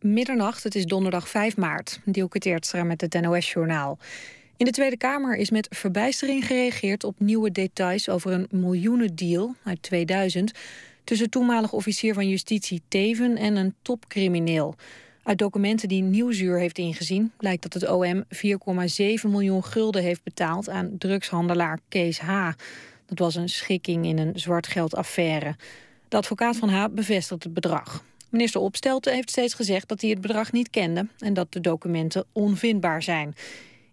Middernacht, het is donderdag 5 maart. Dielke Teertstra met het NOS-journaal. In de Tweede Kamer is met verbijstering gereageerd op nieuwe details over een miljoenendeal uit 2000 tussen toenmalig officier van justitie Teven en een topcrimineel. Uit documenten die Nieuwsuur heeft ingezien blijkt dat het OM 4,7 miljoen gulden heeft betaald aan drugshandelaar Kees H. Dat was een schikking in een zwartgeldaffaire. De advocaat van H bevestigt het bedrag. Minister Opstelten heeft steeds gezegd dat hij het bedrag niet kende... en dat de documenten onvindbaar zijn.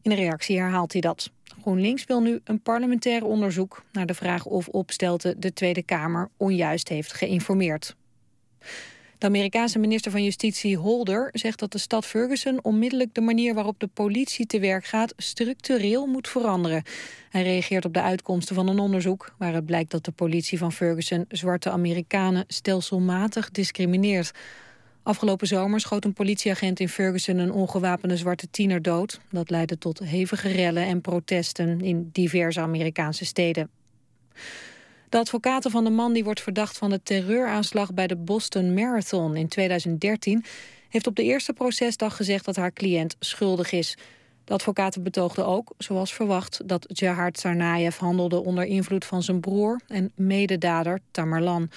In een reactie herhaalt hij dat. GroenLinks wil nu een parlementair onderzoek... naar de vraag of Opstelten de Tweede Kamer onjuist heeft geïnformeerd. De Amerikaanse minister van Justitie Holder zegt dat de stad Ferguson onmiddellijk de manier waarop de politie te werk gaat structureel moet veranderen. Hij reageert op de uitkomsten van een onderzoek waaruit blijkt dat de politie van Ferguson zwarte Amerikanen stelselmatig discrimineert. Afgelopen zomer schoot een politieagent in Ferguson een ongewapende zwarte tiener dood. Dat leidde tot hevige rellen en protesten in diverse Amerikaanse steden. De advocaten van de man die wordt verdacht van de terreuraanslag bij de Boston Marathon in 2013 heeft op de eerste procesdag gezegd dat haar cliënt schuldig is. De advocaten betoogden ook, zoals verwacht, dat Jahar Tsarnaev handelde onder invloed van zijn broer en mededader Tamerlan.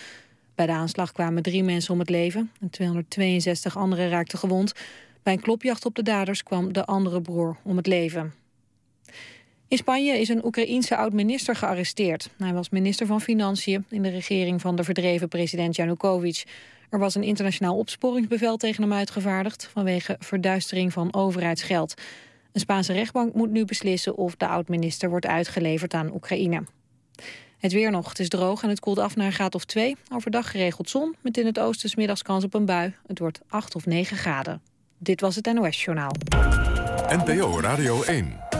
Bij de aanslag kwamen drie mensen om het leven en 262 anderen raakten gewond. Bij een klopjacht op de daders kwam de andere broer om het leven. In Spanje is een Oekraïense oud-minister gearresteerd. Hij was minister van Financiën in de regering van de verdreven president Janukovic. Er was een internationaal opsporingsbevel tegen hem uitgevaardigd... vanwege verduistering van overheidsgeld. Een Spaanse rechtbank moet nu beslissen of de oud-minister wordt uitgeleverd aan Oekraïne. Het weer nog. Het is droog en het koelt af naar een graad of 2. Overdag geregeld zon, met in het oosten smiddags kans op een bui. Het wordt 8 of 9 graden. Dit was het NOS Journaal. NPO Radio 1.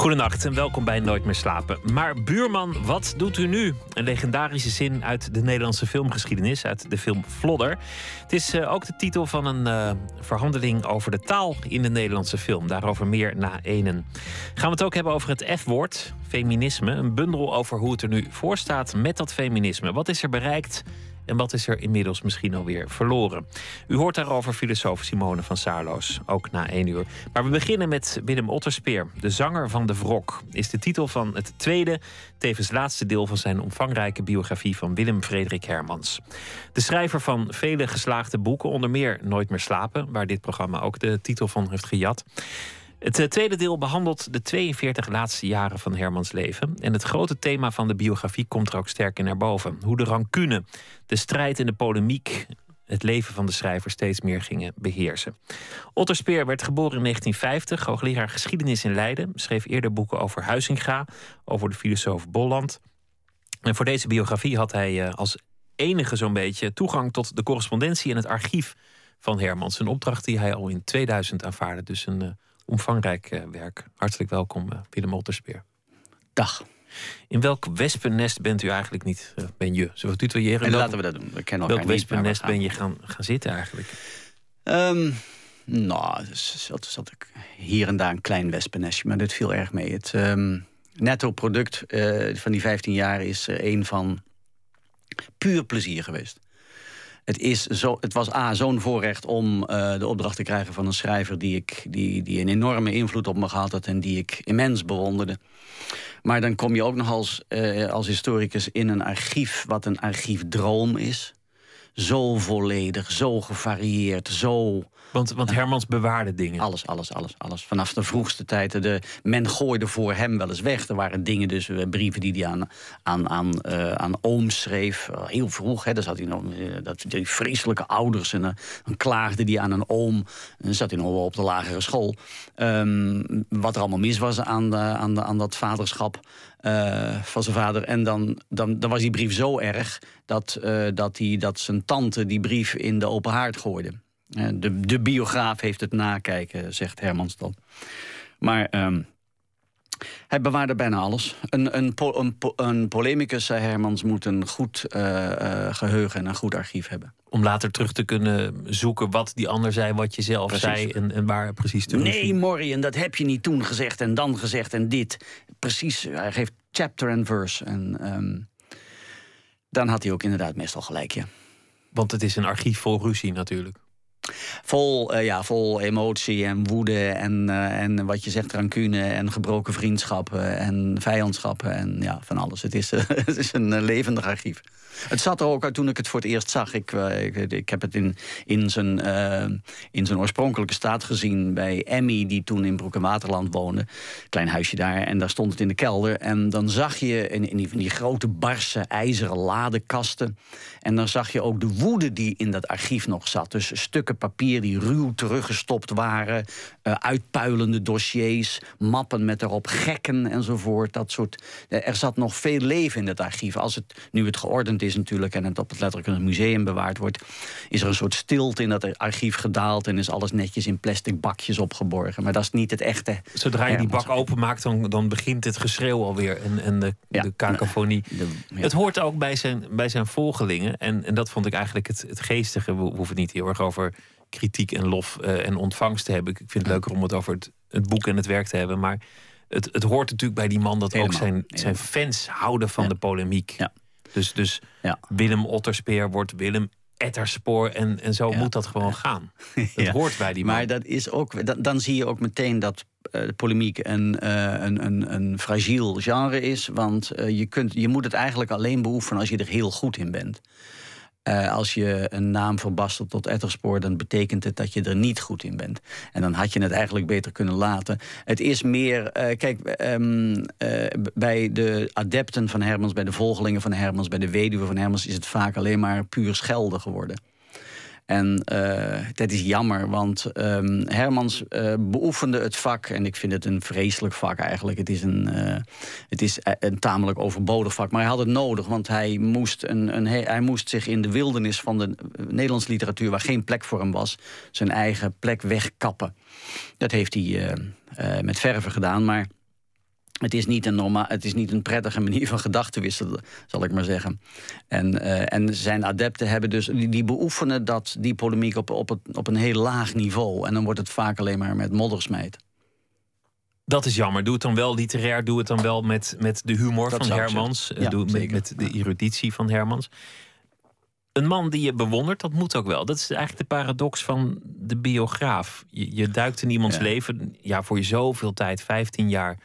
Goedenacht en welkom bij Nooit meer slapen. Maar buurman, wat doet u nu? Een legendarische zin uit de Nederlandse filmgeschiedenis, uit de film Flodder. Het is uh, ook de titel van een uh, verhandeling over de taal in de Nederlandse film. Daarover meer na enen. Gaan we het ook hebben over het F-woord, feminisme. Een bundel over hoe het er nu voor staat met dat feminisme. Wat is er bereikt? En wat is er inmiddels misschien alweer verloren? U hoort daarover filosoof Simone van Saarloos, ook na één uur. Maar we beginnen met Willem Otterspeer. De zanger van de Wrok is de titel van het tweede, tevens laatste deel van zijn omvangrijke biografie van Willem Frederik Hermans. De schrijver van vele geslaagde boeken, onder meer Nooit meer slapen, waar dit programma ook de titel van heeft gejat. Het eh, tweede deel behandelt de 42 laatste jaren van Hermans leven. En het grote thema van de biografie komt er ook sterk in naar boven. Hoe de rancune, de strijd en de polemiek het leven van de schrijver steeds meer gingen beheersen. Otto Speer werd geboren in 1950, hoogleraar geschiedenis in Leiden. Schreef eerder boeken over Huizinga, over de filosoof Bolland. En voor deze biografie had hij eh, als enige zo'n beetje toegang tot de correspondentie en het archief van Hermans. Een opdracht die hij al in 2000 aanvaarde. Dus een eh, omvangrijk eh, werk. Hartelijk welkom, uh, Willem Olterspeer. Dag. In welk wespennest bent u eigenlijk niet, uh, ben je? Zullen we tutoyeren? En laten we dat doen. We kennen welk wespennest ben je gaan, gaan zitten eigenlijk? Um, nou, zat, zat ik hier en daar een klein wespennestje, maar dit viel erg mee. Het um, netto product uh, van die 15 jaar is uh, een van puur plezier geweest. Het, is zo, het was A, zo'n voorrecht om uh, de opdracht te krijgen van een schrijver... Die, ik, die, die een enorme invloed op me gehad had en die ik immens bewonderde. Maar dan kom je ook nog als, uh, als historicus in een archief... wat een archiefdroom is. Zo volledig, zo gevarieerd, zo want, want Hermans bewaarde dingen. Alles, alles, alles, alles. Vanaf de vroegste tijd. De, men gooide voor hem wel eens weg. Er waren dingen, dus eh, brieven die hij aan, aan, aan, uh, aan ooms schreef. Uh, heel vroeg, hè, daar zat hij nog, dat, die vreselijke ouders. En dan klaagde hij aan een oom. En dan zat hij nog wel op de lagere school. Um, wat er allemaal mis was aan, de, aan, de, aan dat vaderschap. Uh, van zijn vader. En dan, dan, was die brief zo erg dat, uh, dat, die, dat zijn tante die brief in de open haard gooide. De, de biograaf heeft het nakijken, zegt Hermans dan. Maar um, hij bewaarde bijna alles. Een, een, een, een polemicus, zei Hermans, moet een goed geheugen en een goed archief hebben. Om later terug te kunnen zoeken wat die ander zei, wat je zelf Precies. zei en, en waar precies te Nee, Morrie, en dat heb je niet toen gezegd en dan gezegd en dit. Precies, hij geeft chapter en verse. En ehm, dan had hij ook inderdaad meestal gelijk, ja. Want het is een archief vol ruzie natuurlijk. Vol, eh, ja, vol emotie en woede en, eh, en wat je zegt, rancune en gebroken vriendschappen en vijandschappen en ja, van alles. Het is, het is een eh, levendig archief. Het zat er ook uit toen ik het voor het eerst zag. Ik, ik, heb het in, in, zijn, in zijn oorspronkelijke staat gezien bij Emmy, die toen in Broek en Waterland woonde. Klein huisje daar. En daar stond het in de kelder. En dan zag je in, in die grote barse ijzeren ladekasten. En dan zag je ook de woede die in dat archief nog zat. Dus stukken papier die ruw teruggestopt waren. Eh, uitpuilende dossiers, mappen met erop gekken enzovoort. Dat soort. eh, er zat nog veel leven in het archief. Als het nu het geordend is natuurlijk en het op het letterlijk in het museum bewaard wordt, is er een soort stilte in dat archief gedaald en is alles netjes in plastic bakjes opgeborgen. Maar dat is niet het echte. Zodra je die bak openmaakt, dan, dan begint het geschreeuw alweer en, en de, Ja. de ja. Het hoort ook bij zijn, bij zijn volgelingen. En, en dat vond ik eigenlijk het, het geestige. We hoeven het niet heel erg over kritiek en lof eh, en ontvangst te hebben. Ik vind het leuker om het over het, het boek en het werk te hebben. Maar het, het hoort natuurlijk bij die man dat ook zijn, zijn fans houden van Ja. de polemiek. Ja. Dus, dus Ja. Willem Otterspeer wordt Willem Etterspoor. En, en zo moet dat gewoon gaan. Dat Ja. hoort bij die man. Maar dat is ook, dan, dan zie je ook meteen dat eh, de polemiek een, eh, een, een, een fragiel genre is. Want je, kunt, je moet het eigenlijk alleen beoefenen als je er heel goed in bent. Eh, als je een naam verbastelt tot etterspoor, dan betekent het dat je er niet goed in bent. En dan had je het eigenlijk beter kunnen laten. Het is meer, eh, kijk, ehm, eh, bij de adepten van Hermans, bij de volgelingen van Hermans, bij de weduwe van Hermans is het vaak alleen maar puur schelden geworden. En eh, dat is jammer, want ehm, Hermans eh, beoefende het vak. En ik vind het een vreselijk vak eigenlijk. Het is een, eh, het is eh, een tamelijk overbodig vak. Maar hij had het nodig, want hij moest, een, een, hij moest zich in de wildernis van de Nederlandse literatuur, waar geen plek voor hem was, zijn eigen plek wegkappen. Dat heeft hij met verven gedaan, maar. Het is, niet een norma het is niet een prettige manier van gedachten wisselen, zal ik maar zeggen. En, eh, en zijn adepten hebben dus, die, die beoefenen dat, die polemiek op, op, het, op een heel laag niveau. En dan wordt het vaak alleen maar met moddersmijt. Dat is jammer. Doe het dan wel literair. Doe het dan wel met, met de humor Dat van Hermans. Eh, Ja, doe met, zeker. met de eruditie van Hermans. Een man die je bewondert, dat moet ook wel. Dat is eigenlijk de paradox van de biograaf. Je, je duikt in iemands Ja. leven. Ja, voor je zoveel tijd, 15 jaar,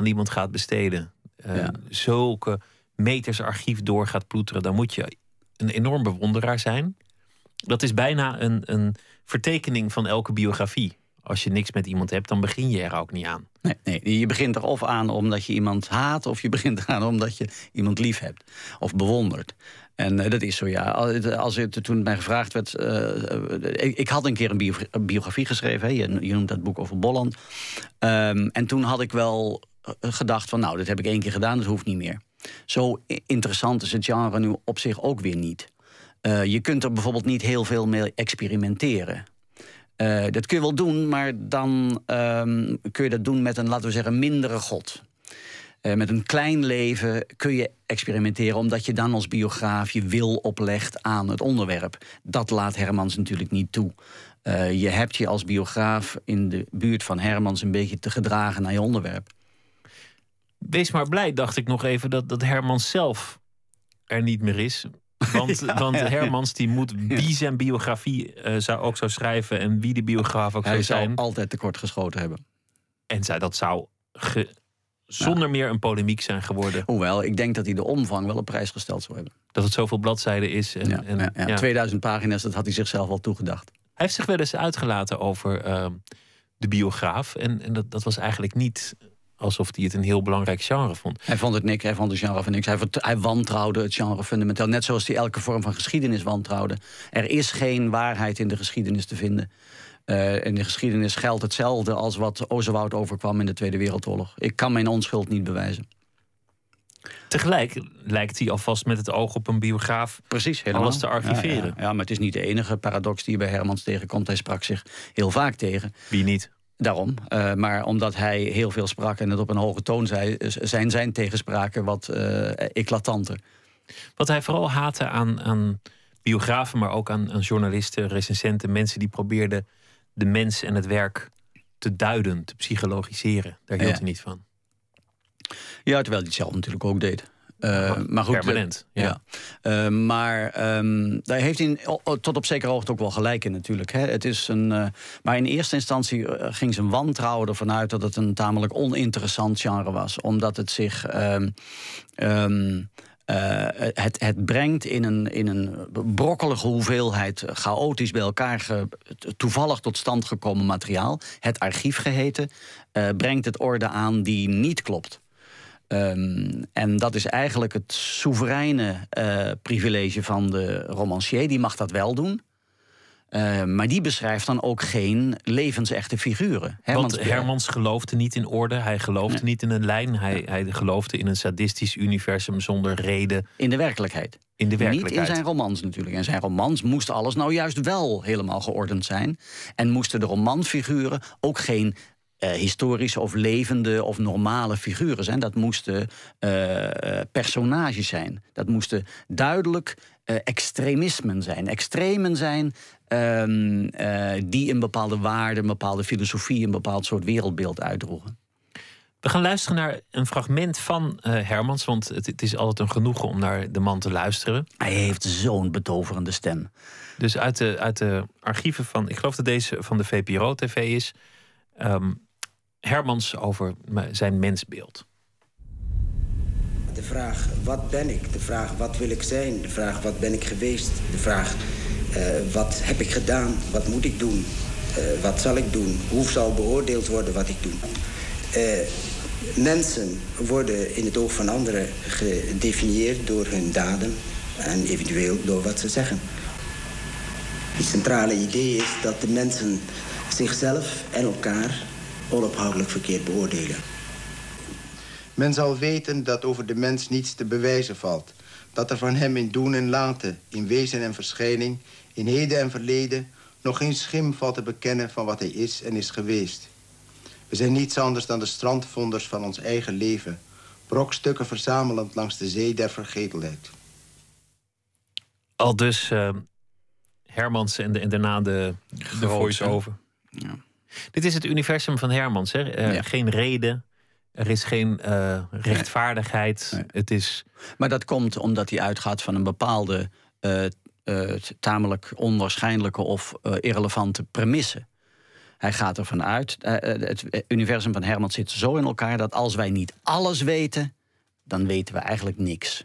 aan iemand gaat besteden. eh, Ja. Zulke meters archief door gaat ploeteren. Dan moet je een enorm bewonderaar zijn. Dat is bijna een, een vertekening van elke biografie. Als je niks met iemand hebt, dan begin je er ook niet aan. Nee, nee, je begint er of aan omdat je iemand haat, of je begint eraan omdat je iemand lief hebt of bewondert. En eh, dat is zo, ja. Als, het, toen het mij gevraagd werd. eh, ik, ik had een keer een, bio- een biografie geschreven. Hè, je, je noemt dat boek over Bolland. Ehm, en toen had ik wel gedacht: van nou, dat heb ik één keer gedaan, dat hoeft niet meer. Zo interessant is het genre nu op zich ook weer niet. Eh, je kunt er bijvoorbeeld niet heel veel mee experimenteren. Eh, dat kun je wel doen, maar dan ehm, kun je dat doen met een, laten we zeggen, mindere god. Eh, met een klein leven kun je experimenteren, omdat je dan als biograaf je wil oplegt aan het onderwerp. Dat laat Hermans natuurlijk niet toe. Eh, je hebt je als biograaf in de buurt van Hermans een beetje te gedragen naar je onderwerp. Wees maar blij, dacht ik nog even, dat, dat Hermans zelf er niet meer is. Want, want ja. Hermans die moet wie zijn biografie eh, zou, ook zou schrijven en wie de biograaf ook Hij zou zou zijn. altijd tekort geschoten hebben. En zij, dat zou ge- zonder meer een polemiek zijn geworden. Hoewel, ik denk dat hij de omvang wel op prijs gesteld zou hebben. Dat het zoveel bladzijden is. En, Ja, en, ja, ja. ja. 2000 pagina's, dat had hij zichzelf al toegedacht. Hij heeft zich wel eens uitgelaten over ehm, de biograaf. En, en dat, dat was eigenlijk niet alsof hij het een heel belangrijk genre vond. Hij vond het niks, hij vond het genre van niks. Hij, wantrouwde het genre fundamenteel. Net zoals hij elke vorm van geschiedenis wantrouwde. Er is geen waarheid in de geschiedenis te vinden. Eh, in de geschiedenis geldt hetzelfde als wat Ozewoud overkwam in de Tweede Wereldoorlog. Ik kan mijn onschuld niet bewijzen. Tegelijk lijkt hij alvast met het oog op een biograaf Precies, Alles te archiveren. Ja, ja. Ja, maar het is niet de enige paradox die je bij Hermans tegenkomt. Hij sprak zich heel vaak tegen. Wie niet? Daarom. Eh, maar omdat hij heel veel sprak en het op een hoge toon zei, z- zijn zijn tegenspraken wat eh, eclatanter. Wat hij vooral haatte aan, aan biografen, maar ook aan, aan journalisten, recensenten, mensen die probeerden de mens en het werk te duiden, te psychologiseren. Daar hield hij niet van. Ja, terwijl hij het zelf natuurlijk ook deed. Uh, maar goed, permanent. Ja. Uh, maar um, daar heeft hij tot op zekere hoogte ook wel gelijk in natuurlijk. Hè. Het is een, uh, maar in eerste instantie ging zijn wantrouwen ervan uit dat het een tamelijk oninteressant genre was. Omdat het zich. Um, um, het, het, brengt in een, in een brokkelige hoeveelheid chaotisch bij elkaar ge, toevallig tot stand gekomen materiaal, het archief geheten, brengt het orde aan die niet klopt. Um, en dat is eigenlijk het soevereine uh, privilege van de romancier. Die mag dat wel doen. Uh, maar die beschrijft dan ook geen levensechte figuren. Hermans, Want Hermans geloofde niet in orde, hij geloofde nee. niet in een lijn. Hij, hij geloofde in een sadistisch universum zonder reden. In de werkelijkheid. In de werkelijkheid. Niet in zijn romans natuurlijk. En zijn romans moest alles nou juist wel helemaal geordend zijn. En moesten de romanfiguren ook geen uh, historische of levende of normale figuren zijn. Dat moesten uh, personages zijn. Dat moesten duidelijk uh, extremismen zijn. Extremen zijn um, die een bepaalde waarde, een bepaalde filosofie, een bepaald soort wereldbeeld uitdroegen. We gaan luisteren naar een fragment van Hermans, want het, het, is altijd een genoegen om naar de man te luisteren. Hij heeft zo'n betoverende stem. Dus uit de, uit de archieven van, ik geloof dat deze van de VPRO-TV is. Um, Hermans over zijn mensbeeld. De vraag wat ben ik, de vraag wat wil ik zijn, de vraag wat ben ik geweest, de vraag uh, wat heb ik gedaan, wat moet ik doen, uh, wat zal ik doen, hoe zal beoordeeld worden wat ik doe. Uh, mensen worden in het oog van anderen gedefinieerd door hun daden en eventueel door wat ze zeggen. Het centrale idee is dat de mensen zichzelf en elkaar onophoudelijk verkeerd beoordelen. Men zal weten dat over de mens niets te bewijzen valt. Dat er van hem in doen en laten, in wezen en verschijning, in heden en verleden... nog geen schim valt te bekennen van wat hij is en is geweest. We zijn niets anders dan de strandvonders van ons eigen leven... brokstukken verzamelend langs de zee der vergetelheid. Al dus uh, Hermans en, de, en daarna de, de voice-over. Ja. Dit is het universum van Hermans. Hè? Uh, Geen reden. Er is geen uh, rechtvaardigheid. Nee. Het is... Maar dat komt omdat hij uitgaat van een bepaalde uh, tamelijk onwaarschijnlijke of irrelevante premisse. Hij gaat ervan uit, het universum van Hermans zit zo in elkaar dat als wij niet alles weten, dan weten we eigenlijk niks.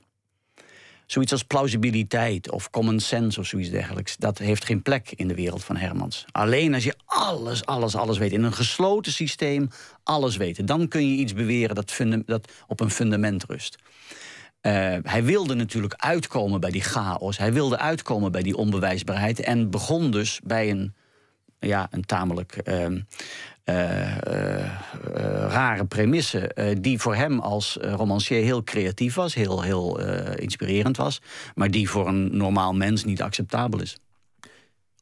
Zoiets als plausibiliteit of common sense of zoiets dergelijks, dat heeft geen plek in de wereld van Hermans. Alleen als je alles, alles, alles weet, in een gesloten systeem alles weet, dan kun je iets beweren dat, dat op een fundament rust. Uh, hij wilde natuurlijk uitkomen bij die chaos. Hij wilde uitkomen bij die onbewijsbaarheid. En begon dus bij een, ja, een tamelijk uh, rare premisse. die voor hem als romancier heel creatief was, heel, heel inspirerend was. Maar die voor een normaal mens niet acceptabel is.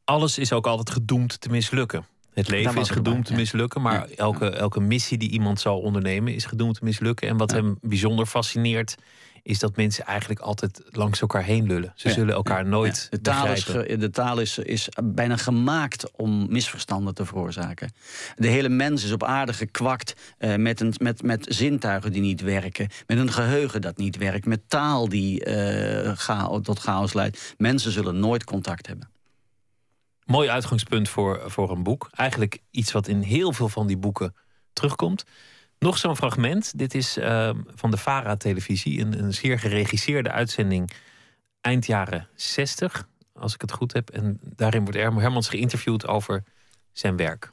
Alles is ook altijd gedoemd te mislukken. Het leven is gedoemd erbij, te mislukken, maar ja. elke, elke missie die iemand zal ondernemen is gedoemd te mislukken. En wat ja. hem bijzonder fascineert, is dat mensen eigenlijk altijd langs elkaar heen lullen. Ze ja, zullen elkaar nooit de taal, is, de taal is, is bijna gemaakt om misverstanden te veroorzaken. De hele mens is op aarde gekwakt uh, met, een, met, met zintuigen die niet werken, met een geheugen dat niet werkt, met taal die uh, cha tot chaos leidt. Mensen zullen nooit contact hebben. Mooi uitgangspunt voor, voor een boek. Eigenlijk iets wat in heel veel van die boeken terugkomt. Nog zo'n fragment. Dit is uh, van de VARA-televisie. Een, een zeer geregisseerde uitzending eind jaren 60, als ik het goed heb. En daarin wordt Hermans geïnterviewd over zijn werk.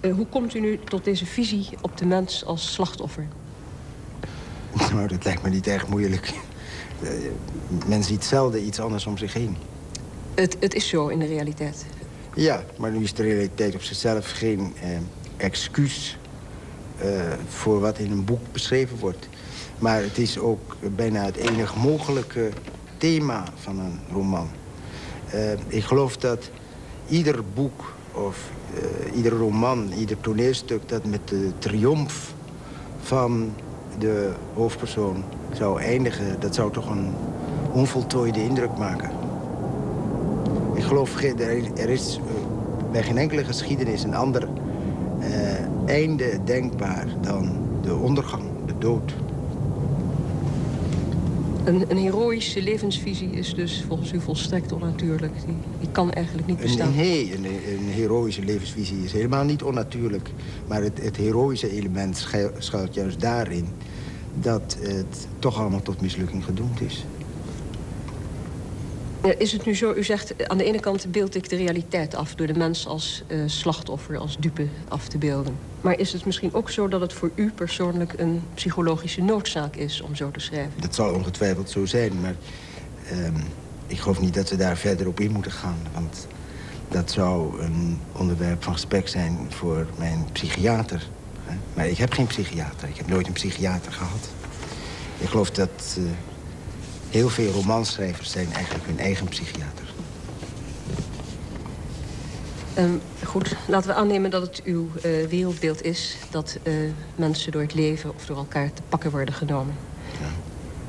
Uh, hoe komt u nu tot deze visie op de mens als slachtoffer? Nou, dat lijkt me niet erg moeilijk. Uh, men ziet zelden iets anders om zich heen. Het, het is zo in de realiteit? Ja, maar nu is de realiteit op zichzelf geen eh, excuus voor wat in een boek beschreven wordt. Maar het is ook bijna het enige mogelijke thema van een roman. Uh, ik geloof dat ieder boek of uh, ieder roman, ieder toneelstuk... dat met de triomf van de hoofdpersoon zou eindigen... dat zou toch een onvoltooide indruk maken. geloof, er is bij geen enkele geschiedenis een ander einde denkbaar dan de ondergang, de dood. Een, een, heroïsche levensvisie is dus volgens u volstrekt onnatuurlijk. Die, die kan eigenlijk niet bestaan. Nee, een, een, heroïsche levensvisie is helemaal niet onnatuurlijk. Maar het, het heroïsche element schuilt juist daarin... dat het toch allemaal tot mislukking gedoemd is. Is het nu zo, u zegt aan de ene kant beeld ik de realiteit af... door de mens als uh, slachtoffer, als dupe af te beelden. Maar is het misschien ook zo dat het voor u persoonlijk... een psychologische noodzaak is om zo te schrijven? Dat zal ongetwijfeld zo zijn, maar... Uh, ik geloof niet dat we daar verder op in moeten gaan. Want dat zou een onderwerp van gesprek zijn voor mijn psychiater. Maar ik heb geen psychiater. Ik heb nooit een psychiater gehad. Ik geloof dat... Uh, Heel veel romanschrijvers zijn eigenlijk hun eigen psychiater. Um, goed, laten we aannemen dat het uw uh, wereldbeeld is... dat uh, mensen door het leven of door elkaar te pakken worden genomen. Ja.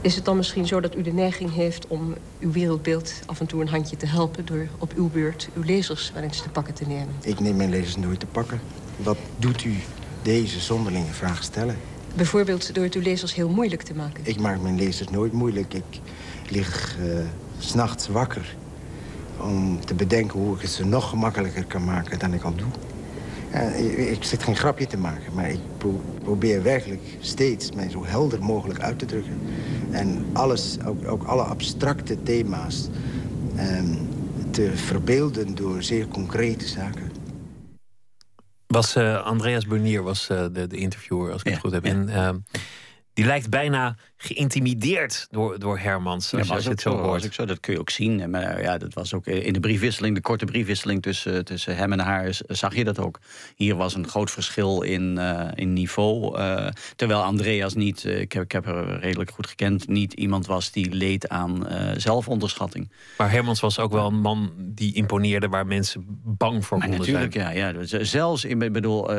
Is het dan misschien zo dat u de neiging heeft om uw wereldbeeld af en toe een handje te helpen... door op uw beurt uw lezers wel eens te pakken te nemen? Ik neem mijn lezers nooit te pakken. Wat doet u deze zonderlinge vraag stellen? Bijvoorbeeld door het uw lezers heel moeilijk te maken. Ik maak mijn lezers nooit moeilijk. Ik lig uh, s'nachts wakker om te bedenken hoe ik het ze nog gemakkelijker kan maken dan ik al doe. ik zit geen grapje te maken, maar ik probeer werkelijk steeds mij zo helder mogelijk uit te drukken. En alles, ook, ook alle abstracte thema's, um, te verbeelden door zeer concrete zaken. Was uh, Andreas Bernier was uh, de, de, interviewer, als ik het goed heb. En, uh, die lijkt bijna geïntimideerd door, door Hermans. Als, ja, je het zo, hoort. Zo, dat kun je ook zien. Maar ja, dat was ook in de briefwisseling, de korte briefwisseling tussen, tussen hem en haar, zag je dat ook. Hier was een groot verschil in, uh, in niveau. Uh, terwijl Andreas niet, uh, ik, heb, ik heb haar redelijk goed gekend, niet iemand was die leed aan zelfonderschatting. Maar Hermans was ook wel een man die imponeerde waar mensen bang voor maar konden natuurlijk, zijn. Ja, ja, zelfs, ik bedoel,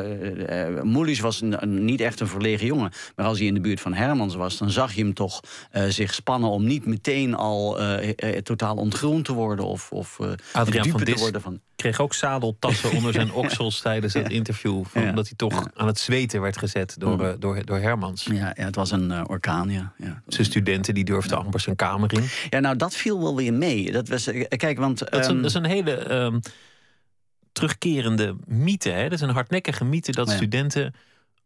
Moelis was een, niet echt een verlegen jongen. Maar als hij in de buurt van Hermans was, dan zag je hem toch uh, zich spannen om niet meteen al uh, uh, totaal ontgroend te worden of, of Adriaan van te worden van. Kreeg ook zadeltassen onder zijn oksels tijdens het interview. Van, Omdat hij toch aan het zweten werd gezet door, mm. door, door Hermans. Ja, ja, het was een orkaan, ja. Zijn studenten die durfden amper zijn kamer in. Ja, nou, dat viel wel weer mee. Dat was, kijk, want. Dat is een, ehm, dat is een hele um, terugkerende mythe. Hè? Dat is een hardnekkige mythe dat studenten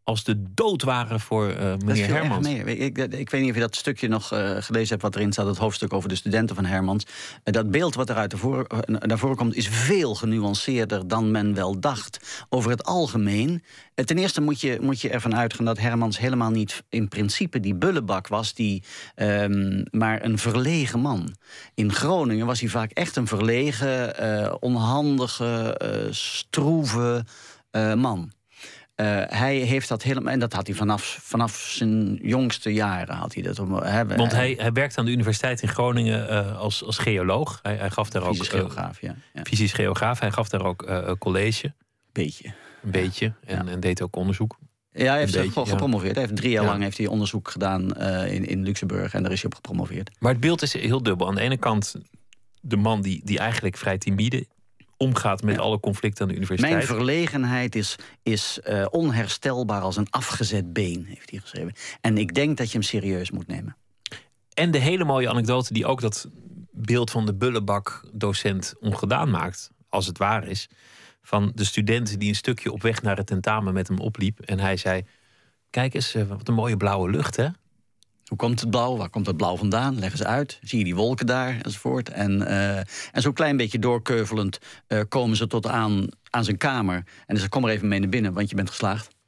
als de dood waren voor uh, meneer Hermans. Ik, ik, weet niet of je dat stukje nog uh, gelezen hebt wat erin staat, het hoofdstuk over de studenten van Hermans. Uh, dat beeld wat eruit ervoor, naar voren komt is veel genuanceerder dan men wel dacht. Over het algemeen. ten eerste moet je, moet je ervan uitgaan dat Hermans helemaal niet in principe die bullebak was, die, um, maar een verlegen man. In Groningen was hij vaak echt een verlegen, onhandige, stroeve man. Uh, hij heeft dat helemaal. En dat had hij vanaf, vanaf zijn jongste jaren. Had hij dat, hè, Want hij, hij werkt aan de Universiteit in Groningen uh, als, als geoloog. Hij, hij gaf daar fysisch ook. geograaf, ja. ja. Fysisch geograaf. Hij gaf daar ook college. Beetje. Een beetje. En, en, deed ook onderzoek. Ja, hij heeft beetje, gepromoveerd. Hij heeft drie jaar lang heeft hij onderzoek gedaan in, in Luxemburg. En daar is hij op gepromoveerd. Maar het beeld is heel dubbel. Aan de ene kant de man die, die eigenlijk vrij timide omgaat met alle conflicten aan de universiteit. Mijn verlegenheid is, is uh, onherstelbaar als een afgezet been, heeft hij geschreven. En ik denk dat je hem serieus moet nemen. En de hele mooie anekdote die ook dat beeld van de bullebak-docent ongedaan maakt, als het waar is. Van de studenten die een stukje op weg naar het tentamen met hem opliep. En hij zei: Kijk eens, eh, wat een mooie blauwe lucht, hè? Hoe komt het blauw? Waar komt het blauw vandaan? Leggen ze uit. Zie je die wolken daar enzovoort. En, uh, en zo'n klein beetje doorkeuvelend uh, komen ze tot aan, aan zijn kamer. En zeggen: Kom er even mee naar binnen, want je bent geslaagd.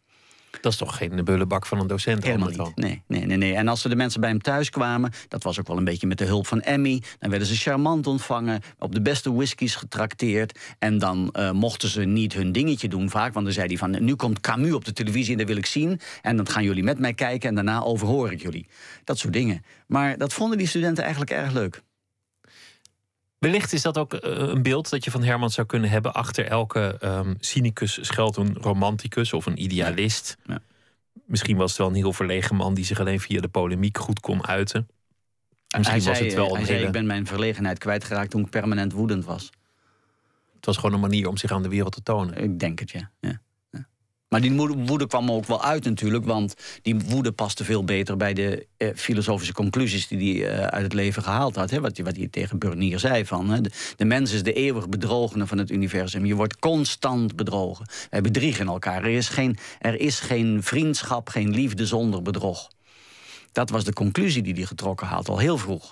Dat is toch geen bullebak van een docent? Helemaal niet. Nee, nee, nee, nee. En als de mensen bij hem thuis kwamen, dat was ook wel een beetje met de hulp van Emmy, dan werden ze charmant ontvangen, op de beste whiskies getrakteerd. En dan uh, mochten ze niet hun dingetje doen vaak, want dan zei hij van, nu komt Camus op de televisie en dat wil ik zien. En dan gaan jullie met mij kijken en daarna overhoor ik jullie. Dat soort dingen. Maar dat vonden die studenten eigenlijk erg leuk. Wellicht is dat ook eh, een beeld dat je van Herman zou kunnen hebben. Achter elke um, cynicus schuilt een romanticus of een idealist. Ja. Misschien was het wel een heel verlegen man die zich alleen via de polemiek goed kon uiten. Misschien hij was zei, het wel hij zei, ik ben mijn verlegenheid kwijtgeraakt toen ik permanent woedend was. Het was gewoon een manier om zich aan de wereld te tonen. Ik denk het, ja. ja. Maar die woede kwam ook wel uit natuurlijk, want die woede paste veel beter bij de eh, filosofische conclusies die hij eh, uit het leven gehaald had. Hè? Wat, wat hij tegen Bernier zei van, hè? De, de, mens is de eeuwig bedrogene van het universum. Je wordt constant bedrogen. Wij bedriegen elkaar. Er is geen, er is geen vriendschap, geen liefde zonder bedrog. Dat was de conclusie die hij getrokken had, al heel vroeg.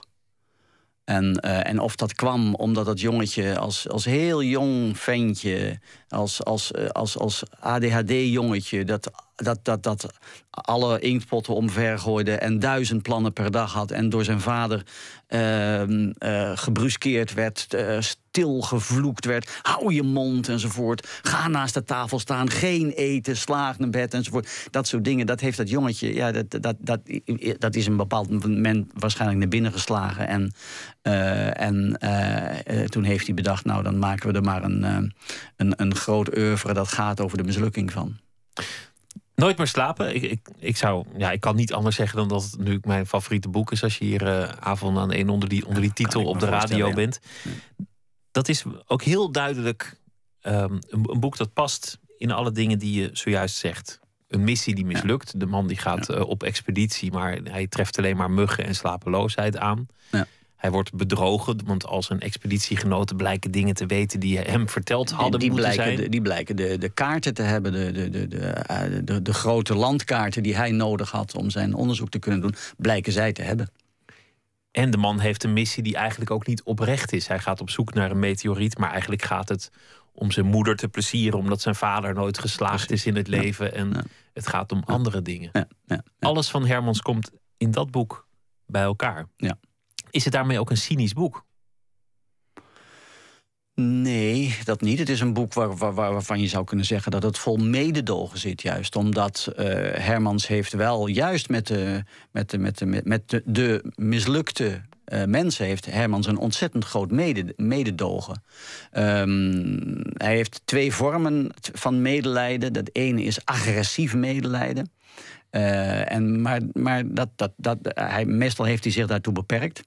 En, uh, en of dat kwam omdat dat jongetje als, als heel jong ventje, als, als, uh, als, als ADHD-jongetje, dat, dat, dat, dat alle inktpotten omver gooide en duizend plannen per dag had en door zijn vader uh, gebruskeerd werd, stilgevloekt werd. Hou je mond enzovoort. Ga naast de tafel staan, geen eten, slaag naar bed enzovoort. Dat soort dingen, dat heeft dat jongetje, ja, dat, dat, dat, dat is een bepaald moment waarschijnlijk naar binnen geslagen. En, uh, en toen heeft hij bedacht, nou dan maken we er maar een, een, een groot oeuvre dat gaat over de mislukking van. Nooit meer slapen. Ik, ik, ik, zou, ja, ik kan niet anders zeggen dan dat het nu mijn favoriete boek is. Als je hier uh, avond aan een onder die, onder die titel op de radio bent. Dat is ook heel duidelijk um, een, een, boek dat past in alle dingen die je zojuist zegt. Een missie die mislukt. De man die gaat ja. uh, op expeditie, maar hij treft alleen maar muggen en slapeloosheid aan. Ja. Hij wordt bedrogen, want als zijn expeditiegenoten blijken dingen te weten die hem verteld hadden die, die blijken, zijn. De, die blijken de, de kaarten te hebben, de, de, de, de, de, de grote landkaarten die hij nodig had om zijn onderzoek te kunnen doen, blijken zij te hebben. En de man heeft een missie die eigenlijk ook niet oprecht is. Hij gaat op zoek naar een meteoriet, maar eigenlijk gaat het om zijn moeder te plezieren, omdat zijn vader nooit geslaagd is in het leven. Ja, en ja. het gaat om andere dingen. Ja, Alles van Hermans komt in dat boek bij elkaar. Ja. Is het daarmee ook een cynisch boek? Nee, dat niet. Het is een boek waar, waar, waarvan je zou kunnen zeggen dat het vol mededogen zit. Juist omdat uh, Hermans heeft wel juist met de, met de, met de, met de, mislukte uh, mensen heeft Hermans een ontzettend groot mede, mededogen. Um, hij heeft twee vormen van medelijden. Dat ene is agressief medelijden. Uh, en, maar maar dat, dat, dat, hij, meestal heeft hij zich daartoe beperkt.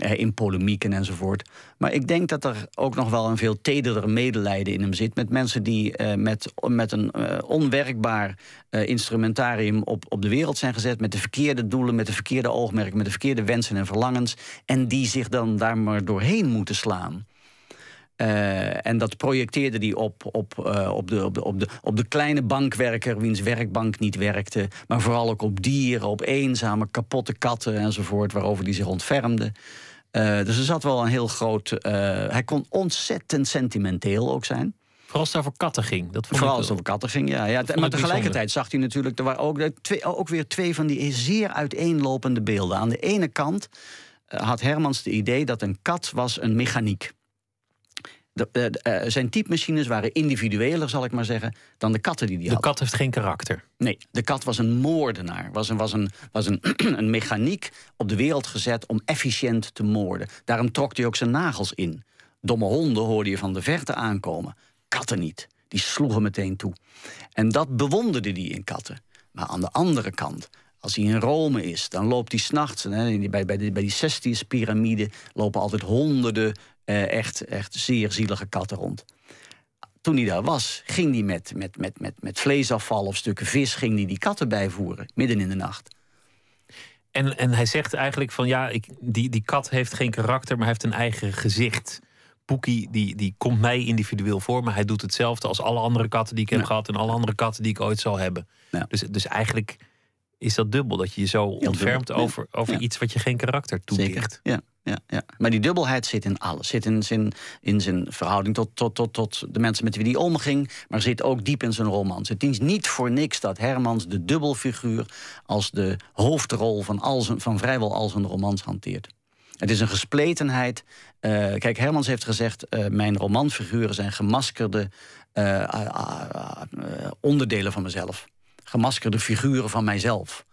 Uh, in polemieken enzovoort. Maar ik denk dat er ook nog wel een veel tederder medelijden in hem zit. Met mensen die uh, met, met een onwerkbaar instrumentarium op, op de wereld zijn gezet. Met de verkeerde doelen, met de verkeerde oogmerken, met de verkeerde wensen en verlangens. En die zich dan daar maar doorheen moeten slaan. Uh, en dat projecteerde hij op, op, uh, op, de, op, de, op, de, op de kleine bankwerker, wiens werkbank niet werkte. Maar vooral ook op dieren, op eenzame, kapotte katten enzovoort, waarover hij zich ontfermde. Uh, dus er zat wel een heel groot. hij kon ontzettend sentimenteel ook zijn. Vooral als het over katten ging. Dat Vooral als het over katten ging, ja. ja maar tegelijkertijd zag hij natuurlijk. Er waren ook, twee, ook weer twee van die zeer uiteenlopende beelden. Aan de ene kant had Hermans het idee dat een kat was een mechaniek de, de, de, zijn typemachines waren individueler, zal ik maar zeggen, dan de katten die hij had. De kat heeft geen karakter. Nee, de kat was een moordenaar. Was een, was een, was een, een mechaniek op de wereld gezet om efficiënt te moorden. Daarom trok hij ook zijn nagels in. Domme honden hoorde je van de verte aankomen. Katten niet. Die sloegen meteen toe. En dat bewonderde hij in katten. Maar aan de andere kant, als hij in Rome is, dan loopt hij s'nachts. Bij, bij, bij die Cestius-pyramide lopen altijd honderden uh, echt, echt zeer zielige katten rond. Toen hij daar was, ging hij met, met, met, met, met vleesafval of stukken vis ging hij die katten bijvoeren, midden in de nacht. En, en hij zegt eigenlijk van ja, ik, die, die kat heeft geen karakter, maar heeft een eigen gezicht. Poekie die, die komt mij individueel voor, maar hij doet hetzelfde als alle andere katten die ik heb ja. gehad en alle andere katten die ik ooit zal hebben. Ja. Dus, dus eigenlijk is dat dubbel, dat je je zo ontfermt over, over iets wat je geen karakter toedicht. Ja ja, ja. Maar die dubbelheid zit in alles. Zit in zijn, in zijn verhouding tot, tot, tot, tot de mensen met wie hij omging. Maar zit ook diep in zijn romans. Het is niet voor niks dat Hermans de dubbelfiguur... als de hoofdrol van, al zijn, van vrijwel al zijn romans hanteert. Het is een gespletenheid. Uh, kijk, Hermans heeft gezegd... Uh, mijn romanfiguren zijn gemaskerde uh, onderdelen van mezelf. Gemaskerde figuren van mijzelf.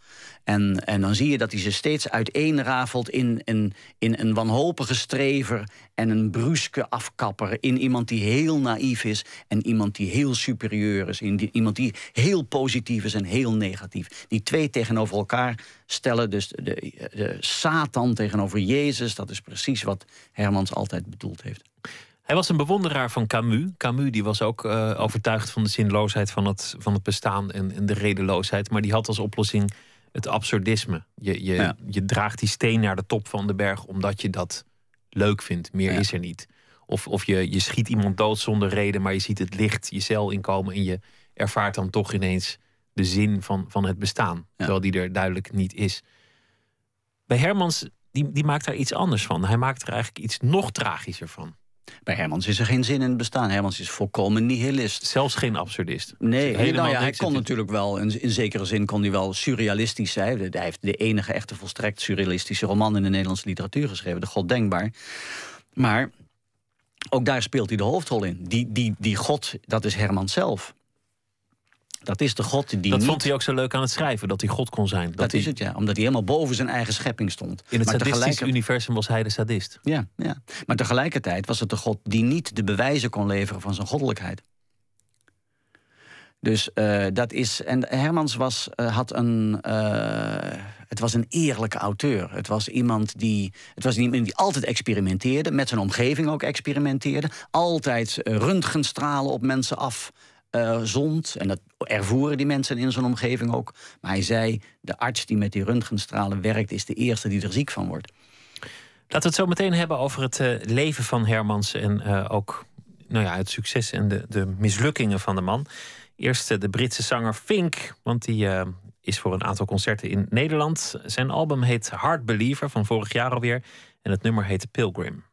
En, en dan zie je dat hij ze steeds uiteenrafelt in, in, in een wanhopige strever en een bruske afkapper. In iemand die heel naïef is en iemand die heel superieur is. In die, iemand die heel positief is en heel negatief. Die twee tegenover elkaar stellen. Dus de, de Satan tegenover Jezus. Dat is precies wat Hermans altijd bedoeld heeft. Hij was een bewonderaar van Camus. Camus die was ook uh, overtuigd van de zinloosheid van het, van het bestaan en, en de redeloosheid. Maar die had als oplossing het absurdisme. Je, je, ja. je draagt die steen naar de top van de berg omdat je dat leuk vindt. Meer ja. is er niet. Of, of je, je schiet iemand dood zonder reden, maar je ziet het licht je cel inkomen en je ervaart dan toch ineens de zin van, van het bestaan. Ja. Terwijl die er duidelijk niet is. Bij Hermans, die, die maakt daar iets anders van. Hij maakt er eigenlijk iets nog tragischer van. Bij Hermans is er geen zin in het bestaan. Hermans is volkomen nihilist. Zelfs geen absurdist. Nee, nou ja, hij kon natuurlijk wel, in, in zekere zin kon hij wel surrealistisch zijn. Hij heeft de enige echte volstrekt surrealistische roman in de Nederlandse literatuur geschreven, De God Denkbaar. Maar ook daar speelt hij de hoofdrol in. Die, die, die God, dat is Herman zelf. Dat is de God die. Dat vond hij ook zo leuk aan het schrijven, dat hij God kon zijn. Dat, dat hij... is het, ja. Omdat hij helemaal boven zijn eigen schepping stond. In het tegelijker... universum was hij de sadist. Ja, ja, maar tegelijkertijd was het de God die niet de bewijzen kon leveren van zijn goddelijkheid. Dus uh, dat is. En Hermans was, uh, had een. Uh, het was een eerlijke auteur. Het was iemand die. Het was iemand die altijd experimenteerde. Met zijn omgeving ook experimenteerde. Altijd röntgenstralen op mensen af uh, zond. En dat ervoeren die mensen in zijn omgeving ook. Maar hij zei, de arts die met die röntgenstralen werkt... is de eerste die er ziek van wordt. Laten we het zo meteen hebben over het uh, leven van Hermans... en uh, ook nou ja, het succes en de, de mislukkingen van de man. Eerst de Britse zanger Fink, want die is voor een aantal concerten in Nederland. Zijn album heet Hard Believer, van vorig jaar alweer. En het nummer heet Pilgrim.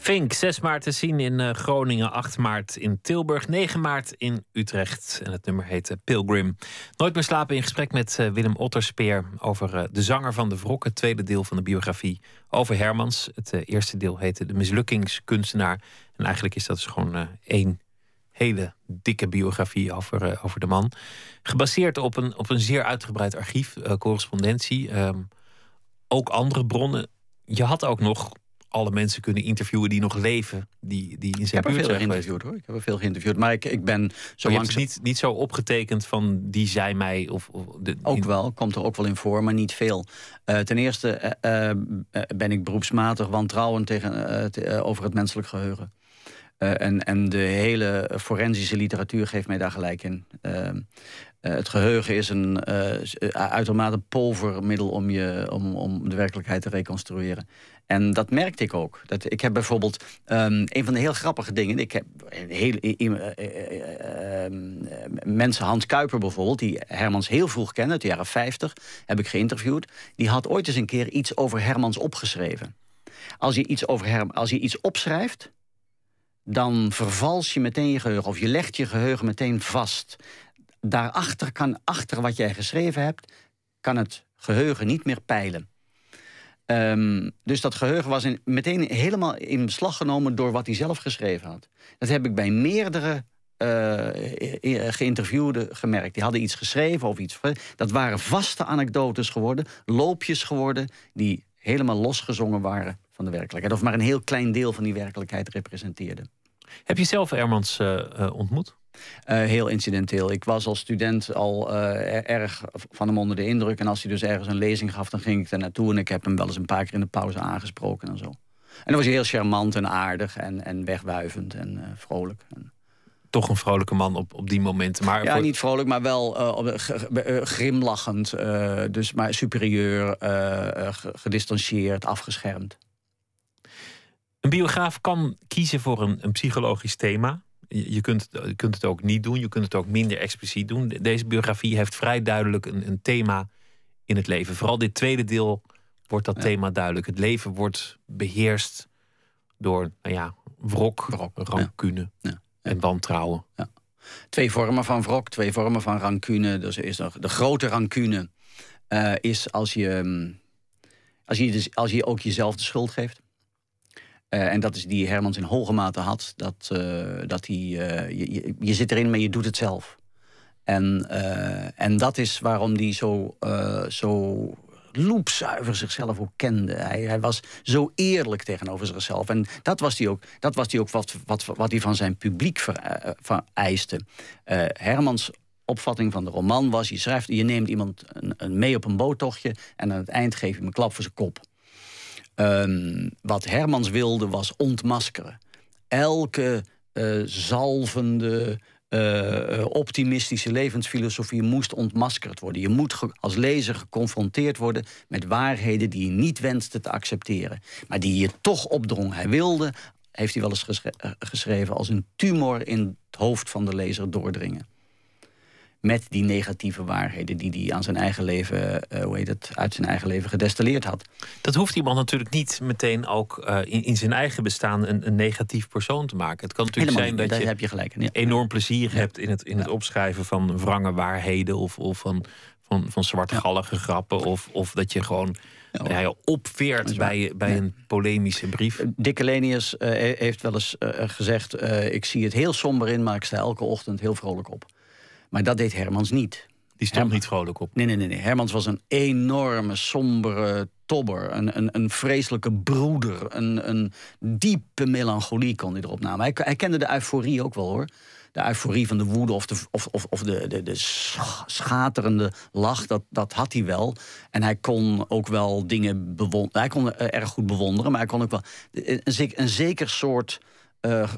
Fink, 6 maart te zien in uh, Groningen, 8 maart in Tilburg, 9 maart in Utrecht. En het nummer heet uh, Pilgrim. Nooit meer slapen in gesprek met uh, Willem Otterspeer over de zanger van de Wrok, het tweede deel van de biografie over Hermans. Het eerste deel heette De Mislukkingskunstenaar. En eigenlijk is dat dus gewoon één hele dikke biografie over, over de man. Gebaseerd op een, op een zeer uitgebreid archief, correspondentie. Um, ook andere bronnen. Je had ook nog alle mensen kunnen interviewen die nog leven, die, die in zijn buurt zijn veel geïnterviewd hoor. Ik heb er veel geïnterviewd, maar ik, ik ben zo langs... niet, niet zo opgetekend van die zei mij of... of de, ook wel, komt er ook wel in voor, maar niet veel. Uh, ten eerste uh, ben ik beroepsmatig wantrouwend tegen, te, over het menselijk geheugen. en, en de hele forensische literatuur geeft mij daar gelijk in. Ehm, het geheugen is een uitermate pover middel om, je, om, om de werkelijkheid te reconstrueren. En dat merkte ik ook. Dat, ik heb bijvoorbeeld um, een van de heel grappige dingen. Ik heb heel, uh, uh, mensen, Hans Kuiper bijvoorbeeld, die Hermans heel vroeg kende, uit de jaren 50, heb ik geïnterviewd. Die had ooit eens een keer iets over Hermans opgeschreven. Als je iets, over Herm, als je iets opschrijft, dan vervals je meteen je geheugen. Of je legt je geheugen meteen vast. Daarachter kan, achter wat jij geschreven hebt, kan het geheugen niet meer peilen. Um, dus dat geheugen was meteen helemaal in beslag genomen door wat hij zelf geschreven had. Dat heb ik bij meerdere uh, geïnterviewden gemerkt. Die hadden iets geschreven of iets. Dat waren vaste anekdotes geworden, loopjes geworden, die helemaal losgezongen waren van de werkelijkheid. Of maar een heel klein deel van die werkelijkheid representeerden. Heb je zelf Ermans uh, ontmoet? Uh, heel incidenteel. Ik was als student al uh, erg van hem onder de indruk. En als hij dus ergens een lezing gaf, dan ging ik er naartoe. En ik heb hem wel eens een paar keer in de pauze aangesproken en zo. En dan was hij heel charmant en aardig en, en wegwuivend en uh, vrolijk. En... Toch een vrolijke man op, op die momenten. Maar ja, niet vrolijk, maar wel grimlachend. dus maar superieur, gedistanceerd, afgeschermd. Een biograaf kan kiezen voor een, een psychologisch thema. Je kunt, je kunt het ook niet doen, je kunt het ook minder expliciet doen. Deze biografie heeft vrij duidelijk een, een thema in het leven. Vooral dit tweede deel wordt dat thema duidelijk. Het leven wordt beheerst door nou ja, wrok, wrok rancune ja. en wantrouwen. Twee vormen van wrok, twee vormen van rancune. Dus is er, de grote rancune uh, is als je, mm, als, je, dus, als je ook jezelf de schuld geeft. Uh, en dat is die Hermans in hoge mate had. Dat, uh, dat hij, uh, je, je, zit erin, maar je doet het zelf. En, en dat is waarom hij zo, zo loepzuiver zichzelf ook kende. Hij, hij, was zo eerlijk tegenover zichzelf. En dat was hij ook, dat was hij ook wat, wat, wat hij van zijn publiek vereiste. Hermans opvatting van de roman was... je, schrijft, je neemt iemand een, een mee op een boottochtje... en aan het eind geef je hem een klap voor zijn kop. Um, wat Hermans wilde was ontmaskeren. Elke uh, zalvende, uh, optimistische levensfilosofie moest ontmaskerd worden. Je moet als lezer geconfronteerd worden met waarheden die je niet wenste te accepteren, maar die je toch opdrong. Hij wilde, heeft hij wel eens geschreven, als een tumor in het hoofd van de lezer doordringen met die negatieve waarheden die hij aan zijn eigen leven, uh, hoe heet het, uit zijn eigen leven gedestilleerd had. Dat hoeft iemand natuurlijk niet meteen ook uh, in, in, zijn eigen bestaan een, een, negatief persoon te maken. Het kan natuurlijk zijn dat je, heb je gelijk. Ja. enorm plezier hebt in het, in het opschrijven van wrange waarheden of, of van, van, van zwartgallige grappen. Of, of dat je gewoon ja, ja, opveert bij, bij een polemische brief. Dick Lenius uh, heeft wel eens gezegd: Ik zie het heel somber in, maar ik sta elke ochtend heel vrolijk op. Maar dat deed Hermans niet. Die stond niet vrolijk op. Nee, nee, nee, nee. Hermans was een enorme, sombere tobber. Een, een, een vreselijke broeder. Een, een diepe melancholie kon hij erop namen. Hij, hij kende de euforie ook wel hoor de euforie van de woede of de, of, of, of de, de, de schaterende lach, dat, dat had hij wel. En hij kon ook wel dingen bewonderen. Hij kon erg goed bewonderen, maar hij kon ook wel een, een zeker soort uh,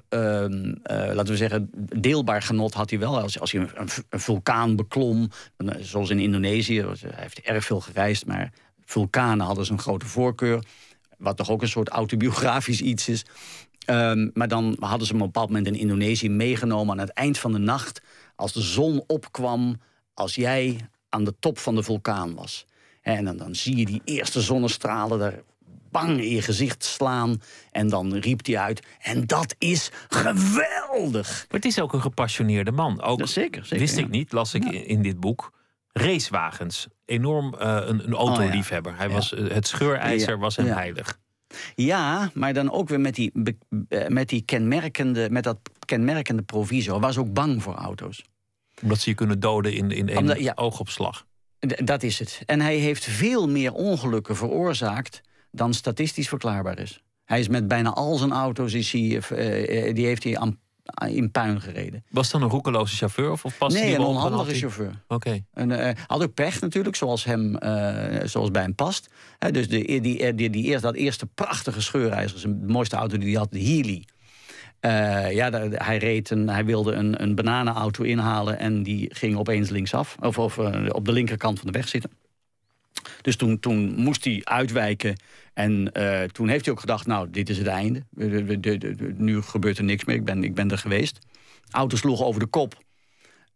laten we zeggen, deelbaar genot had hij wel. Als, als hij een, vulkaan beklom, eh, zoals in Indonesië. Hij heeft erg veel gereisd, maar vulkanen hadden zijn grote voorkeur. Wat toch ook een soort autobiografisch iets is. Um, maar dan hadden ze hem op een bepaald moment in Indonesië meegenomen aan het eind van de nacht. Als de zon opkwam, als jij aan de top van de vulkaan was. En dan, dan zie je die eerste zonnestralen daar bang in je gezicht slaan. En dan riep hij uit. En dat is geweldig. Maar het is ook een gepassioneerde man. Ook, Ja, zeker, zeker, wist ja. ik niet, las ik in, in dit boek. Racewagens. Enorm eh, een, een autoliefhebber. Hij Oh, Ja. was, eh, het scheurijzer Ja, was hem heilig. Ja, maar dan ook weer met die, eh, met die kenmerkende, met dat kenmerkende proviso. Was ook bang voor auto's. Omdat ze je kunnen doden in, in één oogopslag. Dat is het. En hij heeft veel meer ongelukken veroorzaakt dan statistisch verklaarbaar is. Hij is met bijna al zijn auto's, is hij, eh, die heeft hij aan, in puin gereden. Was dan een roekeloze chauffeur? Of, of paste nee, die een onhandige chauffeur. Oké. En, eh, had ook pech natuurlijk, zoals, hem, zoals bij hem past. Dus de, die, die, die, dat eerste prachtige scheurijzer, is de mooiste auto die hij had, de Healy. Ja, daar- hij, reed een, hij wilde een, een bananenauto inhalen en die ging opeens linksaf. Of, of op de linkerkant van de weg zitten. Dus toen, toen moest hij uitwijken. En eh, toen heeft hij ook gedacht, nou, dit is het einde. De- de- de- nu gebeurt er niks meer, ik ben, ik ben er geweest. Auto sloeg over de kop.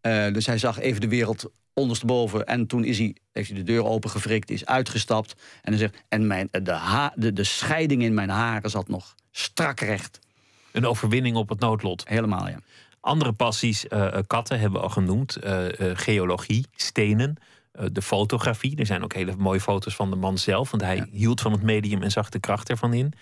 Eh, dus hij zag even de wereld ondersteboven. En toen is hij, heeft hij de deur opengefrikt, is uitgestapt. En hij zegt, en mijn, de, ha, de, de scheiding in mijn haren zat nog strak recht. Een overwinning op het noodlot. Helemaal, ja. Andere passies, eh, katten hebben we al genoemd. geologie, stenen, de fotografie. Er zijn ook hele mooie foto's van de man zelf. Want hij hield van het medium en zag de kracht ervan in.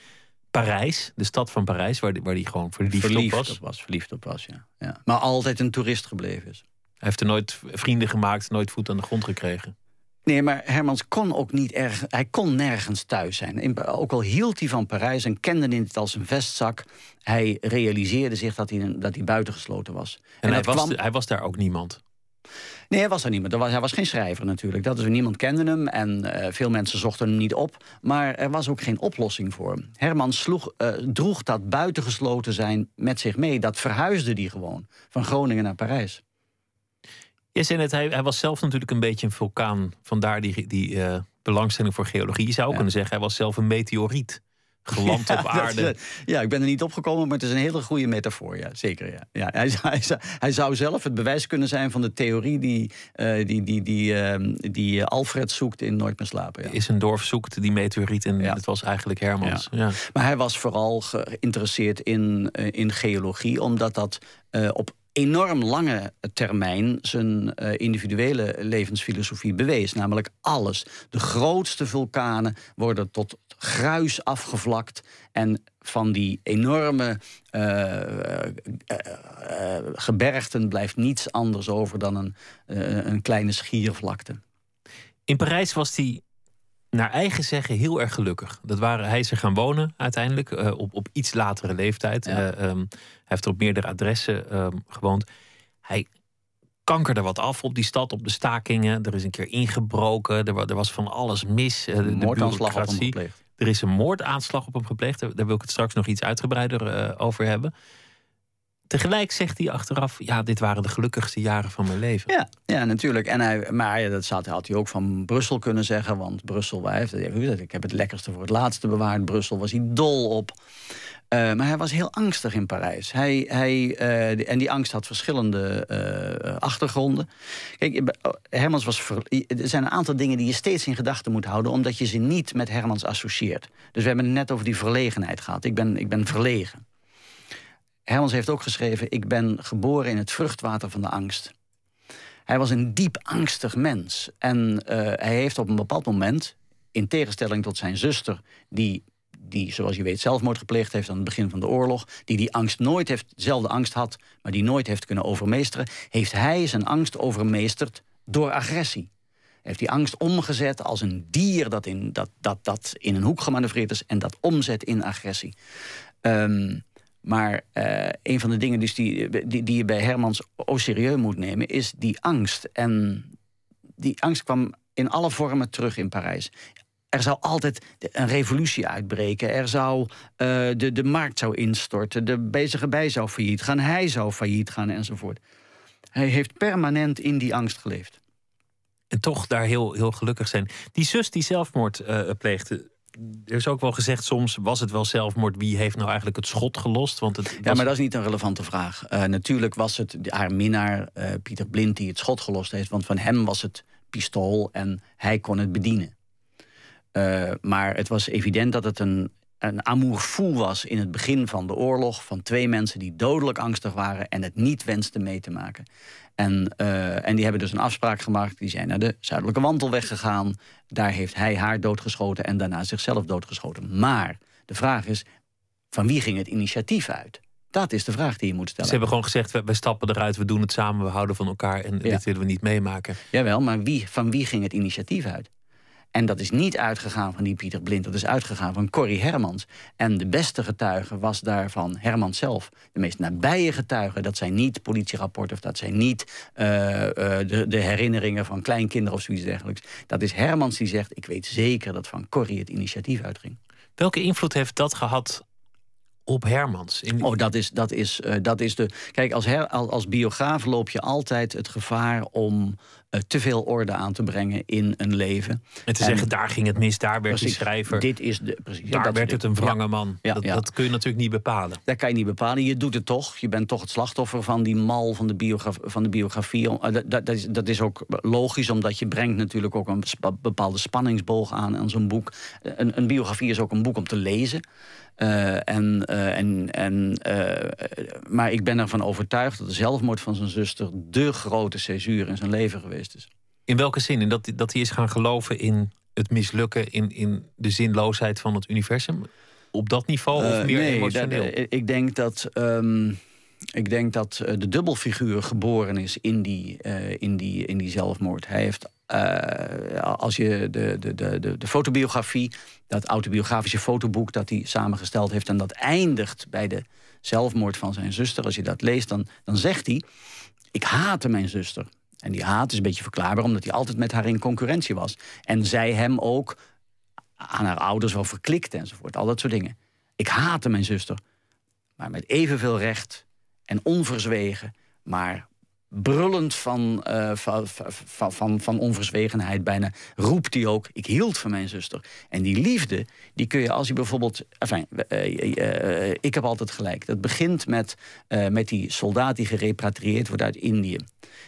Parijs, de stad van Parijs, waar hij waar die gewoon verliefd, verliefd op was. op was. Verliefd op was, ja. ja. Maar altijd een toerist gebleven is. Hij heeft er nooit vrienden gemaakt, nooit voet aan de grond gekregen. Nee, maar Hermans kon ook niet erg. Hij kon nergens thuis zijn. In- ook al hield hij van Parijs en kende het als een vestzak. Hij realiseerde zich dat hij, dat hij buitengesloten was. En, hij, was, kwam- hij was daar ook niemand. Nee, hij was er niemand. Er was, hij was geen schrijver natuurlijk. Dat is, niemand kende hem en eh, veel mensen zochten hem niet op. Maar er was ook geen oplossing voor hem. Herman sloeg, eh, droeg dat buitengesloten zijn met zich mee. Dat verhuisde hij gewoon van Groningen naar Parijs. Je zei net, hij, hij was zelf natuurlijk een beetje een vulkaan. Vandaar die, die eh, belangstelling voor geologie. Je zou ook Ja. kunnen zeggen, hij was zelf een meteoriet. Geland Ja, op aarde. ja, ik ben er niet opgekomen, maar het is een hele goede metafoor. Ja, zeker. Ja. Ja, hij, zou- hij, hij zou zelf het bewijs kunnen zijn van de theorie die, eh, die, die, die, ehm, die eh, Alfred zoekt in Nooit meer slapen. Ja. Is een dorp zoekt die meteoriet en Ja. het was eigenlijk Hermans. Ja. Maar hij was vooral geïnteresseerd in, eh, in geologie, omdat dat op enorm lange termijn zijn individuele levensfilosofie bewees. Namelijk alles. De grootste vulkanen worden tot gruis afgevlakt. En van die enorme eh, eh, eh, gebergten blijft niets anders over dan een, een kleine schiervlakte. In Parijs was hij naar eigen zeggen heel erg gelukkig. Dat waren, hij is er gaan wonen uiteindelijk op, op iets latere leeftijd. Ja. Eh, ehm, hij heeft er op meerdere adressen ehm, gewoond. Hij kankerde wat af op die stad, op de stakingen. Er is een keer ingebroken. Er, wa- er was van alles mis. eh, de, de bureaucratie. Er is een moordaanslag op hem gepleegd. Daar, wil ik het straks nog iets uitgebreider eh, over hebben. Tegelijk zegt hij achteraf: ja, dit waren de gelukkigste jaren van mijn leven. Ja, ja natuurlijk. En hij, maar ja, dat zat, had hij ook van Brussel kunnen zeggen. Want Brussel, hij heeft- ik heb het lekkerste voor het laatste bewaard. Brussel was hij dol op. Eh, maar hij was heel angstig in Parijs. Hij, hij, eh, en die angst had verschillende eh, achtergronden. Kijk, eh, Hermans was er zijn een aantal dingen die je steeds in gedachten moet houden... omdat je ze niet met Hermans associeert. Dus we hebben het net over die verlegenheid gehad. Ik ben, ik ben verlegen. Hermans heeft ook geschreven... ik ben geboren in het vruchtwater van de angst. Hij was een diep angstig mens. En hij heeft op een bepaald moment, in tegenstelling tot zijn zuster... die, die, zoals je weet, zelfmoord gepleegd heeft aan het begin van de oorlog... die die angst nooit heeft, dezelfde angst had... maar die nooit heeft kunnen overmeesteren... heeft hij zijn angst overmeesterd door agressie. Heeft die angst omgezet als een dier dat in, dat, dat, dat in een hoek gemanoeuvreerd is... en dat omzet in agressie. Ehm, maar eh, een van de dingen dus die, die, die je bij Hermans au serieus moet nemen... is die angst. En die angst kwam in alle vormen terug in Parijs. Er zou altijd een revolutie uitbreken. Er zou, eh, de, de markt zou instorten. De bezige bij zou failliet gaan. Hij zou failliet gaan enzovoort. Hij heeft permanent in die angst geleefd. En toch daar heel, heel gelukkig zijn. Die zus die zelfmoord eh, pleegde. Er is ook wel gezegd soms, was het wel zelfmoord? Wie heeft nou eigenlijk het schot gelost? Want het Ja, maar dat is niet een relevante vraag. Eh, natuurlijk was het haar minnaar, Pieter Blind, die het schot gelost heeft. Want van hem was het pistool en hij kon het bedienen. Uh, maar het was evident dat het een, een amour fou was in het begin van de oorlog. Van twee mensen die dodelijk angstig waren en het niet wensten mee te maken. En, uh, en die hebben dus een afspraak gemaakt. Die zijn naar de zuidelijke wandelweg gegaan. Daar heeft hij haar doodgeschoten en daarna zichzelf doodgeschoten. Maar de vraag is, van wie ging het initiatief uit? Dat is de vraag die je moet stellen. Ze hebben gewoon gezegd, we, stappen eruit, we doen het samen, we houden van elkaar en dit willen we niet meemaken. Jawel, maar wie, van wie ging het initiatief uit? En dat is niet uitgegaan van die Pieter Blind, dat is uitgegaan van Corrie Hermans. En de beste getuige was daarvan Hermans zelf. De meest nabije getuigen, dat zijn niet politierapporten... of dat zijn niet uh, uh, de, de, herinneringen van kleinkinderen of zoiets dergelijks. Dat is Hermans die zegt, ik weet zeker dat van Corrie het initiatief uitging. Welke invloed heeft dat gehad op Hermans? In... Oh, dat is, dat, is, uh, dat is de. Kijk, als, her, als biograaf loop je altijd het gevaar om uh, te veel orde aan te brengen in een leven. En te zeggen, daar ging het mis, daar werd precies, die schrijver. Dit is de, precies, daar werd het een wrange man. Ja, dat, dat, kun je natuurlijk niet bepalen. Dat kan je niet bepalen. Je doet het toch. Je bent toch het slachtoffer van die mal van de, biograf, van de biografie. Uh, dat, dat, is, dat is ook logisch, omdat je brengt natuurlijk ook een bepaalde spanningsboog aan aan zo'n boek. Een, een biografie is ook een boek om te lezen. Uh, en, uh, en, en, uh, maar ik ben ervan overtuigd dat de zelfmoord van zijn zuster de grote césuur in zijn leven geweest is. In welke zin? In dat, dat hij is gaan geloven in het mislukken, in, in de zinloosheid van het universum? Op dat niveau of meer nee, emotioneel? Dat, ik denk dat. Um, ik denk dat de dubbelfiguur geboren is in die, in die, in die zelfmoord. Hij heeft uh, als je de, de, de, de, fotobiografie, dat autobiografische fotoboek dat hij samengesteld heeft, en dat eindigt bij de zelfmoord van zijn zuster, als je dat leest, dan, dan zegt hij: Ik haatte mijn zuster. En die haat is een beetje verklaarbaar, omdat hij altijd met haar in concurrentie was. En zij hem ook aan haar ouders wel verklikte enzovoort. Al dat soort dingen. Ik haatte mijn zuster. Maar met evenveel recht en onverzwegen, maar brullend van, uh, van, van, van, van, onverzwegenheid bijna, roept hij ook: Ik hield van mijn zuster. En die liefde, die kun je als je bijvoorbeeld. Enfin, uh, uh, ik heb altijd gelijk. Dat begint met, met die soldaat die gerepatrieerd wordt uit Indië.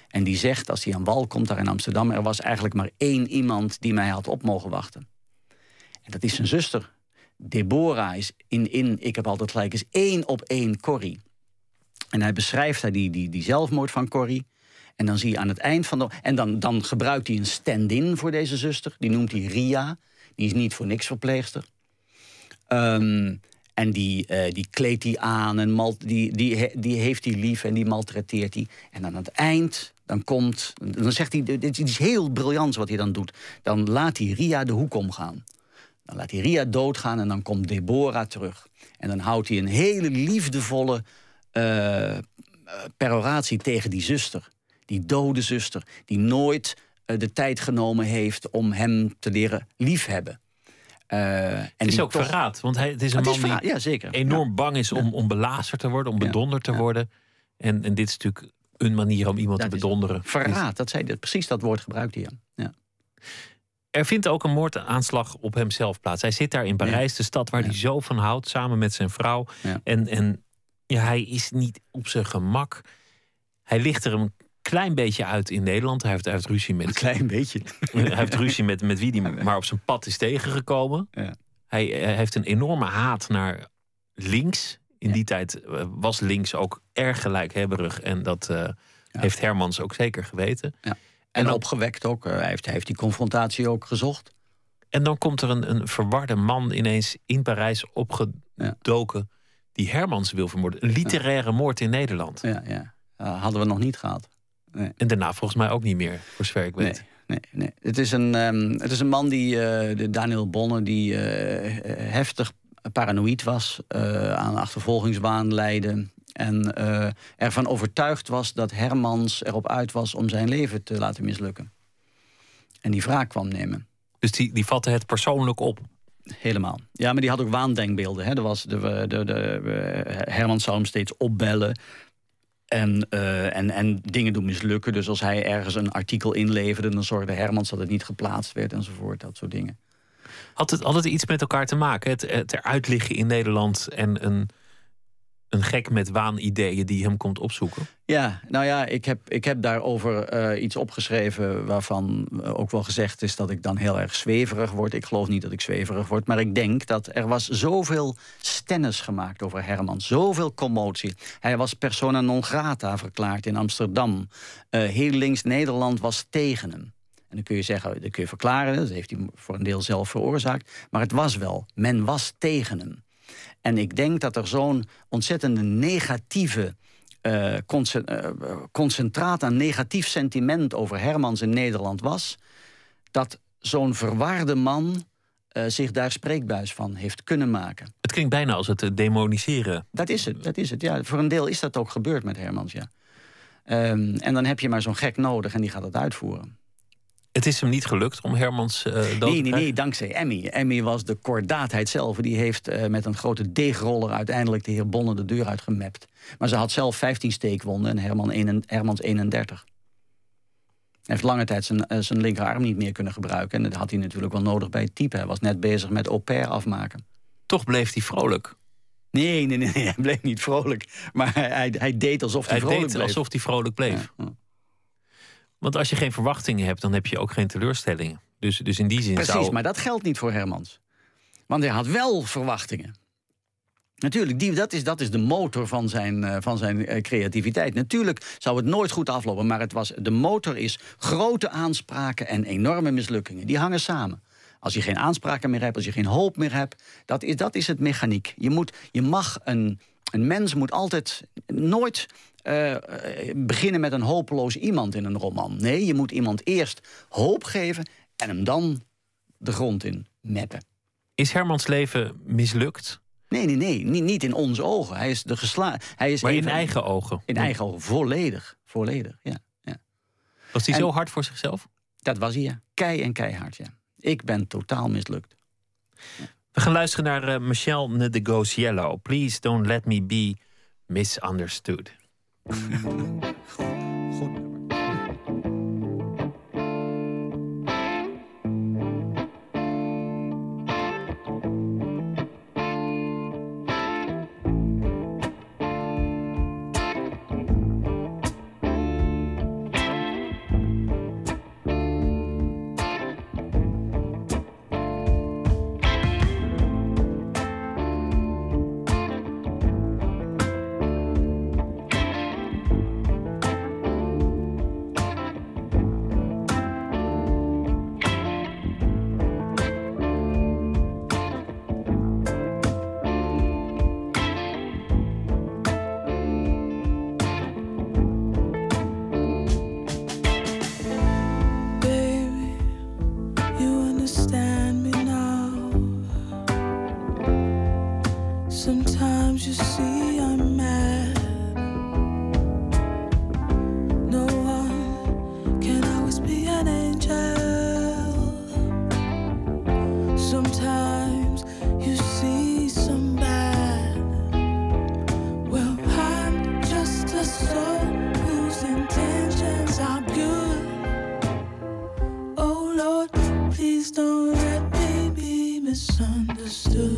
En die zegt, als hij aan wal komt daar in Amsterdam, er was eigenlijk maar één iemand die mij had op mogen wachten. En dat is zijn zuster. Deborah is in, in Ik heb altijd gelijk, is één op één Corrie. En hij beschrijft hij die, die, die zelfmoord van Corrie. En dan zie je aan het eind van de. En dan, dan gebruikt hij een stand-in voor deze zuster. Die noemt hij Ria. Die is niet voor niks verpleegster. Um, en die, uh, die kleedt hij aan en mal, die, die, die heeft hij lief en die maltreteert hij. En aan het eind, dan komt. Dan zegt hij. Dit is heel briljant wat hij dan doet. Dan laat hij Ria de hoek omgaan. Dan laat hij Ria doodgaan en dan komt Deborah terug. En dan houdt hij een hele liefdevolle uh, peroratie tegen die zuster. Die dode zuster, die nooit uh, de tijd genomen heeft om hem te leren liefhebben. Uh, en het is ook toch... verraad, want hij, het is een man is die ja, zeker. enorm bang is om, om belazerd te worden, om bedonderd te worden. En, en dit is natuurlijk een manier om iemand dat te bedonderen. Verraad, dat zei dat, precies dat woord gebruikt hij. Ja. Er vindt ook een moordaanslag op hemzelf plaats. Hij zit daar in Parijs, de stad waar hij zo van houdt, samen met zijn vrouw. En, en ja, hij is niet op zijn gemak. Hij ligt er een klein beetje uit in Nederland. Hij heeft, hij heeft ruzie met. Een klein beetje. hij heeft ruzie met, met wie hij maar op zijn pad is tegengekomen. Ja. Hij, hij, heeft een enorme haat naar links. In die tijd eh, was links ook erg gelijkhebberig. En dat uh, heeft Hermans ook zeker geweten. En, en opgewekt ook. Hij, heeft, hij heeft die confrontatie ook gezocht. En dan komt er een, een verwarde man ineens in Parijs opgedoken die Hermans wil vermoorden. Een literaire moord in Nederland. Ja, ja. Uh, hadden we nog niet gehad. Nee. En daarna volgens mij ook niet meer, voor zover ik weet. Nee, nee, nee. Het, is een, um, het is een man die, uh, de Daniel Bonne, die uh, heftig paranoïd was, aan achtervolgingsbaan leidde. En ervan overtuigd was dat Hermans erop uit was om zijn leven te laten mislukken. En die wraak kwam nemen. Dus die, die vatte het persoonlijk op? Helemaal. Ja, maar die had ook waandenkbeelden. Hè. Er was de, de, de, Herman zou hem steeds opbellen. En, uh, en, en dingen doen mislukken. Dus als hij ergens een artikel inleverde... dan zorgde Hermans dat het niet geplaatst werd enzovoort. Dat soort dingen. Had het, het iets met elkaar te maken? Het, het eruit liggen in Nederland en een een gek met waanideeën die hem komt opzoeken? Ja, nou ja, ik heb, ik heb daarover eh, iets opgeschreven waarvan ook wel gezegd is dat ik dan heel erg zweverig word. Ik geloof niet dat ik zweverig word, maar ik denk dat er was zoveel stennis gemaakt over Herman, zoveel commotie. Hij was persona non grata verklaard in Amsterdam. Uh, heel links Nederland was tegen hem. En dan kun je zeggen, dat kun je verklaren, dat heeft hij voor een deel zelf veroorzaakt. Maar het was wel, men was tegen hem. En ik denk dat er zo'n ontzettende negatieve uh, concentraat aan negatief sentiment over Hermans in Nederland was, dat zo'n verwaarde man uh, zich daar spreekbuis van heeft kunnen maken. Het klinkt bijna als het demoniseren. Dat is het, dat is het. Ja, voor een deel is dat ook gebeurd met Hermans, ja. Um, en dan heb je maar zo'n gek nodig en die gaat het uitvoeren. Het is hem niet gelukt om Hermans uh, dood nee, nee, nee, dankzij Emmy. Emmy was de kordaatheid zelf. Die heeft uh, met een grote deegroller uiteindelijk de heer Bonne de deur uitgemapt. Maar ze had zelf 15 steekwonden en Herman een, Hermans 31. Hij heeft lange tijd zijn, uh, zijn linkerarm niet meer kunnen gebruiken. En dat had hij natuurlijk wel nodig bij het type. Hij was net bezig met au pair afmaken. Toch bleef hij vrolijk. Nee, nee, nee, nee, hij bleef niet vrolijk. Maar hij, hij deed alsof hij, hij vrolijk deed bleef. alsof hij vrolijk bleef. Ja. Want als je geen verwachtingen hebt, dan heb je ook geen teleurstellingen. Dus, dus in die zin Precies, zou... maar dat geldt niet voor Hermans. Want hij had wel verwachtingen. Natuurlijk, die, dat, is, dat is de motor van zijn, uh, van zijn uh, creativiteit. Natuurlijk zou het nooit goed aflopen, maar het was, de motor is grote aanspraken en enorme mislukkingen. Die hangen samen. Als je geen aanspraken meer hebt, als je geen hoop meer hebt, dat is, dat is het mechaniek. Je, moet, je mag een, een mens moet altijd nooit uh, beginnen met een hopeloos iemand in een roman. Nee, je moet iemand eerst hoop geven en hem dan de grond in meppen. Is Hermans leven mislukt? Nee, nee, nee. Niet, niet in onze ogen. Hij is de gesla hij is maar in eigen ogen? In eigen ogen, volledig. Volledig, ja. ja. Was hij en, zo hard voor zichzelf? Dat was hij, ja. Kei en keihard, ja. Ik ben totaal mislukt. Ja. We gaan luisteren naar uh, Michelle de Yellow. Please don't let me be misunderstood. Mm-hmm. misunderstood.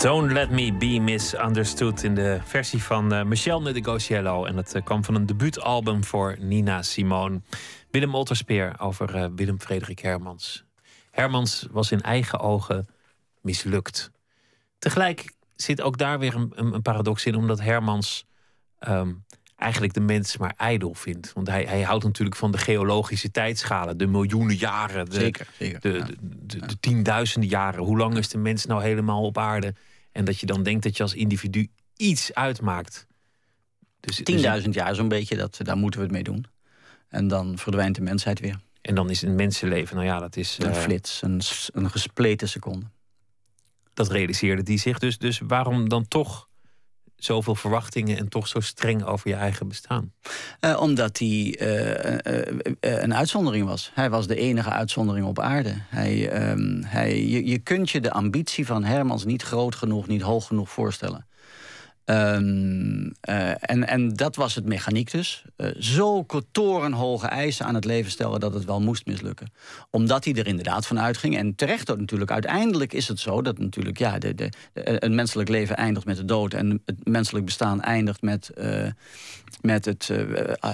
Don't Let Me Be Misunderstood in de versie van uh, Michel Negociello. En het uh, kwam van een debuutalbum voor Nina Simone. Willem Otterspeer over uh, Willem Frederik Hermans. Hermans was in eigen ogen mislukt. Tegelijk zit ook daar weer een, een, paradox in, omdat Hermans um, eigenlijk de mens maar ijdel vindt. Want hij, hij houdt natuurlijk van de geologische tijdschalen, de miljoenen jaren, de, zeker, zeker, de, de, de, de, tienduizenden jaren. Hoe lang is de mens nou helemaal op aarde? En dat je dan denkt dat je als individu iets uitmaakt. Dus, 10.000 dus jaar zo'n beetje, dat, daar moeten we het mee doen. En dan verdwijnt de mensheid weer. En dan is een mensenleven, nou ja, dat is... Een uh, flits, een, een gespleten seconde. Dat realiseerde die zich. Dus, dus waarom dan toch zoveel verwachtingen en toch zo streng over je eigen bestaan? Uh, omdat hij uh, een uitzondering was. Hij was de enige uitzondering op aarde. Hij, um, hij, je, je kunt je de ambitie van Hermans niet groot genoeg, niet hoog genoeg voorstellen. Um, en, en dat was het mechaniek dus. Uh, zo torenhoge eisen aan het leven stellen dat het wel moest mislukken. Omdat hij er inderdaad van uitging. En terecht ook natuurlijk. Uiteindelijk is het zo dat natuurlijk ja, de, de, een menselijk leven eindigt met de dood. En het menselijk bestaan eindigt met, met het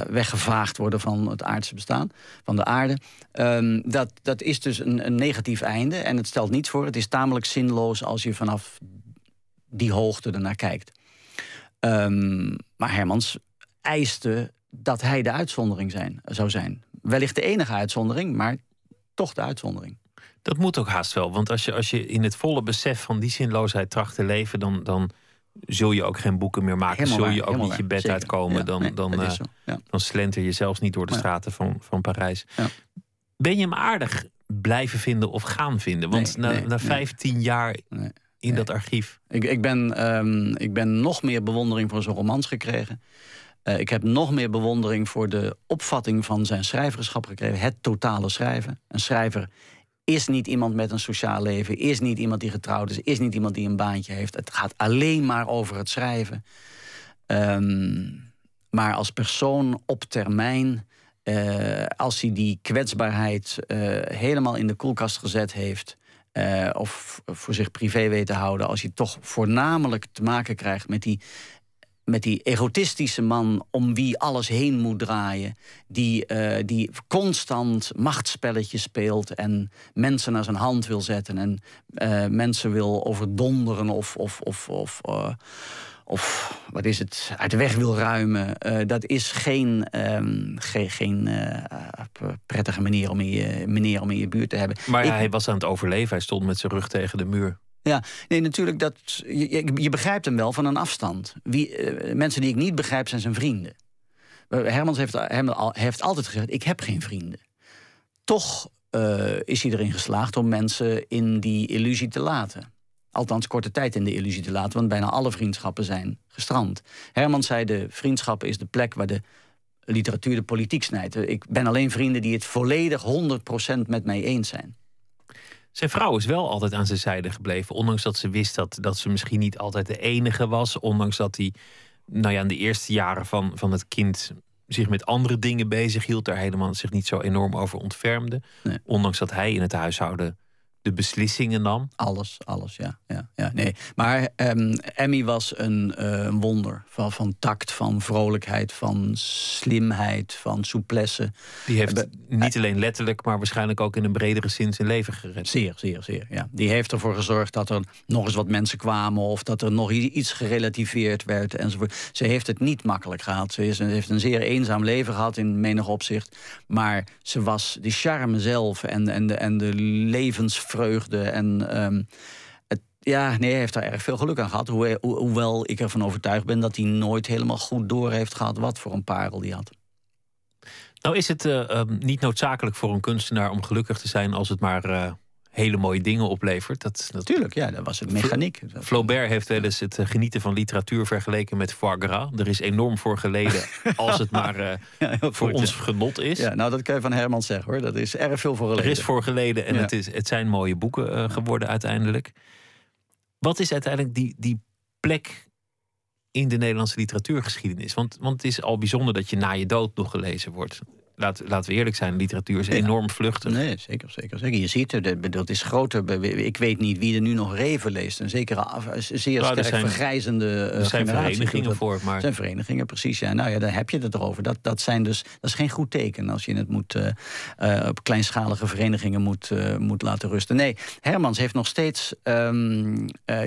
weggevaagd worden van het aardse bestaan. Van de aarde. Um, dat, dat is dus een, een negatief einde. En het stelt niets voor. Het is tamelijk zinloos als je vanaf die hoogte ernaar kijkt. Um, maar Hermans eiste dat hij de uitzondering zijn, zou zijn. Wellicht de enige uitzondering, maar toch de uitzondering. Dat moet ook haast wel. Want als je, als je in het volle besef van die zinloosheid tracht te leven, dan, dan zul je ook geen boeken meer maken. Helemaal zul je ook niet je bed uitkomen. dan, dan, uh, ja. dan slenter je zelfs niet door de straten van, van Parijs. Ja. Ben je hem aardig blijven vinden of gaan vinden? Want nee, na, na 15 jaar in dat archief? Ik, ik, ben, um, ik ben nog meer bewondering voor zijn romans gekregen. Uh, ik heb nog meer bewondering voor de opvatting van zijn schrijverschap gekregen. Het totale schrijven. Een schrijver is niet iemand met een sociaal leven, is niet iemand die getrouwd is, is niet iemand die een baantje heeft. Het gaat alleen maar over het schrijven. Um, maar als persoon op termijn, uh, als hij die kwetsbaarheid uh, helemaal in de koelkast gezet heeft, uh, of voor zich privé weet te houden, als je toch voornamelijk te maken krijgt met die, met die egotistische man om wie alles heen moet draaien, die, uh, die constant machtsspelletjes speelt en mensen naar zijn hand wil zetten en uh, mensen wil overdonderen of. of, of, of of wat is het, uit de weg wil ruimen. Uh, dat is geen, um, ge geen uh, prettige manier om, in je, manier om in je buurt te hebben. Maar ja, hij was aan het overleven. Hij stond met zijn rug tegen de muur. Ja, nee, natuurlijk. Dat, je, je begrijpt hem wel van een afstand. Wie, uh, mensen die ik niet begrijp zijn zijn vrienden. Hermans heeft, heeft altijd gezegd: Ik heb geen vrienden. Toch is hij erin geslaagd om mensen in die illusie te laten althans korte tijd in de illusie te laten, want bijna alle vriendschappen zijn gestrand. Herman zei: de vriendschap is de plek waar de literatuur de politiek snijdt. Ik ben alleen vrienden die het volledig 100% met mij eens zijn. Zijn vrouw is wel altijd aan zijn zijde gebleven. Ondanks dat ze wist dat, dat ze misschien niet altijd de enige was. Ondanks dat hij nou ja, in de eerste jaren van, van het kind zich met andere dingen bezig hield. Daar helemaal zich niet zo enorm over ontfermde. Ondanks dat hij in het huishouden de beslissingen nam? Alles, alles, ja. ja, ja nee. Maar um, Emmy was een uh, wonder van, van tact, van vrolijkheid, van slimheid, van souplesse. Die heeft niet alleen letterlijk, maar waarschijnlijk ook in een bredere zin zijn leven gered. Zeer, zeer, zeer. Ja. Die heeft ervoor gezorgd dat er nog eens wat mensen kwamen of dat er nog iets gerelativeerd werd enzovoort. Ze heeft het niet makkelijk gehad. Ze, is, heeft een zeer eenzaam leven gehad in menig opzicht. Maar ze was de charme zelf en, en de, en de levens vreugde. En um, het, ja, nee, hij heeft daar erg veel geluk aan gehad. hoewel ik ervan overtuigd ben dat hij nooit helemaal goed door heeft gehad wat voor een parel die had. Nou is het uh, niet noodzakelijk voor een kunstenaar om gelukkig te zijn als het maar uh, hele mooie dingen oplevert. Dat, Natuurlijk, ja, dat was het mechaniek. Flaubert heeft wel eens het genieten van literatuur vergeleken met foie gras. Er is enorm voor geleden als het maar uh, ja, voor ons genot is. Ja, nou, dat kan je van Herman zeggen hoor. Dat is erg veel voor geleden. Er is voor geleden en het, is, het zijn mooie boeken uh, geworden uiteindelijk. Wat is uiteindelijk die, die plek in de Nederlandse literatuurgeschiedenis? Want, want het is al bijzonder dat je na je dood nog gelezen wordt. Laat, laten we eerlijk zijn, literatuur is enorm vluchtig. Nee, zeker, zeker, zeker. Je ziet het, dat is groter. Ik weet niet wie er nu nog Reven leest. Een zekere, zeer nou, sterk zijn, vergrijzende uh, Er zijn verenigingen voor. Maar... Er zijn verenigingen, precies. Ja. Nou ja, daar heb je het erover. Dat, dat, zijn dus, dat is geen goed teken als je het moet, uh, uh, op kleinschalige verenigingen moet, moet laten rusten. Nee, Hermans heeft nog steeds... Um,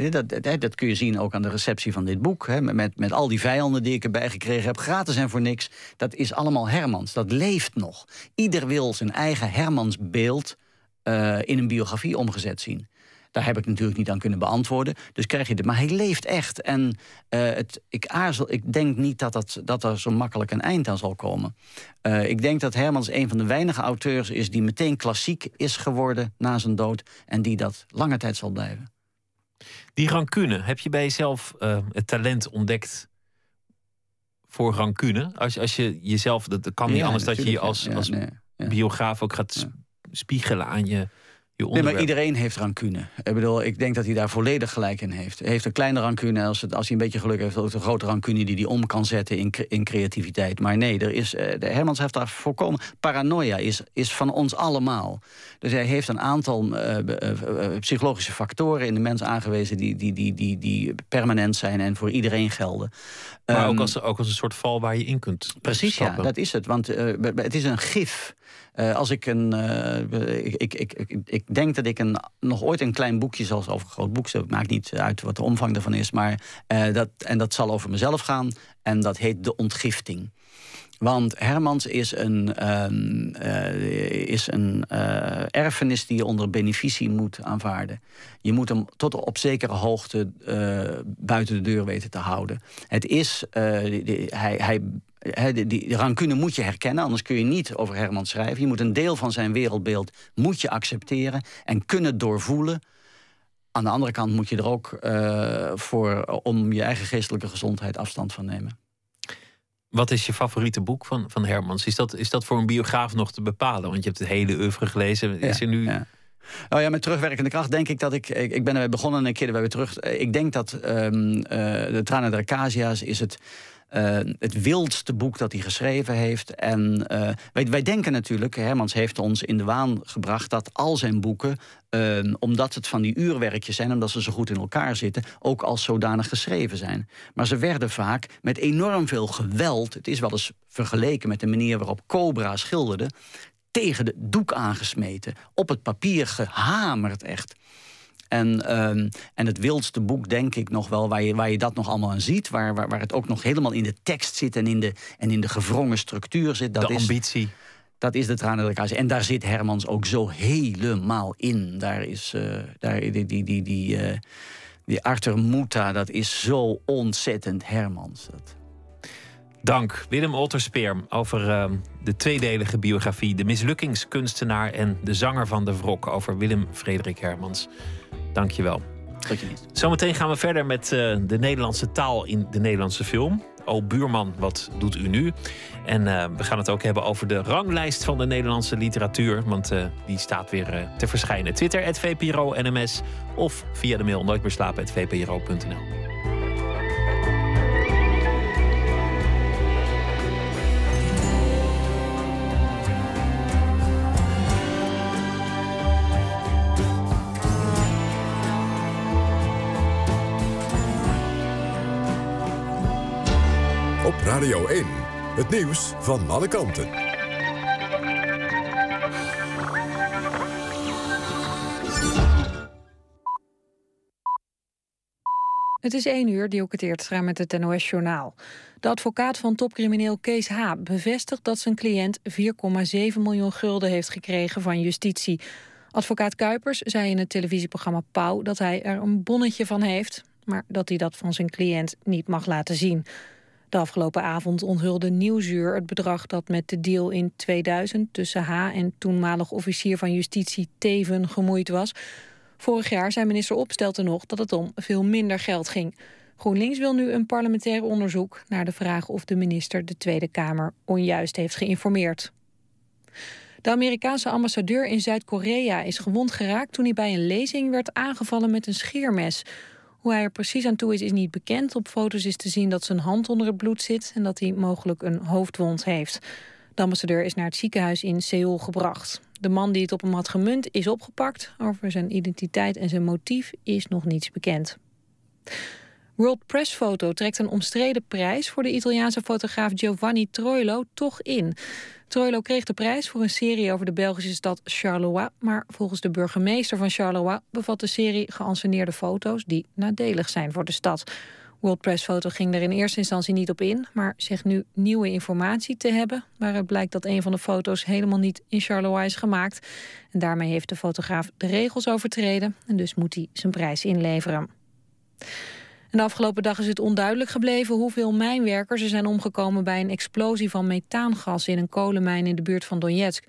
dat, dat, dat, kun je zien ook aan de receptie van dit boek. Hè, met, met al die vijanden die ik erbij gekregen heb. Gratis en voor niks. Dat is allemaal Hermans. Dat leeft nog. Ieder wil zijn eigen Hermansbeeld uh, in een biografie omgezet zien. Daar heb ik natuurlijk niet aan kunnen beantwoorden. Dus krijg je dit. Maar hij leeft echt. En uh, het, ik aarzel, ik denk niet dat, dat, dat er zo makkelijk een eind aan zal komen. Uh, ik denk dat Hermans een van de weinige auteurs is die meteen klassiek is geworden na zijn dood. En die dat lange tijd zal blijven. Die rancune, heb je bij jezelf het talent ontdekt voor rancune? Als, als je jezelf, dat kan niet anders dat je je als, als biograaf ook gaat spiegelen aan je Nee, maar iedereen heeft rancune. Ik bedoel, ik denk dat hij daar volledig gelijk in heeft. Hij heeft een kleine rancune, als, het, als hij een beetje geluk heeft... ook een grote rancune die hij om kan zetten in, in creativiteit. Maar nee, er is, uh, Hermans heeft daar voorkomen... Paranoia is, is van ons allemaal. Dus hij heeft een aantal uh, uh, psychologische factoren in de mens aangewezen... Die, die, die, die, die permanent zijn en voor iedereen gelden. Maar ook, um, als, ook als een soort val waar je in kunt Precies, ja, dat is het. Want het is een gif... Uh, als ik een. Uh, ik, ik, ik, ik, denk dat ik een, nog ooit een klein boekje, zoals over een groot boek, het maakt niet uit wat de omvang ervan is, maar uh, dat, en dat zal over mezelf gaan. En dat heet De Ontgifting. Want Hermans is een, uh, is een erfenis die je onder beneficie moet aanvaarden. Je moet hem tot op zekere hoogte buiten de deur weten te houden. Het is, hij, hij die, die, rancune moet je herkennen, anders kun je niet over Herman schrijven. Je moet een deel van zijn wereldbeeld moet je accepteren en kunnen doorvoelen. Aan de andere kant moet je er ook uh, voor om je eigen geestelijke gezondheid afstand van nemen. Wat is je favoriete boek van, van Hermans? Is dat, is dat voor een biograaf nog te bepalen? Want je hebt het hele oeuvre gelezen. Is er nu... Ja. Nou ja, met terugwerkende kracht denk ik dat ik... Ik, ik ben er begonnen en een keer erbij weer terug. Ik denk dat um, uh, de Tranen der Acacia's is het uh, het wildste boek dat hij geschreven heeft. En uh, wij, wij, denken natuurlijk, Hermans heeft ons in de waan gebracht dat al zijn boeken, uh, omdat het van die uurwerkjes zijn, omdat ze zo goed in elkaar zitten, ook als zodanig geschreven zijn. Maar ze werden vaak met enorm veel geweld, het is wel eens vergeleken met de manier waarop Cobra schilderde, tegen de doek aangesmeten, op het papier gehamerd echt. En, um, en het wildste boek, denk ik nog wel, waar je, waar je dat nog allemaal aan ziet. Waar, waar, waar het ook nog helemaal in de tekst zit en in de, en in de gewrongen structuur zit. Dat de ambitie. Is, dat is de tranen der En daar zit Hermans ook zo helemaal in. Daar is uh, daar, die, die, die, die, uh, die Arthur Muta, dat is zo ontzettend Hermans. Dat. Dank, Willem Otterspeer, over uh, de tweedelige biografie... De mislukkingskunstenaar en de zanger van de wrok... over Willem Frederik Hermans. Dankjewel. Tot je niet. Zometeen gaan we verder met uh, de Nederlandse taal in de Nederlandse film. O Buurman, wat doet u nu? En uh, we gaan het ook hebben over de ranglijst van de Nederlandse literatuur. Want uh, die staat weer te verschijnen. Twitter, VPRO NMS. Of via de mail nooitmeerslapen.vpro.nl. Radio 1. Het nieuws van alle kanten. Het is 1 uur, die eerst met het NOS-journaal. De advocaat van topcrimineel Kees H. bevestigt dat zijn cliënt 4,7 miljoen gulden heeft gekregen van justitie. Advocaat Kuipers zei in het televisieprogramma Pauw dat hij er een bonnetje van heeft, maar dat hij dat van zijn cliënt niet mag laten zien. De afgelopen avond onthulde Nieuwsuur het bedrag dat met de deal in 2000 tussen H en toenmalig officier van justitie Teven gemoeid was. Vorig jaar zei minister Opstelten nog dat het om veel minder geld ging. GroenLinks wil nu een parlementair onderzoek naar de vraag of de minister de Tweede Kamer onjuist heeft geïnformeerd. De Amerikaanse ambassadeur in Zuid-Korea is gewond geraakt toen hij bij een lezing werd aangevallen met een scheermes. Hoe hij er precies aan toe is, is niet bekend. Op foto's is te zien dat zijn hand onder het bloed zit en dat hij mogelijk een hoofdwond heeft. De ambassadeur is naar het ziekenhuis in Seoul gebracht. De man die het op hem had gemunt is opgepakt. Over zijn identiteit en zijn motief is nog niets bekend. World Press Photo trekt een omstreden prijs voor de Italiaanse fotograaf Giovanni Troilo toch in. Troilo kreeg de prijs voor een serie over de Belgische stad Charleroi, maar volgens de burgemeester van Charleroi bevat de serie geanceneerde foto's die nadelig zijn voor de stad. World Press Photo ging er in eerste instantie niet op in, maar zegt nu nieuwe informatie te hebben, waaruit blijkt dat een van de foto's helemaal niet in Charleroi is gemaakt. En daarmee heeft de fotograaf de regels overtreden en dus moet hij zijn prijs inleveren. De afgelopen dag is het onduidelijk gebleven hoeveel mijnwerkers er zijn omgekomen bij een explosie van methaangas in een kolenmijn in de buurt van Donetsk.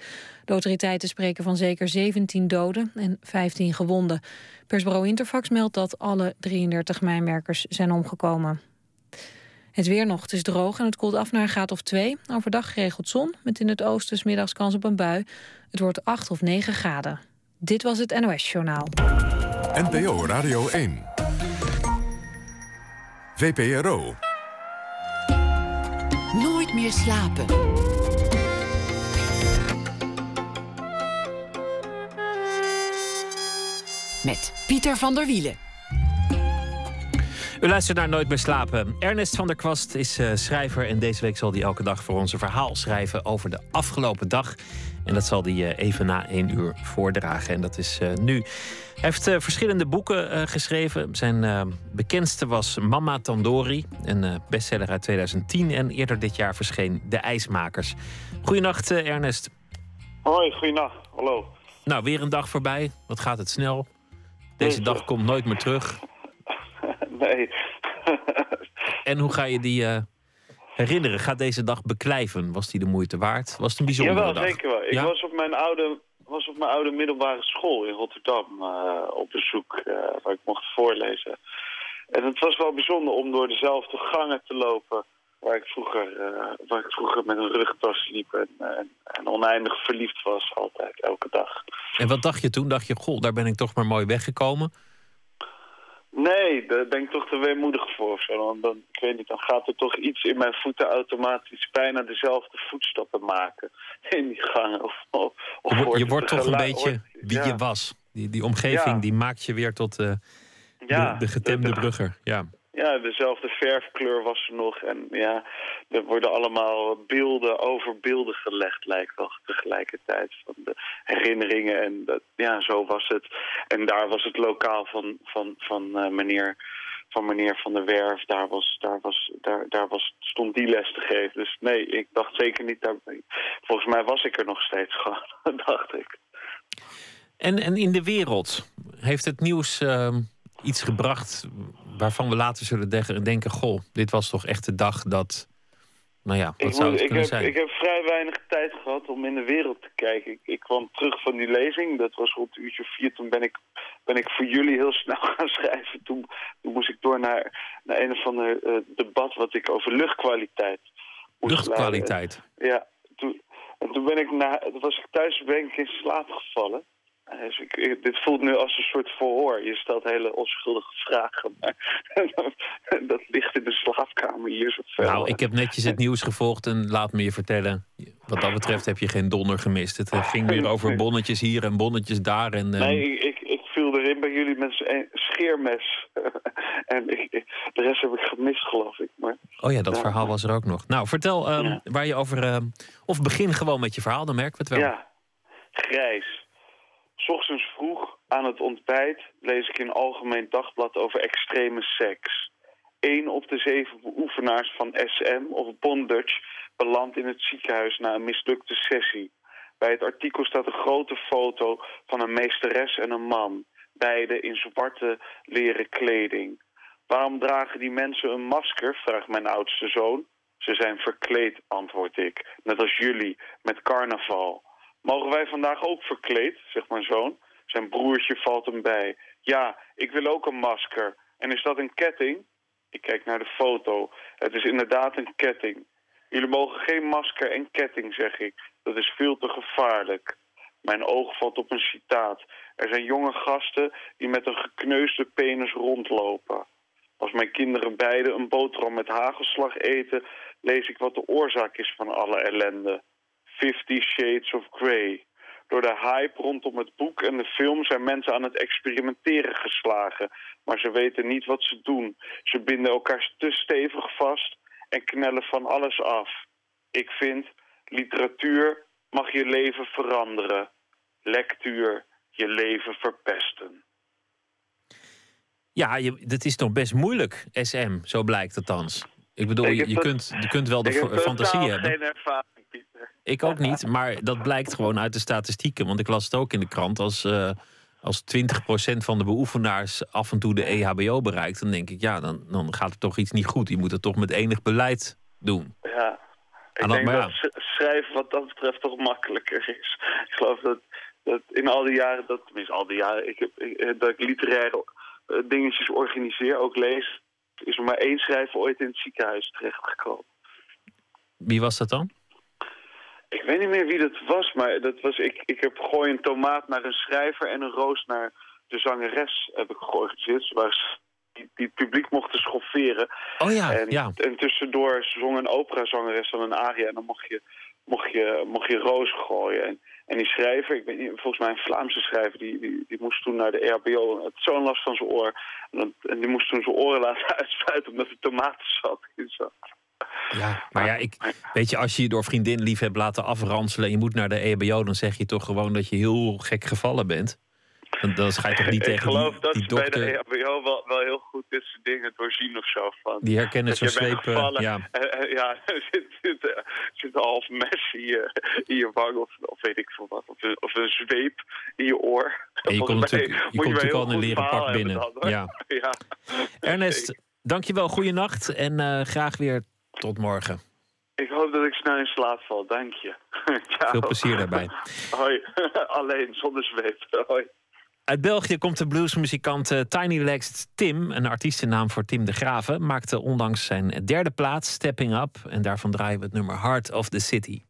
De autoriteiten spreken van zeker 17 doden en 15 gewonden. Persbureau Interfax meldt dat alle 33 mijnwerkers zijn omgekomen. Het weer nog, het is droog en het koelt af naar een graad of 2. Overdag geregeld zon, met in het oosten middags kans op een bui. Het wordt 8 of 9 graden. Dit was het NOS Journaal. NPO Radio 1. VPRO. Nooit meer slapen. Met Pieter van der Wielen. U luistert naar Nooit meer slapen. Ernest van der Kwast is uh, schrijver en deze week zal hij elke dag voor ons een verhaal schrijven over de afgelopen dag. En dat zal hij uh, even na één uur voordragen. En dat is uh, nu. Hij heeft verschillende boeken geschreven. Zijn bekendste was Mama Tandori, een bestseller uit 2010. En eerder dit jaar verscheen De IJsmakers. Goedenacht, Ernest. Hoi, goedenacht. Hallo. Nou, weer een dag voorbij. Wat gaat het snel? Deze dag komt nooit meer terug. Nee. en hoe ga je die herinneren? Gaat deze dag beklijven? Was die de moeite waard? Was het een bijzondere Jawel, dag? zeker wel. Ik Ja? was, op mijn oude, was op mijn oude middelbare school in Rotterdam uh, op bezoek, uh, waar ik mocht voorlezen. En het was wel bijzonder om door dezelfde gangen te lopen waar ik vroeger, waar ik vroeger met een rugtas liep en, en, en oneindig verliefd was altijd, elke dag. En wat dacht je toen? Dacht je, goh, daar ben ik toch maar mooi weggekomen? Nee, daar ben ik toch te weemoedig voor of zo. Want dan, ik weet niet, dan gaat er toch iets in mijn voeten automatisch bijna dezelfde voetstappen maken. In die gangen. Of, of, of je, wordt- je wordt toch een beetje wie ja. je was. Die, die omgeving Ja. die maakt je weer tot eh, Ja, de, de getemde de- de- brugger. Ja. Ja, dezelfde verfkleur was er nog. En ja, er worden allemaal beelden over beelden gelegd, lijkt wel tegelijkertijd. Van de herinneringen en dat, ja, zo was het. En daar was het lokaal van, van, van, eh, meneer, van meneer Van der Werf. Daar, was, daar, was, daar, daar was, stond die les te geven. Dus nee, ik dacht zeker niet... Daar, volgens mij was ik er nog steeds gewoon, dacht ik. En, en in de wereld heeft het nieuws ehm, iets gebracht waarvan we later zullen de- denken: Goh, dit was toch echt de dag dat. Nou ja, wat Ik, zou moet- het ik, kunnen heb, zijn? ik heb vrij weinig tijd gehad om in de wereld te kijken. Ik, ik kwam terug van die lezing, dat was rond een uurtje vier. Toen ben ik, ben ik voor jullie heel snel gaan schrijven. Toen, toen moest ik door naar, naar een of ander eh, debat wat ik over luchtkwaliteit Luchtkwaliteit. leiden. Ja, toen, en toen ben ik na, toen was ik thuis ben ik in slaap gevallen. Dus ik, ik- dit voelt nu als een soort verhoor. Je stelt hele onschuldige vragen, maar dat ligt in de slaapkamer hier zo ver. Nou, ik heb netjes het nieuws gevolgd en laat me je vertellen. Wat dat betreft heb je geen donder gemist. Het eh, ging weer over bonnetjes hier en bonnetjes daar. En, eh, Nee, ik, ik, viel erin bij jullie met een scheermes. en ik, de rest heb ik gemist, geloof ik. Maar Oh ja, dat verhaal was er ook nog. Nou, vertel ehm, Ja. waar je over. ehm, of begin gewoon met je verhaal, dan merken we het wel. ja, grijs. Ochtends vroeg aan het ontbijt lees ik een algemeen dagblad over extreme seks. Eén op de zeven beoefenaars van SM of bondage belandt in het ziekenhuis na een mislukte sessie. Bij het artikel staat een grote foto van een meesteres en een man. Beide in zwarte leren kleding. Waarom dragen die mensen een masker, vraagt mijn oudste zoon. Ze zijn verkleed, antwoord ik. Net als jullie, met carnaval. Mogen wij vandaag ook verkleed, zegt mijn zoon. Zijn broertje valt hem bij. Ja, ik wil ook een masker. En is dat een ketting? Ik kijk naar de foto. Het is inderdaad een ketting. Jullie mogen geen masker en ketting, zeg ik. Dat is veel te gevaarlijk. Mijn oog valt op een citaat. Er zijn jonge gasten die met een gekneusde penis rondlopen. Als mijn kinderen beiden een boterham met hagelslag eten... lees ik wat de oorzaak is van alle ellende. Fifty Shades of Grey. Door de hype rondom het boek en de film zijn mensen aan het experimenteren geslagen. Maar ze weten niet wat ze doen. Ze binden elkaar te stevig vast en knellen van alles af. Ik vind, literatuur mag je leven veranderen. Lectuur je leven verpesten. Ja, dat is toch best moeilijk, SM, zo blijkt althans. Ik bedoel, Ik je, kunt, je kunt wel de Ik heb fa- fantasie hebben. geen ervaring, Pieter. Ik ook niet, maar dat blijkt gewoon uit de statistieken. Want ik las het ook in de krant. Als, eh als 20% van de beoefenaars af en toe de EHBO bereikt, dan denk ik, ja, dan, dan gaat er toch iets niet goed. Je moet het toch met enig beleid doen. Ja. Ik denk maar dat sch- schrijven wat dat betreft toch makkelijker is. Ik geloof dat, dat in al die jaren, dat, tenminste al die jaren, ik heb, dat ik literaire eh, dingetjes organiseer, ook lees, is er maar één schrijver ooit in het ziekenhuis terechtgekomen. Wie was dat dan? Ik weet niet meer wie dat was, maar dat was, ik, ik heb gooi een tomaat naar een schrijver en een roos naar de zangeres heb ik georganiseerd. Ze waren s- die, die het publiek mochten schofferen. Oh ja, en, ja. en tussendoor zong een operazangeres dan een aria en dan mocht je, mocht je, mocht je roos gooien. En, en die schrijver, ik niet, volgens mij een Vlaamse schrijver, die, die, moest toen naar de RBO. Het zo'n last van zijn oor. En, die moest toen zijn oren laten uitspuiten omdat er tomatensap in zat. Ja, maar ja, ik, weet je, als je je door vriendin lief hebt laten afranselen en je moet naar de EHBO, dan zeg je toch gewoon dat je heel gek gevallen bent. Dan, dan ga je toch niet ik tegen geloof die, dat die ze bij dokter... de EHBO wel, wel heel goed dit soort dingen doorzien of zo. Van. Die herkennen Dat zo'n zweep, eh, ja. Eh, eh, ja, er zit, zit, zit een half mes in je, in je wang of, of weet ik veel wat. Of een, of een zweep in je oor. En je komt natuurlijk, je komt natuurlijk al in een leren pak binnen. dan, ja. ja. Ernest, dankjewel, goeienacht en eh, graag weer tot morgen. Ik hoop dat ik snel in slaap val, dank je. Veel plezier daarbij. Hoi, alleen, zonder zweep. Hoi. Uit België komt de bluesmuzikant eh, Tiny Legs Tim, een artiestennaam voor Tim de Graven, maakte ondanks zijn derde plaats Stepping Up en daarvan draaien we het nummer Heart of the City.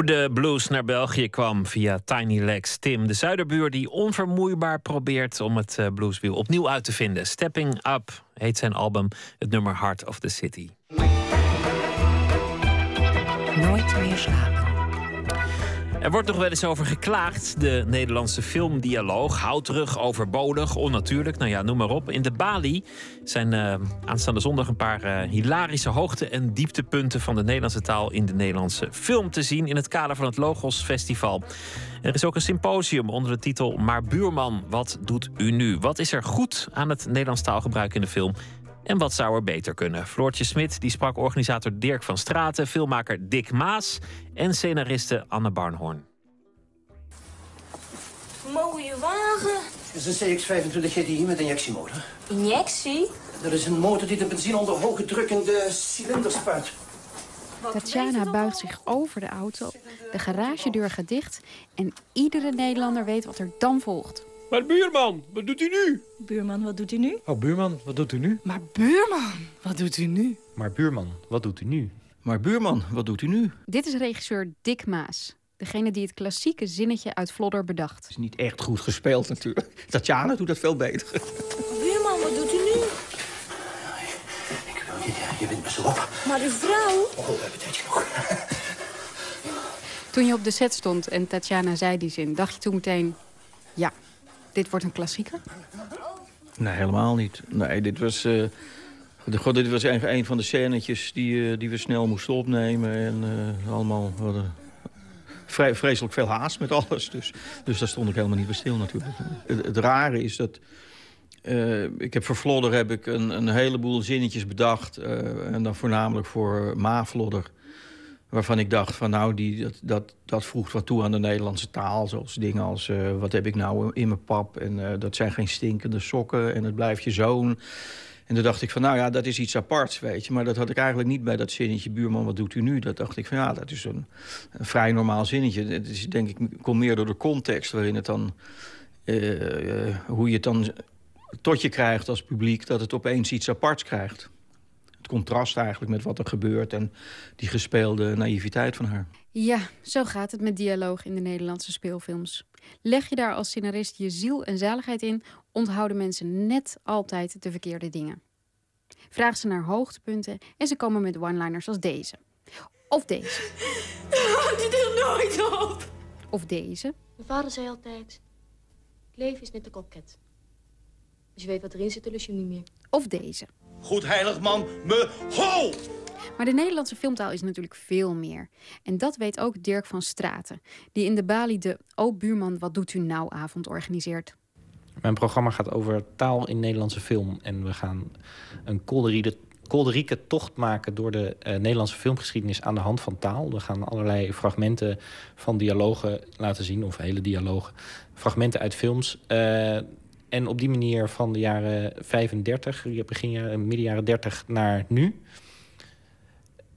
Hoe de blues naar België kwam via Tiny Legs Tim, de zuiderbuur die onvermoeibaar probeert om het eh, blueswiel opnieuw uit te vinden. Stepping Up heet zijn album, het nummer Heart of the City. Nooit meer. Er wordt nog wel eens over geklaagd. De Nederlandse filmdialoog. Houterig, overbodig, onnatuurlijk. Nou ja, noem maar op. In de Bali zijn eh, aanstaande zondag een paar eh, hilarische hoogte- en dieptepunten van de Nederlandse taal in de Nederlandse film te zien. In het kader van het Logos Festival. Er is ook een symposium onder de titel Maar Buurman, wat doet u nu? Wat is er goed aan het Nederlands taalgebruik in de film? En wat zou er beter kunnen? Floortje Smit die sprak organisator Dirk van Straten, filmmaker Dick Maas en scenariste Anne Barnhoorn. Mooie wagen. Het is een CX-25 GTI met injectiemotor. Injectie? Dat is een motor die de benzine onder hoge druk in de cilinder spuit. Tatjana buigt zich over de auto, de garagedeur gaat dicht en iedere Nederlander weet wat er dan volgt. Maar buurman, wat doet u nu? Buurman, wat doet u nu? Oh, buurman, wat doet u nu? Maar buurman, wat doet u nu? Maar buurman, wat doet u nu? Maar buurman, wat doet u nu? Dit is regisseur Dick Maas, degene die het klassieke zinnetje uit Vlodder bedacht. is niet echt goed gespeeld natuurlijk. Tatjana doet dat veel beter. Buurman, wat doet u nu? Je, je wint me zo op. Maar uw vrouw? Oh, hebben tijdje nog. Toen je op de set stond en Tatjana zei die zin, dacht je toen meteen... ja, dit wordt een klassieker? Nee, helemaal niet. Nee, dit was, eh, god, dit was een, een van de scènetjes die, eh, die we snel moesten opnemen. En eh, allemaal hadden vreselijk veel haast met alles. Dus, dus daar stond ik helemaal niet bij stil natuurlijk. Het, rare is dat... ik heb voor Vlodder heb ik een, een heleboel zinnetjes bedacht. en dan voornamelijk voor Ma-Vlodder. Waarvan ik dacht van nou, die, dat, dat, dat vroeg wat toe aan de Nederlandse taal. Zoals dingen als eh, wat heb ik nou in mijn pap. En eh, dat zijn geen stinkende sokken. En het blijft je zoon. En toen dacht ik van nou ja, dat is iets aparts, weet je. Maar dat had ik eigenlijk niet bij dat zinnetje buurman, wat doet u nu? Dat dacht ik van ja, dat is een, vrij normaal zinnetje. Het is denk ik, komt meer door de context waarin het dan... eh, hoe je het dan tot je krijgt als publiek... dat het opeens iets aparts krijgt. Het contrast eigenlijk met wat er gebeurt... en die gespeelde naïviteit van haar. Ja, zo gaat het met dialoog in de Nederlandse speelfilms. Leg je daar als scenarist je ziel en zaligheid in, onthouden mensen net altijd de verkeerde dingen. Vraag ze naar hoogtepunten en ze komen met one-liners als deze. Of deze. Houdt u er nooit op? Of deze. Mijn vader zei altijd: het leven is net een koket. Als je weet wat erin zit, dan lust je hem niet meer. Of deze. Goed heilig man, me ho! Maar de Nederlandse filmtaal is natuurlijk veel meer. En dat weet ook Dirk van Straten, die in de Bali de O buurman, wat doet u nou avond organiseert. Mijn programma gaat over taal in Nederlandse film. En we gaan een kolderieke, kolderieke tocht maken door de eh, Nederlandse filmgeschiedenis aan de hand van taal. We gaan allerlei fragmenten van dialogen laten zien, of hele dialogen. Fragmenten uit films. Eh, en op die manier van de jaren 35, begin jaren, midden jaren 30 naar nu.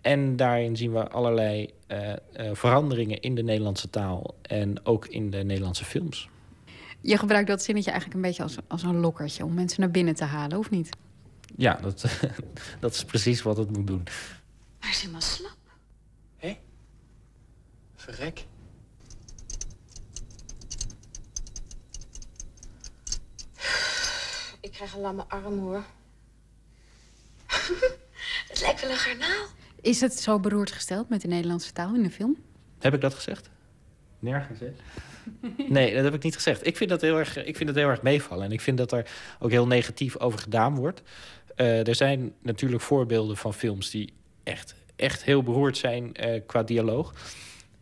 En daarin zien we allerlei eh, eh, veranderingen in de Nederlandse taal en ook in de Nederlandse films. Je gebruikt dat zinnetje eigenlijk een beetje als, als een lokkertje om mensen naar binnen te halen, of niet? Ja, dat, dat is precies wat het moet doen. Maar is helemaal slap. Verrek. Ik krijg een lamme arm hoor. het lijkt wel een garnaal. Is het zo beroerd gesteld met de Nederlandse taal in de film? Heb ik dat gezegd? Nergens, hè? Nee, dat heb ik niet gezegd. Ik vind dat heel erg, ik vind dat heel erg meevallen. En ik vind dat er ook heel negatief over gedaan wordt. Eh, er zijn natuurlijk voorbeelden van films die echt, echt heel beroerd zijn eh, qua dialoog.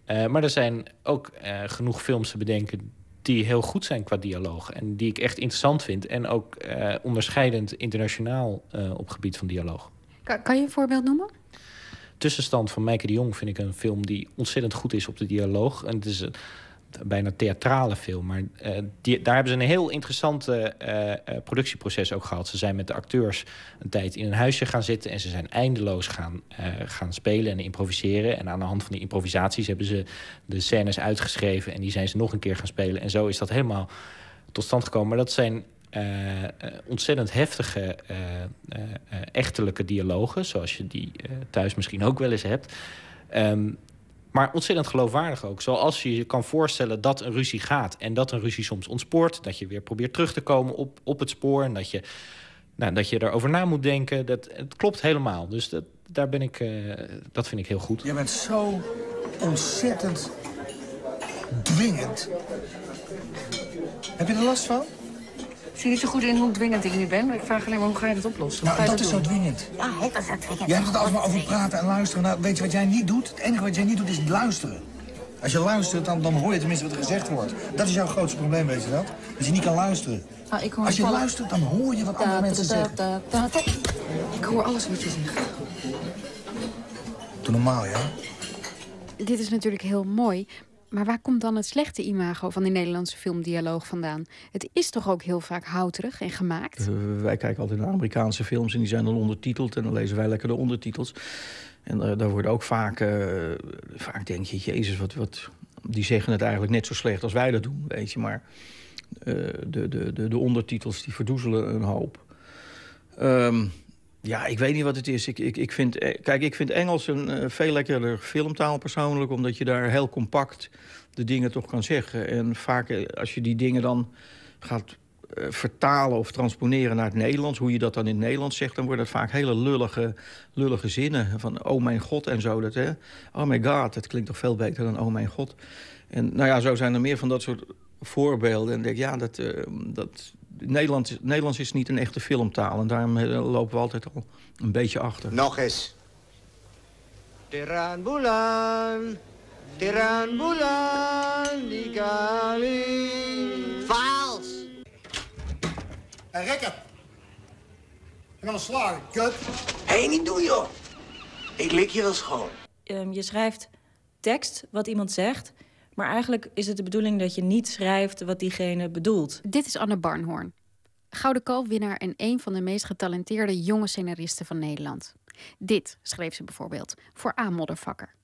Eh, maar er zijn ook eh, genoeg films te bedenken die heel goed zijn qua dialoog. En die ik echt interessant vind. En ook eh, onderscheidend internationaal eh, op gebied van dialoog. Kan, kan je een voorbeeld noemen? Tussenstand van Meike de Jong vind ik een film die ontzettend goed is op de dialoog. En het is een bijna theatrale film. Maar eh, die, daar hebben ze een heel interessante eh, eh, productieproces ook gehad. Ze zijn met de acteurs een tijd in een huisje gaan zitten... en ze zijn eindeloos gaan, gaan spelen en improviseren. En aan de hand van die improvisaties hebben ze de scènes uitgeschreven... en die zijn ze nog een keer gaan spelen. En zo is dat helemaal tot stand gekomen. Maar dat zijn ontzettend heftige, eh, echtelijke dialogen... zoals je die thuis misschien ook wel eens hebt... Ehm, maar ontzettend geloofwaardig ook. Zoals je je kan voorstellen dat een ruzie gaat. En dat een ruzie soms ontspoort. Dat je weer probeert terug te komen op, op het spoor. En dat je, nou, dat je erover na moet denken. Dat, het klopt helemaal. Dus dat, daar ben ik, eh, dat vind ik heel goed. Je bent zo ontzettend dwingend. Heb je er last van? Ik zie niet zo goed in hoe dwingend ik nu ben, maar ik vraag alleen maar hoe ga je dat oplossen? Nou, je dat is zo dwingend. Ja, dat is zo dwingend. Jij hebt het altijd maar over praten en luisteren. Nou, weet je wat jij niet doet? Het enige wat jij niet doet is luisteren. Als je luistert, dan, dan hoor je tenminste wat er gezegd wordt. Dat is jouw grootste probleem, weet je dat? Dat je niet kan luisteren. Ah, ik hoor Als je vallen- luistert, dan hoor je wat andere Da, mensen da, zeggen. da, da, da. Ik hoor alles wat je zegt. Doe normaal, ja? Dit is natuurlijk heel mooi. Maar waar komt dan het slechte imago van die Nederlandse filmdialoog vandaan? Het is toch ook heel vaak houterig en gemaakt? Eh, wij kijken altijd naar Amerikaanse films en die zijn dan ondertiteld. En dan lezen wij lekker de ondertitels. En daar wordt ook vaak, eh, vaak denk je, jezus, wat, wat, die zeggen het eigenlijk net zo slecht als wij dat doen, weet je. Maar eh, de, de, de, de ondertitels die verdoezelen een hoop. Ehm, ja, ik weet niet wat het is. Ik, ik, ik vind, eh, kijk, ik vind Engels een eh, veel lekkerder filmtaal persoonlijk... omdat je daar heel compact de dingen toch kan zeggen. En vaak eh, als je die dingen dan gaat vertalen of transponeren naar het Nederlands... hoe je dat dan in het Nederlands zegt... dan worden het vaak hele lullige, lullige zinnen. Van oh mijn god en zo. Dat, hè? Oh my god, dat klinkt toch veel beter dan oh mijn god. En nou ja, zo zijn er meer van dat soort voorbeelden. En denk, ja, dat, dat, Nederlands, Nederlands is niet een echte filmtaal. En daarom eh, lopen we altijd al een beetje achter. Nog eens. Tiran bulan, tiran bulan di kali. Vals! Hé, Rikker. Ik kan een slagen, kut. Hé, hey, niet doen, joh. Ik lik je wel schoon. Ehm, je schrijft tekst wat iemand zegt. Maar eigenlijk is het de bedoeling dat je niet schrijft wat diegene bedoelt. Dit is Anne Barnhoorn. Gouden Kalfwinnaar en een van de meest getalenteerde jonge scenaristen van Nederland. Dit schreef ze bijvoorbeeld voor A-moddervakker.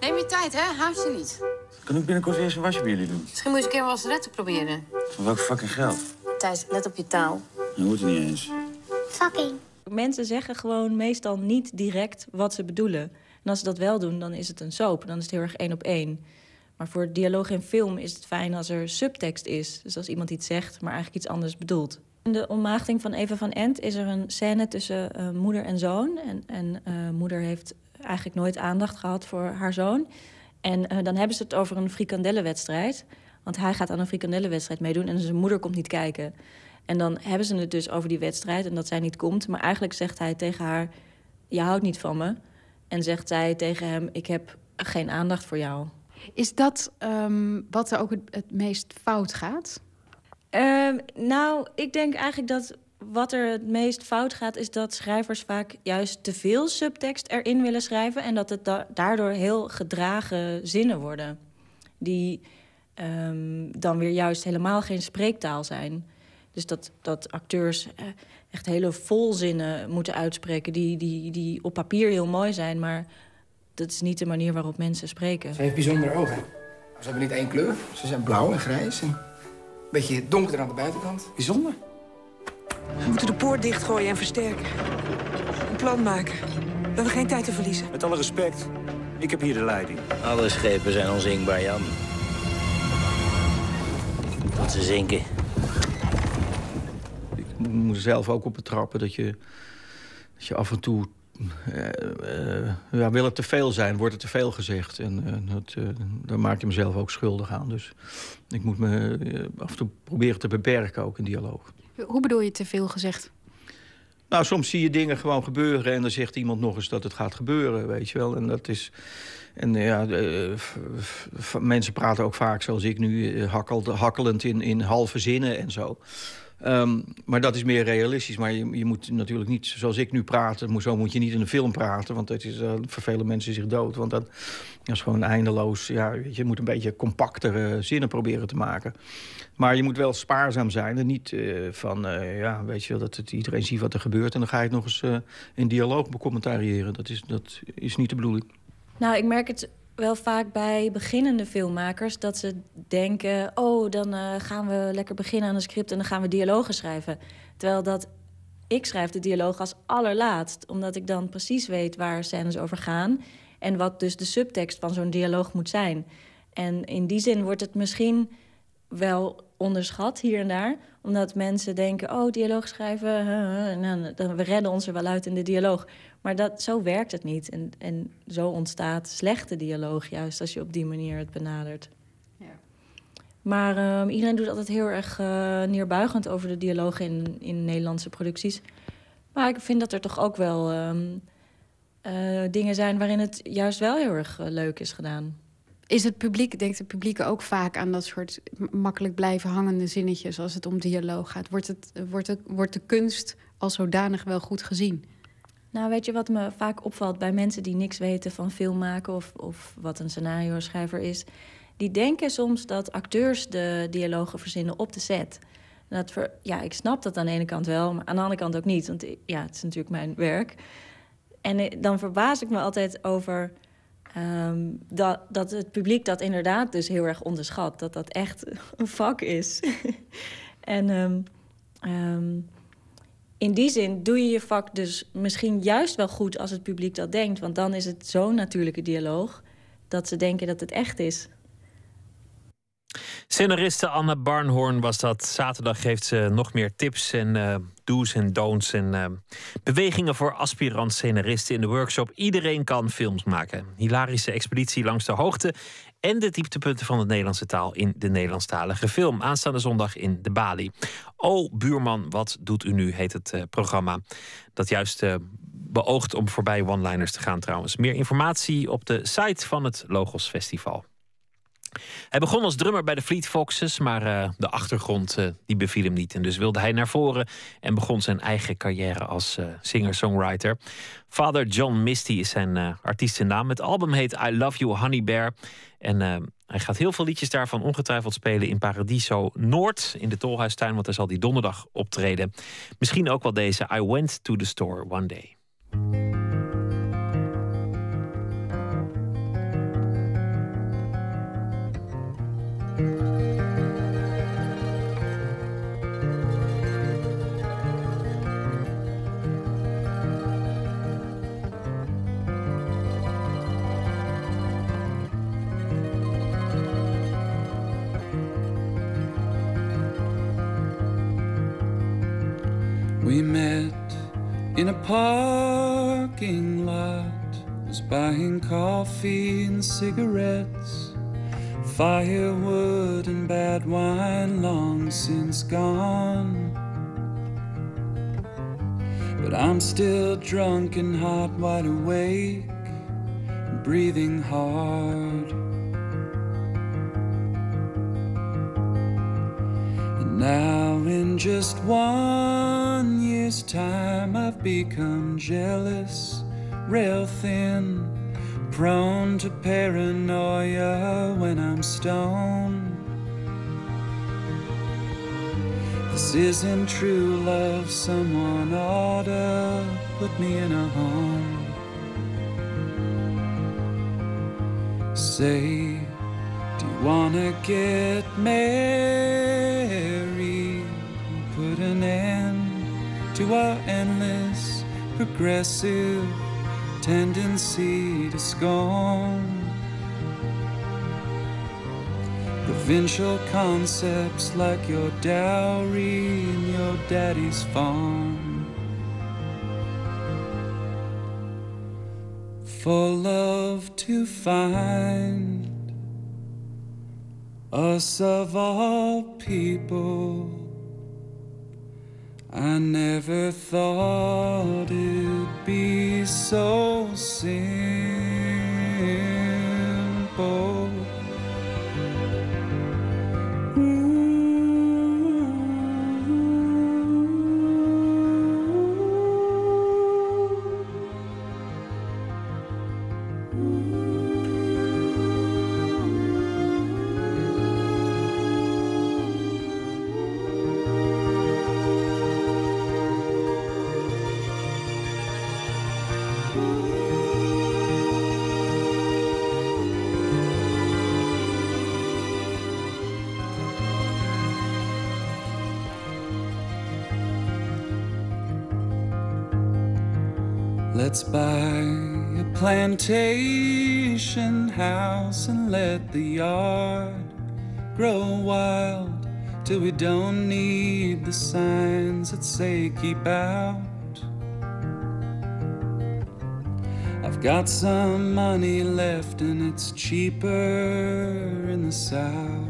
Neem je tijd, hè? Haast je niet. Kan ik binnenkort eens een wasje bij jullie doen? Misschien moet je eens een keer wel eens te proberen. Van welk fucking geld? Thijs, let op je taal. Dat hoort er niet eens. Fucking. Mensen zeggen gewoon meestal niet direct wat ze bedoelen. En als ze dat wel doen, dan is het een soap. Dan is het heel erg één op één. Maar voor dialoog in film is het fijn als er subtekst is. Dus als iemand iets zegt, maar eigenlijk iets anders bedoelt. In de ontmaagding van Eva van Ent is er een scène tussen eh, moeder en zoon. En, en eh, moeder heeft eigenlijk nooit aandacht gehad voor haar zoon. En eh, dan hebben ze het over een frikandellenwedstrijd. Want hij gaat aan een frikandellenwedstrijd meedoen en zijn moeder komt niet kijken. En dan hebben ze het dus over die wedstrijd en dat zij niet komt. Maar eigenlijk zegt hij tegen haar, je houdt niet van me. En zegt zij tegen hem, ik heb geen aandacht voor jou. Is dat ehm, wat er ook het, meest fout gaat? Ehm, nou, ik denk eigenlijk dat wat er het meest fout gaat, is dat schrijvers vaak juist te veel subtekst erin willen schrijven. En dat het da- daardoor heel gedragen zinnen worden. Die ehm, dan weer juist helemaal geen spreektaal zijn. Dus dat, dat acteurs eh, echt hele volzinnen moeten uitspreken. Die, die, die op papier heel mooi zijn, maar dat is niet de manier waarop mensen spreken. Ze heeft bijzondere ogen. Ze hebben niet één kleur. Ze zijn blauw en grijs en een beetje donkerder aan de buitenkant. Bijzonder. We moeten de poort dichtgooien en versterken. Een plan maken. We hebben geen tijd te verliezen. Met alle respect, ik heb hier de leiding. Alle schepen zijn onzinkbaar, Jan. Tot ze zinken. Je moet er zelf ook op betrappen dat je, dat je af en toe... eh, eh, ja, wil het te veel zijn, wordt het te veel gezegd. En eh, dat, daar maak je mezelf ook schuldig aan. Dus ik moet me af en toe proberen te beperken, ook in dialoog. Hoe bedoel je te veel gezegd? Nou, soms zie je dingen gewoon gebeuren en dan zegt iemand nog eens dat het gaat gebeuren, weet je wel. En dat is. En ja, mensen praten ook vaak zoals ik nu, hakkelend in, in halve zinnen en zo. Ehm, maar dat is meer realistisch. Maar je, je moet natuurlijk niet, zoals ik nu praat... zo moet je niet in een film praten. Want dat is, eh, vervelen mensen zich dood. Want dat, is gewoon eindeloos. Ja, weet je, moet een beetje compactere zinnen proberen te maken. Maar je moet wel spaarzaam zijn. En niet eh, van, eh, ja, weet je wel, dat het iedereen ziet wat er gebeurt... en dan ga je het nog eens in dialoog becommentariëren. Dat is, dat is niet de bedoeling. Nou, ik merk het wel vaak bij beginnende filmmakers dat ze denken: oh, dan eh, gaan we lekker beginnen aan een script en dan gaan we dialogen schrijven. Terwijl dat ik schrijf de dialoog als allerlaatst, omdat ik dan precies weet waar scènes over gaan en wat dus de subtekst van zo'n dialoog moet zijn. En in die zin wordt het misschien wel onderschat hier en daar. Omdat mensen denken, oh, dialoog schrijven... huh, nou, dan, we redden ons er wel uit in de dialoog. Maar dat, zo werkt het niet. En, en zo ontstaat slechte dialoog juist als je op die manier het benadert. Maar ehm, iedereen doet altijd heel erg eh, neerbuigend over de dialoog in, in Nederlandse producties. Maar ik vind dat er toch ook wel ehm, eh, dingen zijn waarin het juist wel heel erg eh, leuk is gedaan. Is het publiek, denkt het publiek ook vaak aan dat soort makkelijk blijven hangende zinnetjes als het om dialoog gaat? Wordt, het, wordt, wordt de kunst als zodanig wel goed gezien? Nou, weet je wat me vaak opvalt bij mensen die niks weten van film maken of, of wat een scenario schrijver is? Die denken soms dat acteurs de dialogen verzinnen op de set. Dat ver, ja, ik snap dat aan de ene kant wel, maar aan de andere kant ook niet. Want ja, het is natuurlijk mijn werk. En eh, dan verbaas ik me altijd over ehm, dat, dat het publiek dat inderdaad dus heel erg onderschat. Dat dat echt een vak is. en ehm, ehm, in die zin doe je je vak dus misschien juist wel goed als het publiek dat denkt. Want dan is het zo'n natuurlijke dialoog dat ze denken dat het echt is. Scenariste Anne Barnhorn was dat. Zaterdag geeft ze nog meer tips en eh, do's en don'ts en eh, bewegingen voor aspirant scenaristen in de workshop. Iedereen kan films maken. Hilarische expeditie langs de hoogte en de dieptepunten van de Nederlandse taal in de Nederlandstalige film. Aanstaande zondag in de Bali. Oh, buurman, wat doet u nu? heet het eh, programma. Dat juist beoogt om voorbij one-liners te gaan trouwens. Meer informatie op de site van het Logos Festival. Hij begon als drummer bij de Fleet Foxes, maar eh, de achtergrond eh, die beviel hem niet. En dus wilde hij naar voren en begon zijn eigen carrière als eh, singer-songwriter. Father John Misty is zijn artiestennaam. Het album heet I Love You Honey Bear. En hij gaat heel veel liedjes daarvan ongetwijfeld spelen in Paradiso Noord, in de Tolhuistuin, want daar zal hij donderdag optreden. Misschien ook wel deze I Went to the Store One Day. We met in a parking lot, was buying coffee and cigarettes, firewood and bad wine long since gone. But I'm still drunk and hot, wide awake, breathing hard. Now, in just one year's time, I've become jealous, rail thin, prone to paranoia when I'm stoned. This isn't true love, someone ought to put me in a home. Say, do you wanna get married? An end to our endless progressive tendency to scorn. Provincial concepts like your dowry and your daddy's farm. For love to find us of all people, I never thought it'd be so simple. Let's buy a plantation house and let the yard grow wild till we don't need the signs that say keep out. I've got some money left and it's cheaper in the south.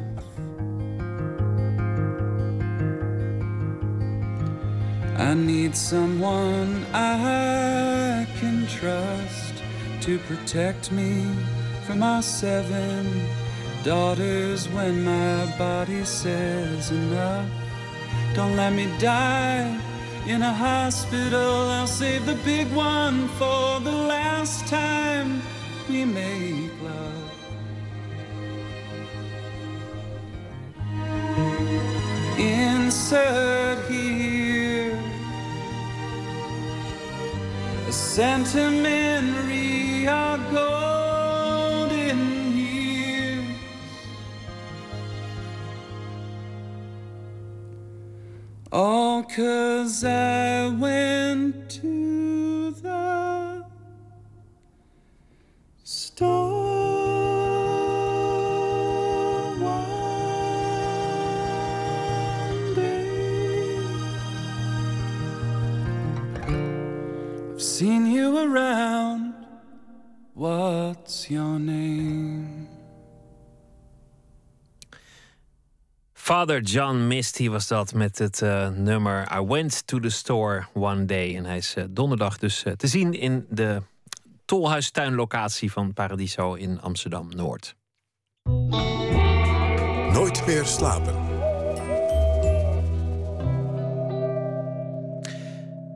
I need someone I can trust to protect me from my seven daughters when my body says enough. Don't let me die in a hospital. I'll save the big one for the last time we make love. Insert here a sentimentary our golden years. All cause I went to around. What's your name? Father John Misty was dat met het eh, nummer I Went to the Store One Day. En hij is eh, donderdag dus eh, te zien in de Tolhuistuinlocatie van Paradiso in Amsterdam-Noord. Nooit meer slapen.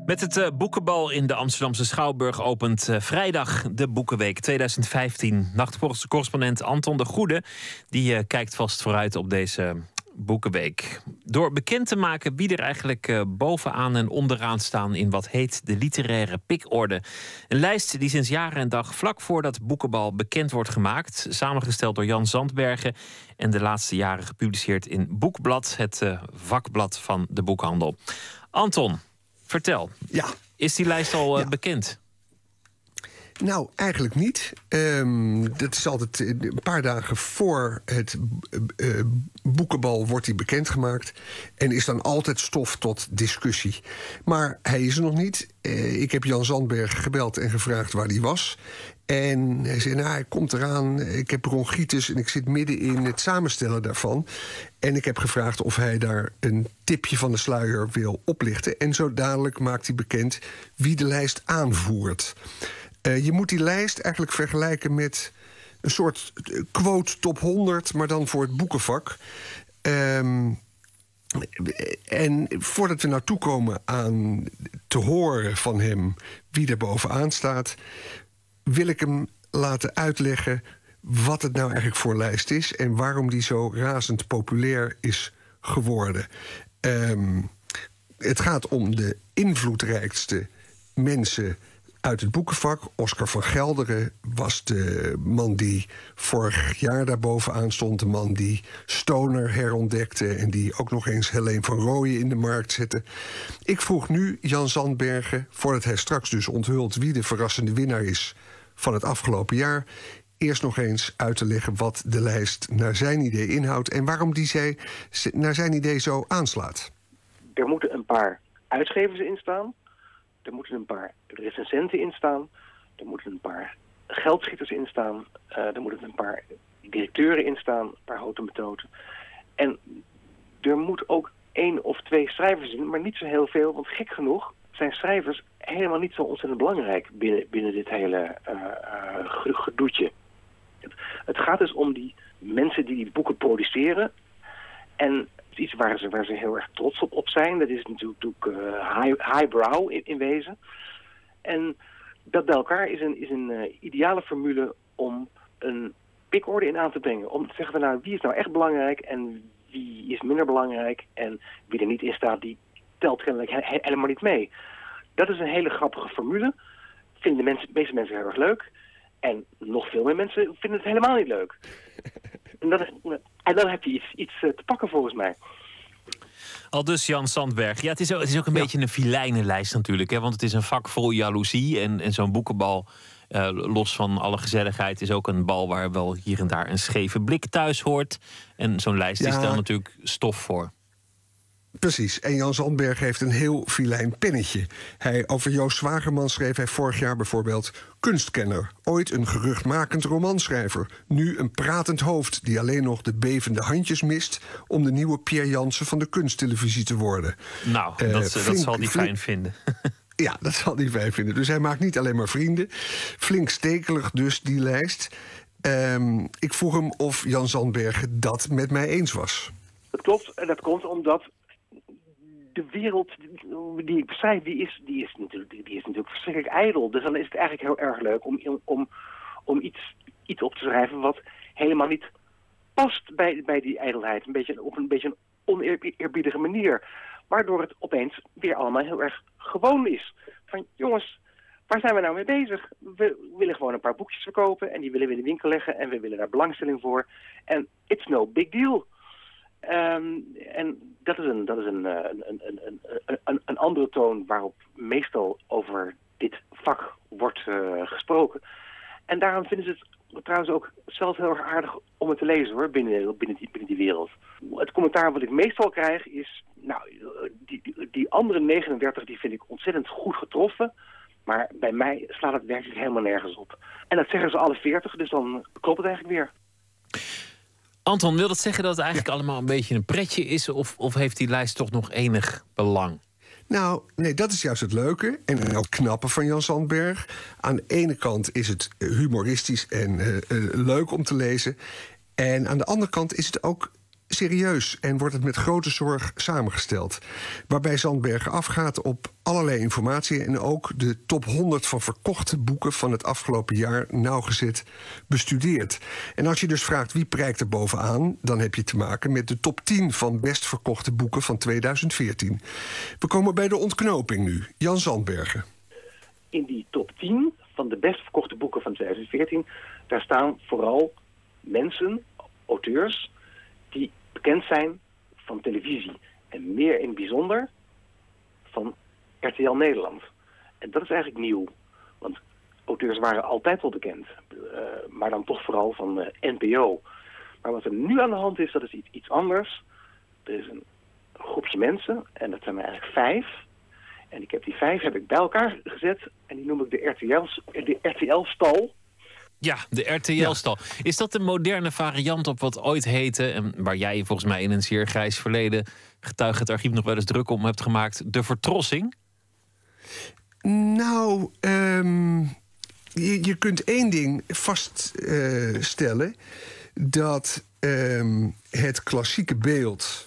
Met het eh, boekenbal in de Amsterdamse Schouwburg opent eh, vrijdag de Boekenweek 2015. Nachtcorrespondent Anton de Goede die, eh, kijkt vast vooruit op deze Boekenweek. Door bekend te maken wie er eigenlijk bovenaan en onderaan staan in wat heet de literaire pikorde. Een lijst die sinds jaren en dag vlak voordat Boekenbal bekend wordt gemaakt. Samengesteld door Jan Zandbergen en de laatste jaren gepubliceerd in Boekblad, het vakblad van de boekhandel. Anton, vertel. Ja. Is die lijst al eh, bekend? Nou, eigenlijk niet. Ehm, dat is altijd eh, een paar dagen voor het eh, boekenbal wordt hij bekendgemaakt. En is dan altijd stof tot discussie. Maar hij is er nog niet. Ik heb Jan Zandberg gebeld en gevraagd waar hij was. En hij zei, nou, hij komt eraan. Ik heb bronchitis en ik zit midden in het samenstellen daarvan. En ik heb gevraagd of hij daar een tipje van de sluier wil oplichten. En zo dadelijk maakt hij bekend wie de lijst aanvoert. Eh, je moet die lijst eigenlijk vergelijken met een soort eh, quote top 100, maar dan voor het boekenvak. Ehm, en voordat we naartoe komen aan te horen van hem wie er bovenaan staat, wil ik hem laten uitleggen wat het nou eigenlijk voor lijst is en waarom die zo razend populair is geworden. Ehm, het gaat om de invloedrijkste mensen uit het boekenvak. Oscar van Gelderen was de man die vorig jaar daarbovenaan stond. De man die Stoner herontdekte en die ook nog eens Helene van Rooyen in de markt zette. Ik vroeg nu Jan Zandbergen, voordat hij straks dus onthult wie de verrassende winnaar is van het afgelopen jaar. Eerst nog eens uit te leggen wat de lijst naar zijn idee inhoudt en waarom die zij naar zijn idee zo aanslaat. Er moeten een paar uitgevers in staan. Er moeten een paar recensenten in staan. Er moeten een paar geldschieters in staan. eh, er moeten een paar directeuren in staan, een paar houten. En er moet ook één of twee schrijvers in, maar niet zo heel veel. Want gek genoeg zijn schrijvers helemaal niet zo ontzettend belangrijk binnen, binnen dit hele uh, gedoetje. Het, gaat dus om die mensen die die boeken produceren. En iets waar ze, waar ze heel erg trots op, op zijn. Dat is natuurlijk, uh, high, highbrow in, in wezen. En dat bij elkaar is een, is een ideale formule om een pikorde in aan te brengen. Om te zeggen van nou, wie is nou echt belangrijk en wie is minder belangrijk. En wie er niet in staat, die telt kennelijk he helemaal niet mee. Dat is een hele grappige formule. Vinden de, mensen, de meeste mensen heel erg leuk. En nog veel meer mensen vinden het helemaal niet leuk. en, dat is, en dan heb je iets, iets te pakken volgens mij. Al dus Jan Sandberg. Ja, het is ook, het is ook een ja. beetje een filijnenlijst natuurlijk. Hè? Want het is een vak vol jaloezie. En, en zo'n boekenbal, uh, los van alle gezelligheid, is ook een bal waar wel hier en daar een scheve blik thuis hoort. En zo'n lijst ja. is daar natuurlijk stof voor. Precies. En Jan Zandberg heeft een heel filijn pennetje. Hij, over Joost Zwagerman schreef hij vorig jaar bijvoorbeeld... kunstkenner, ooit een geruchtmakend romanschrijver... nu een pratend hoofd die alleen nog de bevende handjes mist... om de nieuwe Pierre Jansen van de kunsttelevisie te worden. Nou, uh, dat, flink, dat zal hij fijn vinden. Ja, dat zal hij fijn vinden. Dus hij maakt niet alleen maar vrienden. Flink stekelig dus, die lijst. Um, ik vroeg hem of Jan Zandberg dat met mij eens was. Dat klopt. En dat komt omdat de wereld die ik beschrijf, die is, die is, natuurlijk, die is natuurlijk verschrikkelijk ijdel. Dus dan is het eigenlijk heel erg leuk om, om, om iets, iets op te schrijven wat helemaal niet past bij, bij die ijdelheid. Een beetje, op een beetje een oneerbiedige manier. Waardoor het opeens weer allemaal heel erg gewoon is. Van jongens, waar zijn we nou mee bezig? We willen gewoon een paar boekjes verkopen en die willen we in de winkel leggen en we willen daar belangstelling voor. En it's no big deal. Um, en dat is, een, dat is een, een, een, een, een, andere toon waarop meestal over dit vak wordt uh, gesproken. En daarom vinden ze het trouwens ook zelf heel erg aardig om het te lezen hoor, binnen, binnen, die, binnen die wereld. Het commentaar wat ik meestal krijg is, nou, die, die, die andere 39 die vind ik ontzettend goed getroffen. Maar bij mij slaat het werkelijk helemaal nergens op. En dat zeggen ze alle 40, dus dan klopt het eigenlijk weer. Anton, wil dat zeggen dat het eigenlijk ja. allemaal een beetje een pretje is? Of, of heeft die lijst toch nog enig belang? Nou, nee, dat is juist het leuke en ook knappe van Jan Sandberg. Aan de ene kant is het humoristisch en uh, uh, leuk om te lezen. En aan de andere kant is het ook serieus en wordt het met grote zorg samengesteld. Waarbij Zandbergen afgaat op allerlei informatie en ook de top 100 van verkochte boeken van het afgelopen jaar nauwgezet bestudeert. En als je dus vraagt wie prijkt er bovenaan, dan heb je te maken met de top 10 van best verkochte boeken van 2014. We komen bij de ontknoping nu. Jan Zandbergen. In die top 10 van de best verkochte boeken van 2014, daar staan vooral mensen, auteurs bekend zijn van televisie. En meer in het bijzonder van RTL Nederland. En dat is eigenlijk nieuw. Want auteurs waren altijd wel bekend. Uh, maar dan toch vooral van uh, NPO. Maar wat er nu aan de hand is, dat is iets, iets anders. Er is een groepje mensen, en dat zijn er eigenlijk vijf. En ik heb die vijf heb ik bij elkaar gezet. En die noem ik de RTL-stal. RTL ja, de RTL-stal. Ja. Is dat een moderne variant op wat ooit heette... en waar jij volgens mij in een zeer grijs verleden... getuige het archief nog wel eens druk om hebt gemaakt... de vertrossing? Nou, um, je, je, kunt één ding vaststellen... Uh, dat um, het klassieke beeld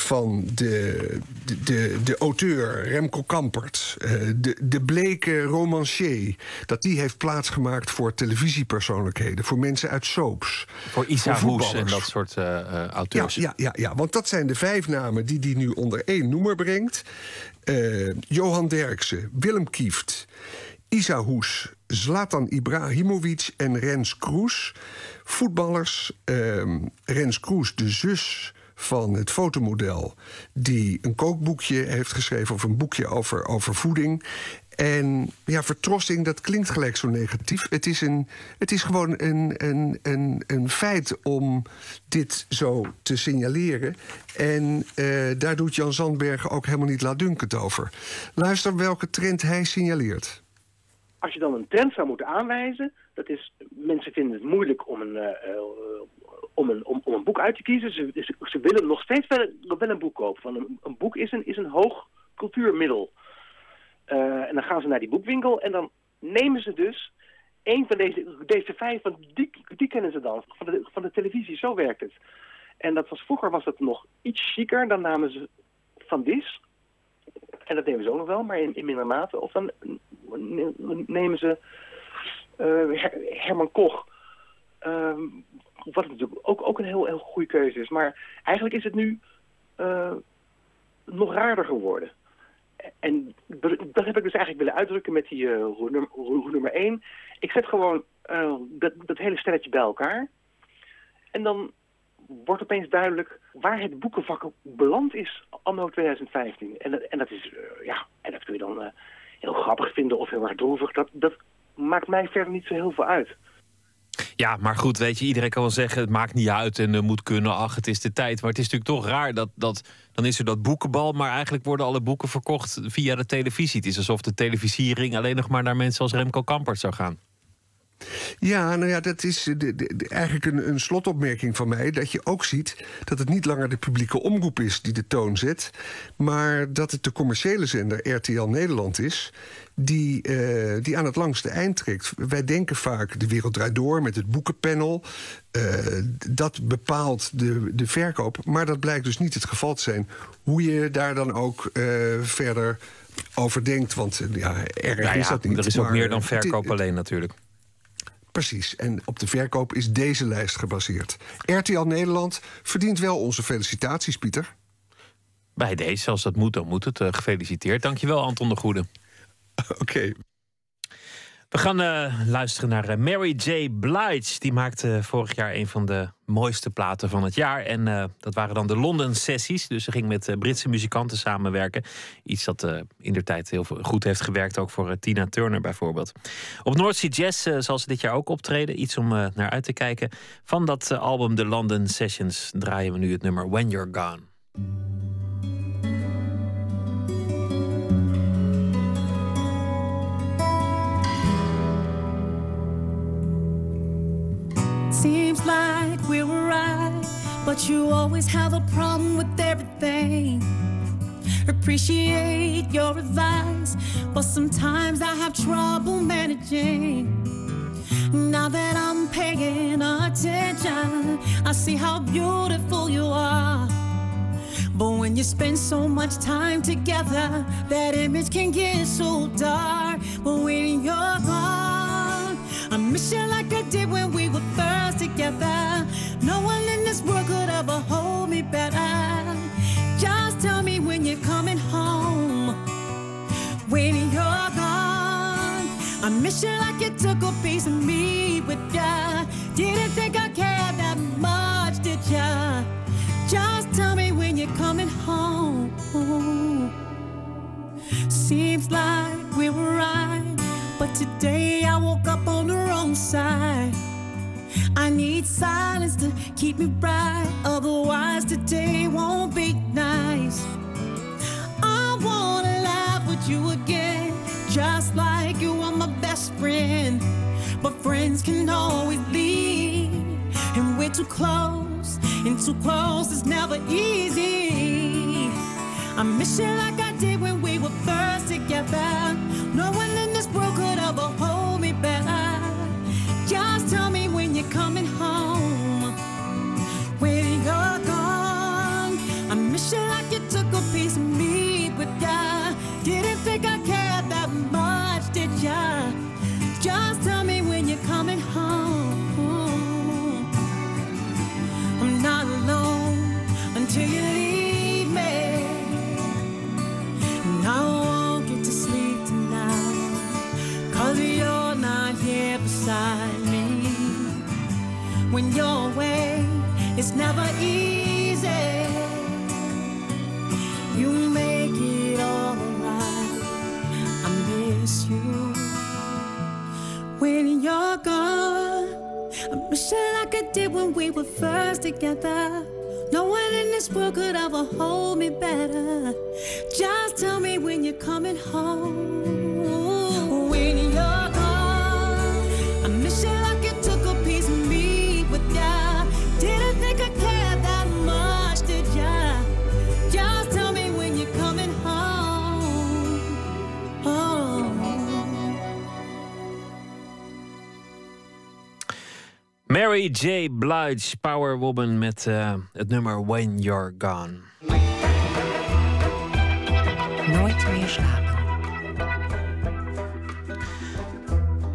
van de, de, de, de auteur Remco Kampert, de, de bleke romancier, dat die heeft plaatsgemaakt voor televisiepersoonlijkheden, voor mensen uit soaps. Voor Isa Hoes en dat soort uh, uh, auteurs. Ja, ja, ja, ja, want dat zijn de vijf namen die hij nu onder één noemer brengt. Uh, Johan Derksen, Willem Kieft, Isa Hoes, Zlatan Ibrahimovic en Rens Kroes. Voetballers, Rens Kroes, de zus van het fotomodel... die een kookboekje heeft geschreven of een boekje over, over voeding. En ja, vertrossing, dat klinkt gelijk zo negatief. Het is, een, het is gewoon een, een, een, een feit om dit zo te signaleren. En uh, daar doet Jan Zandbergen ook helemaal niet laatdunkend over. Luister welke trend hij signaleert. als je dan een trend zou moeten aanwijzen, dat is, mensen vinden het moeilijk om een, eh, eh, om een, om, om een boek uit te kiezen. Ze, ze, willen nog steeds wel, wel een boek kopen. Want een, een boek is een, is een hoog cultuurmiddel. Eh, en dan gaan ze naar die boekwinkel en dan nemen ze dus een van deze, deze vijf, want die, die kennen ze dan, van de, van de televisie, zo werkt het. En dat was, vroeger was het nog iets chiquer, dan namen ze van Dis, en dat nemen ze ook nog wel, maar in, in minder mate. Of dan nemen ze uh, Herman Koch, uh, wat natuurlijk ook, ook een heel, heel goede keuze is. Maar eigenlijk is het nu uh, nog raarder geworden. En dat heb ik dus eigenlijk willen uitdrukken met die uh, hoe nummer 1. Ik zet gewoon uh, dat, dat hele stelletje bij elkaar. En dan wordt opeens duidelijk waar het boekenvak beland is anno 2015. En dat, en dat is, ja, en dat kun je dan heel grappig vinden of heel erg droevig. Dat, dat maakt mij verder niet zo heel veel uit. Ja, maar goed, weet je, iedereen kan wel zeggen... het maakt niet uit en uh, moet kunnen, ach, het is de tijd. Maar het is natuurlijk toch raar dat, dat... dan is er dat boekenbal, maar eigenlijk worden alle boeken verkocht via de televisie. Het is alsof de televisiering alleen nog maar naar mensen als Remco Kampert zou gaan. Ja, nou ja, dat is de, de, eigenlijk een, een, slotopmerking van mij. Dat je ook ziet dat het niet langer de publieke omroep is die de toon zet. Maar dat het de commerciële zender RTL Nederland is. Die, uh, die aan het langste eind trekt. Wij denken vaak de wereld draait door met het boekenpanel. Uh, dat bepaalt de, de verkoop. Maar dat blijkt dus niet het geval te zijn. Hoe je daar dan ook uh, verder over denkt. Want ja, erg nou ja, is dat niet. Er is ook meer dan verkoop alleen natuurlijk. Precies, en op de verkoop is deze lijst gebaseerd. RTL Nederland verdient wel onze felicitaties, Pieter. Bij deze, als dat moet, dan moet het. Uh, gefeliciteerd. Dankjewel, Anton de Goede. Oké. Okay. We gaan uh, luisteren naar uh, Mary J. Blige. Die maakte vorig jaar een van de mooiste platen van het jaar. En dat waren dan de London Sessies. Dus ze ging met Britse muzikanten samenwerken. Iets dat in der tijd heel goed heeft gewerkt. Ook voor Tina Turner bijvoorbeeld. Op North Sea Jazz zal ze dit jaar ook optreden. Iets om naar uit te kijken. Van dat album The London Sessions draaien we nu het nummer When You're Gone. Seems like we're right, but you always have a problem with everything. Appreciate your advice, but sometimes I have trouble managing. Now that I'm paying attention, I see how beautiful you are. But when you spend so much time together, that image can get so dark. But when you're gone, I miss you like I did when we were first together. No one in this world could ever hold me better. Just tell me when you're coming home. When you're gone, I miss you like you took a piece of me with ya. Didn't think I cared that much, did ya? Just tell me when you're coming home. Seems like we were right, but today I woke up on the wrong side. I need silence to keep me bright, otherwise today won't be nice. I wanna laugh with you again, just like you are my best friend. But friends can always leave, and we're too close, and too close is never easy. I miss you like I did when we were first together. No one in this world could ever hold me better. Just tell me when you're coming home. When you're away, it's never easy. You make it all right. I miss you. When you're gone, I miss you like I did when we were first together. No one in this world could ever hold me better. Just tell me when you're coming home. Mary J. Blige, Power Woman met uh, het nummer When You're Gone. Nooit meer slapen.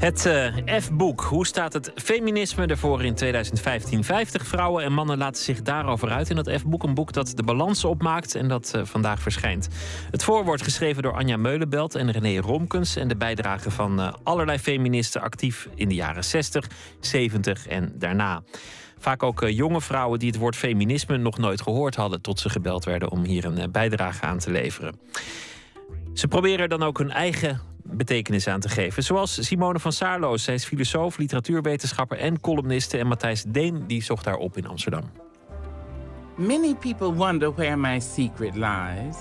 Het uh, F-boek. Hoe staat het feminisme ervoor in 2015? 50 vrouwen en mannen laten zich daarover uit in dat F-boek. Een boek dat de balans opmaakt en dat uh, vandaag verschijnt. Het voorwoord geschreven door Anja Meulenbelt en René Romkens. En de bijdrage van uh, allerlei feministen actief in de jaren 60, 70 en daarna. Vaak ook jonge vrouwen die het woord feminisme nog nooit gehoord hadden... tot ze gebeld werden om hier een bijdrage aan te leveren. Ze proberen dan ook hun eigen betekenis aan te geven. Zoals Simone van Saarloos. Zij is filosoof, literatuurwetenschapper en columniste. En Matthijs Deen die zocht haar op in Amsterdam. Many people wonder where my secret lies.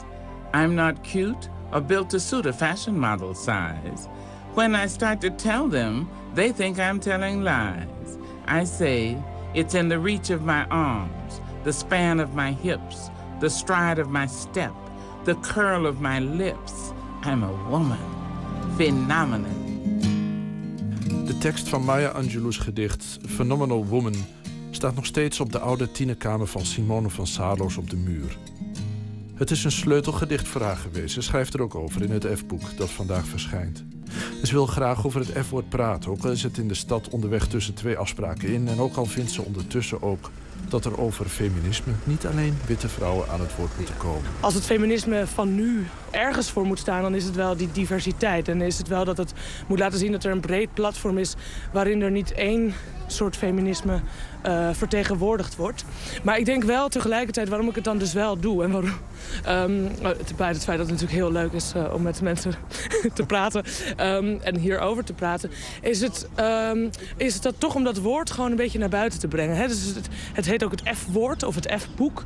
I'm not cute or built to suit a fashion model size. When I start to tell them, they think I'm telling lies. I say, it's in the reach of my arms, the span of my hips, the stride of my step, the curl of my lips. I'm a woman. Phenomenon. De tekst van Maya Angelou's gedicht Phenomenal Woman staat nog steeds op de oude tienerkamer van Simone van Saarloos op de muur. Het is een sleutelgedicht voor haar geweest. Ze schrijft er ook over in het F-boek dat vandaag verschijnt. Ze wil graag over het F-woord praten, ook al is het in de stad onderweg tussen twee afspraken in en ook al vindt ze ondertussen ook dat er over feminisme niet alleen witte vrouwen aan het woord moeten komen. Als het feminisme van nu ergens voor moet staan, dan is het wel die diversiteit. En is het wel dat het moet laten zien dat er een breed platform is waarin er niet één soort feminisme uh, vertegenwoordigd wordt. Maar ik denk wel tegelijkertijd waarom ik het dan dus wel doe. En waarom, um, bij het feit dat het natuurlijk heel leuk is uh, om met mensen te praten um, en hierover te praten, is het, um, is het dat toch om dat woord gewoon een beetje naar buiten te brengen. Hè? Dus het, het heet ook het F-woord of het F-boek,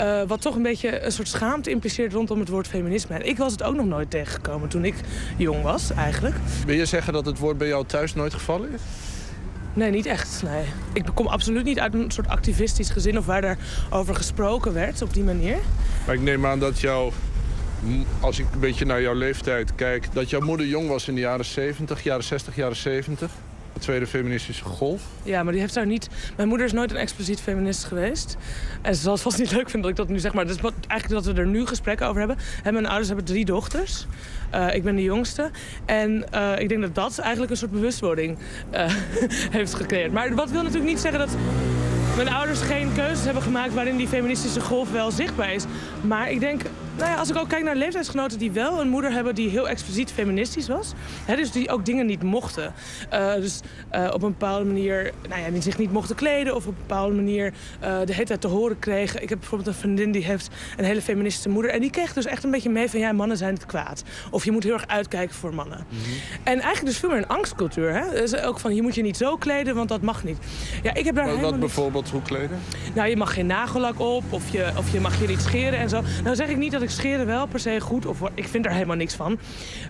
uh, wat toch een beetje een soort schaamte impliceert rondom het woord feminisme. En ik was het ook nog nooit tegengekomen toen ik jong was, eigenlijk. Wil je zeggen dat het woord bij jou thuis nooit gevallen is? Nee, niet echt. Nee. Ik kom absoluut niet uit een soort activistisch gezin of waar daarover gesproken werd op die manier. Maar ik neem aan dat jouw, als ik een beetje naar jouw leeftijd kijk, dat jouw moeder jong was in de jaren 70, jaren 60, jaren 70. De tweede feministische golf. Ja, maar die heeft daar niet... Mijn moeder is nooit een expliciet feminist geweest. En ze zal het vast niet leuk vinden dat ik dat nu zeg. Maar dus eigenlijk dat we er nu gesprekken over hebben. En mijn ouders hebben drie dochters. Uh, ik ben de jongste. En uh, ik denk dat dat eigenlijk een soort bewustwording uh, heeft gecreëerd. Maar wat wil natuurlijk niet zeggen dat mijn ouders geen keuzes hebben gemaakt... waarin die feministische golf wel zichtbaar is. Maar ik denk nou ja, als ik ook kijk naar leeftijdsgenoten die wel een moeder hebben die heel expliciet feministisch was. Hè, dus die ook dingen niet mochten. Uh, dus uh, op een bepaalde manier, nou ja, die zich niet mochten kleden of op een bepaalde manier uh, de hele tijd te horen kregen. Ik heb bijvoorbeeld een vriendin die heeft een hele feministische moeder. En die kreeg dus echt een beetje mee van ja, mannen zijn het kwaad. Of je moet heel erg uitkijken voor mannen. Mm -hmm. En eigenlijk dus veel meer een angstcultuur. Hè? Dus ook van je moet je niet zo kleden, want dat mag niet. Ja, ik heb daar wat, helemaal wat bijvoorbeeld, hoe kleden? Nou, je mag geen nagellak op of je, of je mag je niet scheren en zo. Nou zeg ik niet dat ik scheren wel per se goed of ik vind er helemaal niks van.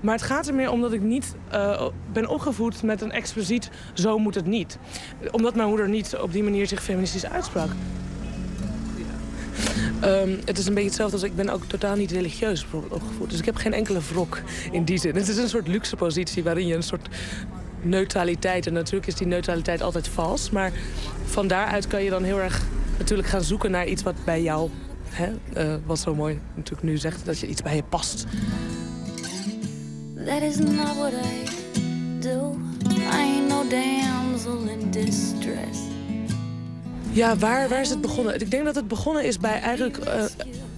Maar het gaat er meer om dat ik niet uh, ben opgevoed met een expliciet zo moet het niet. Omdat mijn moeder niet op die manier zich feministisch uitsprak. Um, het is een beetje hetzelfde als ik ben ook totaal niet religieus opgevoed. Dus ik heb geen enkele wrok in die zin. Het is een soort luxe positie waarin je een soort neutraliteit... en natuurlijk is die neutraliteit altijd vals... maar van daaruit kan je dan heel erg natuurlijk gaan zoeken naar iets wat bij jou Hè? Uh, wat zo mooi natuurlijk nu zegt, dat je iets bij je past. That is not what I do. I ain't no damsel in distress. Ja, waar, waar is het begonnen? Ik denk dat het begonnen is bij eigenlijk uh,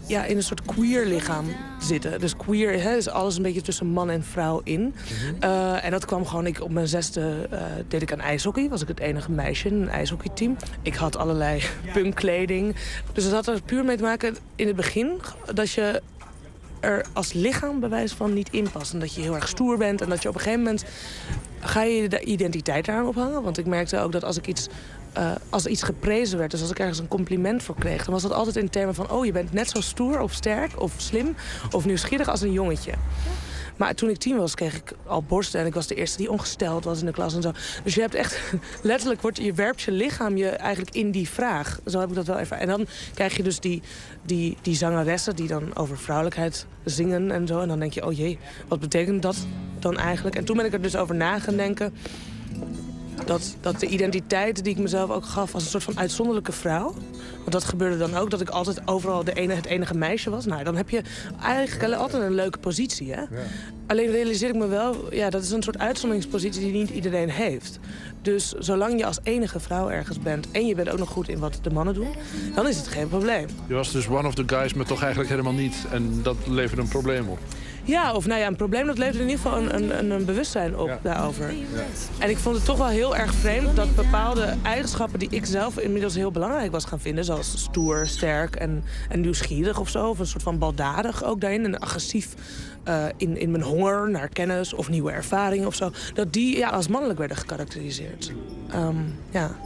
ja, in een soort queer lichaam zitten. Dus queer hè, is alles een beetje tussen man en vrouw in. Mm -hmm. uh, en dat kwam gewoon, ik, op mijn zesde uh, deed ik aan ijshockey. Was ik het enige meisje in een ijshockeyteam. Ik had allerlei punkkleding. Dus dat had er puur mee te maken in het begin... dat je er als lichaam bewijs van niet in past. En dat je heel erg stoer bent en dat je op een gegeven moment... ga je de identiteit eraan ophangen. Want ik merkte ook dat als ik iets uh, als iets geprezen werd, dus als ik ergens een compliment voor kreeg... dan was dat altijd in termen van... oh, je bent net zo stoer of sterk of slim of nieuwsgierig als een jongetje. Maar toen ik tien was, kreeg ik al borsten. En ik was de eerste die ongesteld was in de klas en zo. Dus je hebt echt... Letterlijk wordt, je werpt je lichaam je eigenlijk in die vraag. Zo heb ik dat wel even. En dan krijg je dus die, die, die zangeressen die dan over vrouwelijkheid zingen en zo. En dan denk je, oh jee, wat betekent dat dan eigenlijk? En toen ben ik er dus over na gaan denken dat, dat de identiteit die ik mezelf ook gaf als een soort van uitzonderlijke vrouw. Want dat gebeurde dan ook, dat ik altijd overal de ene, het enige meisje was. Nou, dan heb je eigenlijk altijd een leuke positie. Hè? Alleen realiseer ik me wel, ja, dat is een soort uitzonderingspositie die niet iedereen heeft. Dus zolang je als enige vrouw ergens bent en je bent ook nog goed in wat de mannen doen, dan is het geen probleem. Je was dus one of the guys, maar toch eigenlijk helemaal niet. En dat leverde een probleem op. Ja, of nou ja, een probleem dat levert in ieder geval een, een, een bewustzijn op daarover. En ik vond het toch wel heel erg vreemd dat bepaalde eigenschappen die ik zelf inmiddels heel belangrijk was gaan vinden, zoals stoer, sterk en, en nieuwsgierig of zo, of een soort van baldadig ook daarin en agressief uh, in, in mijn honger naar kennis of nieuwe ervaringen of zo, dat die ja, als mannelijk werden gekarakteriseerd. Um, ja.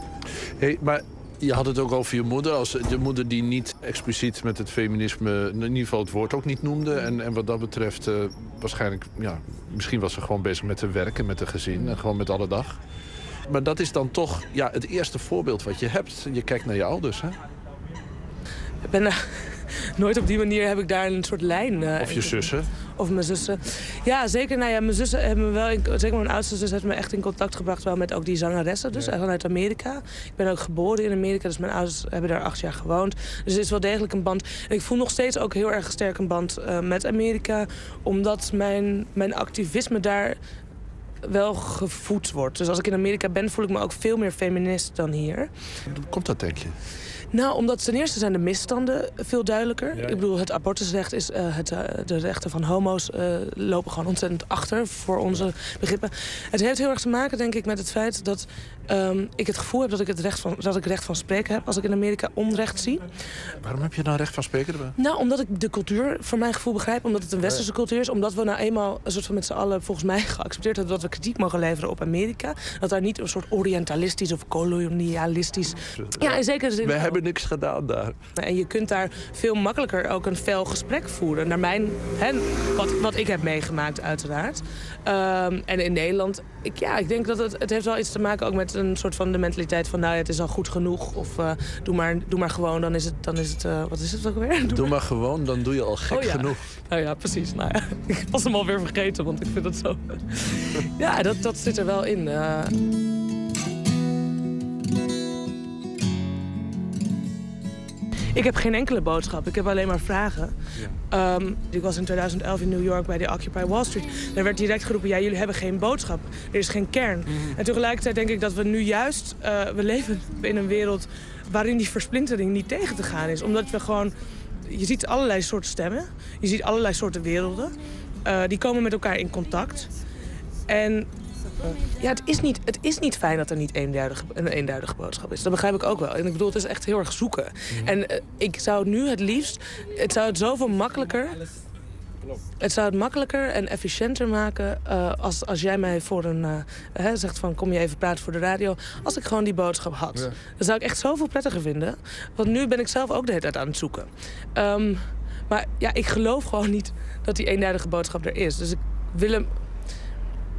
Hey, maar je had het ook over je moeder. Als je moeder die niet expliciet met het feminisme... in ieder geval het woord ook niet noemde. En, en wat dat betreft uh, waarschijnlijk... Ja, misschien was ze gewoon bezig met te werken, met een gezin. En gewoon met alle dag. Maar dat is dan toch ja, het eerste voorbeeld wat je hebt. Je kijkt naar je ouders, hè? Ik ben... Uh nooit op die manier heb ik daar een soort lijn. Uh, of je zussen? Of mijn zussen. Ja, zeker. Nou ja, mijn zussen hebben me wel... In, zeker mijn oudste zus heeft me echt in contact gebracht wel met ook die zangeressen. Dus ja. vanuit Amerika. Ik ben ook geboren in Amerika, dus mijn ouders hebben daar acht jaar gewoond. Dus het is wel degelijk een band. En ik voel nog steeds ook heel erg sterk een band uh, met Amerika. Omdat mijn, mijn activisme daar wel gevoed wordt. Dus als ik in Amerika ben, voel ik me ook veel meer feminist dan hier. Hoe komt dat, denk je? Nou, omdat ten eerste zijn de misstanden veel duidelijker. Ik bedoel, het abortusrecht is... Uh, het, uh, de rechten van homo's uh, lopen gewoon ontzettend achter voor onze begrippen. Het heeft heel erg te maken, denk ik, met het feit dat um, ik het gevoel heb dat ik het recht van, dat ik recht van spreken heb als ik in Amerika onrecht zie. Waarom heb je dan recht van spreken erbij? Nou, omdat ik de cultuur voor mijn gevoel begrijp. Omdat het een westerse cultuur is. Omdat we nou eenmaal een soort van met z'n allen volgens mij geaccepteerd hebben dat we kritiek mogen leveren op Amerika. Dat daar niet een soort orientalistisch of kolonialistisch. Ja, in zekere zin. We hebben niks gedaan daar. En je kunt daar veel makkelijker ook een fel gesprek voeren. Naar mijn, hè, wat, wat ik heb meegemaakt, uiteraard. Um, en in Nederland, ik, ja, ik denk dat het, het heeft wel iets te maken ook met een soort van de mentaliteit van... nou ja, het is al goed genoeg of uh, doe, maar, doe maar gewoon, dan is het... Dan is het uh, wat is het ook weer? Doe, doe maar gewoon, dan doe je al gek oh, ja. genoeg. Nou ja, precies. Nou ja, ik was hem alweer vergeten, want ik vind het zo... ja, dat, dat zit er wel in. Uh... Ik heb geen enkele boodschap. Ik heb alleen maar vragen. Ja. Um, ik was in 2011 in New York bij de Occupy Wall Street. Daar werd direct geroepen, ja, jullie hebben geen boodschap. Er is geen kern. Mm -hmm. En tegelijkertijd denk ik dat we nu juist... Uh, we leven in een wereld waarin die versplintering niet tegen te gaan is. Omdat we gewoon... Je ziet allerlei soorten stemmen. Je ziet allerlei soorten werelden. Uh, die komen met elkaar in contact. En ja, het is, niet, het is niet fijn dat er niet eenduidige, een eenduidige boodschap is. Dat begrijp ik ook wel. En ik bedoel, het is echt heel erg zoeken. Mm. En uh, ik zou nu het liefst... Het zou het zoveel makkelijker... Het zou het makkelijker en efficiënter maken uh, als, als jij mij voor een... Uh, hè, zegt van, kom je even praten voor de radio. Als ik gewoon die boodschap had. Ja. Dan zou ik echt zoveel prettiger vinden. Want nu ben ik zelf ook de hele tijd aan het zoeken. Um, maar ja, ik geloof gewoon niet dat die eenduidige boodschap er is. Dus ik wil hem...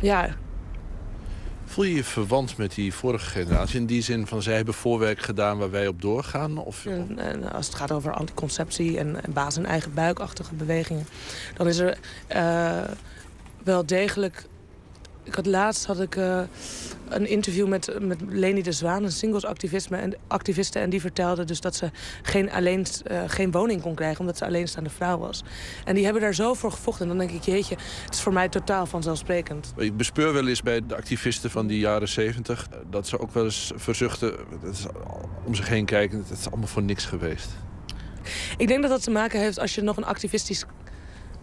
Ja, Voel je je verwant met die vorige generatie? In die zin van zij hebben voorwerk gedaan waar wij op doorgaan? Of, en als het gaat over anticonceptie en, en baas- en eigen buikachtige bewegingen... dan is er uh, wel degelijk... Ik had laatst had ik uh, een interview met, met Leni de Zwaan, een singlesactiviste. En, activiste, en die vertelde dus dat ze geen, alleen, uh, geen woning kon krijgen... omdat ze alleenstaande vrouw was. En die hebben daar zo voor gevochten. En dan denk ik, jeetje, het is voor mij totaal vanzelfsprekend. Ik bespeur wel eens bij de activisten van die jaren zeventig... dat ze ook wel eens verzuchten, dat is om zich heen kijken... het is allemaal voor niks geweest. Ik denk dat dat te maken heeft als je nog een activistisch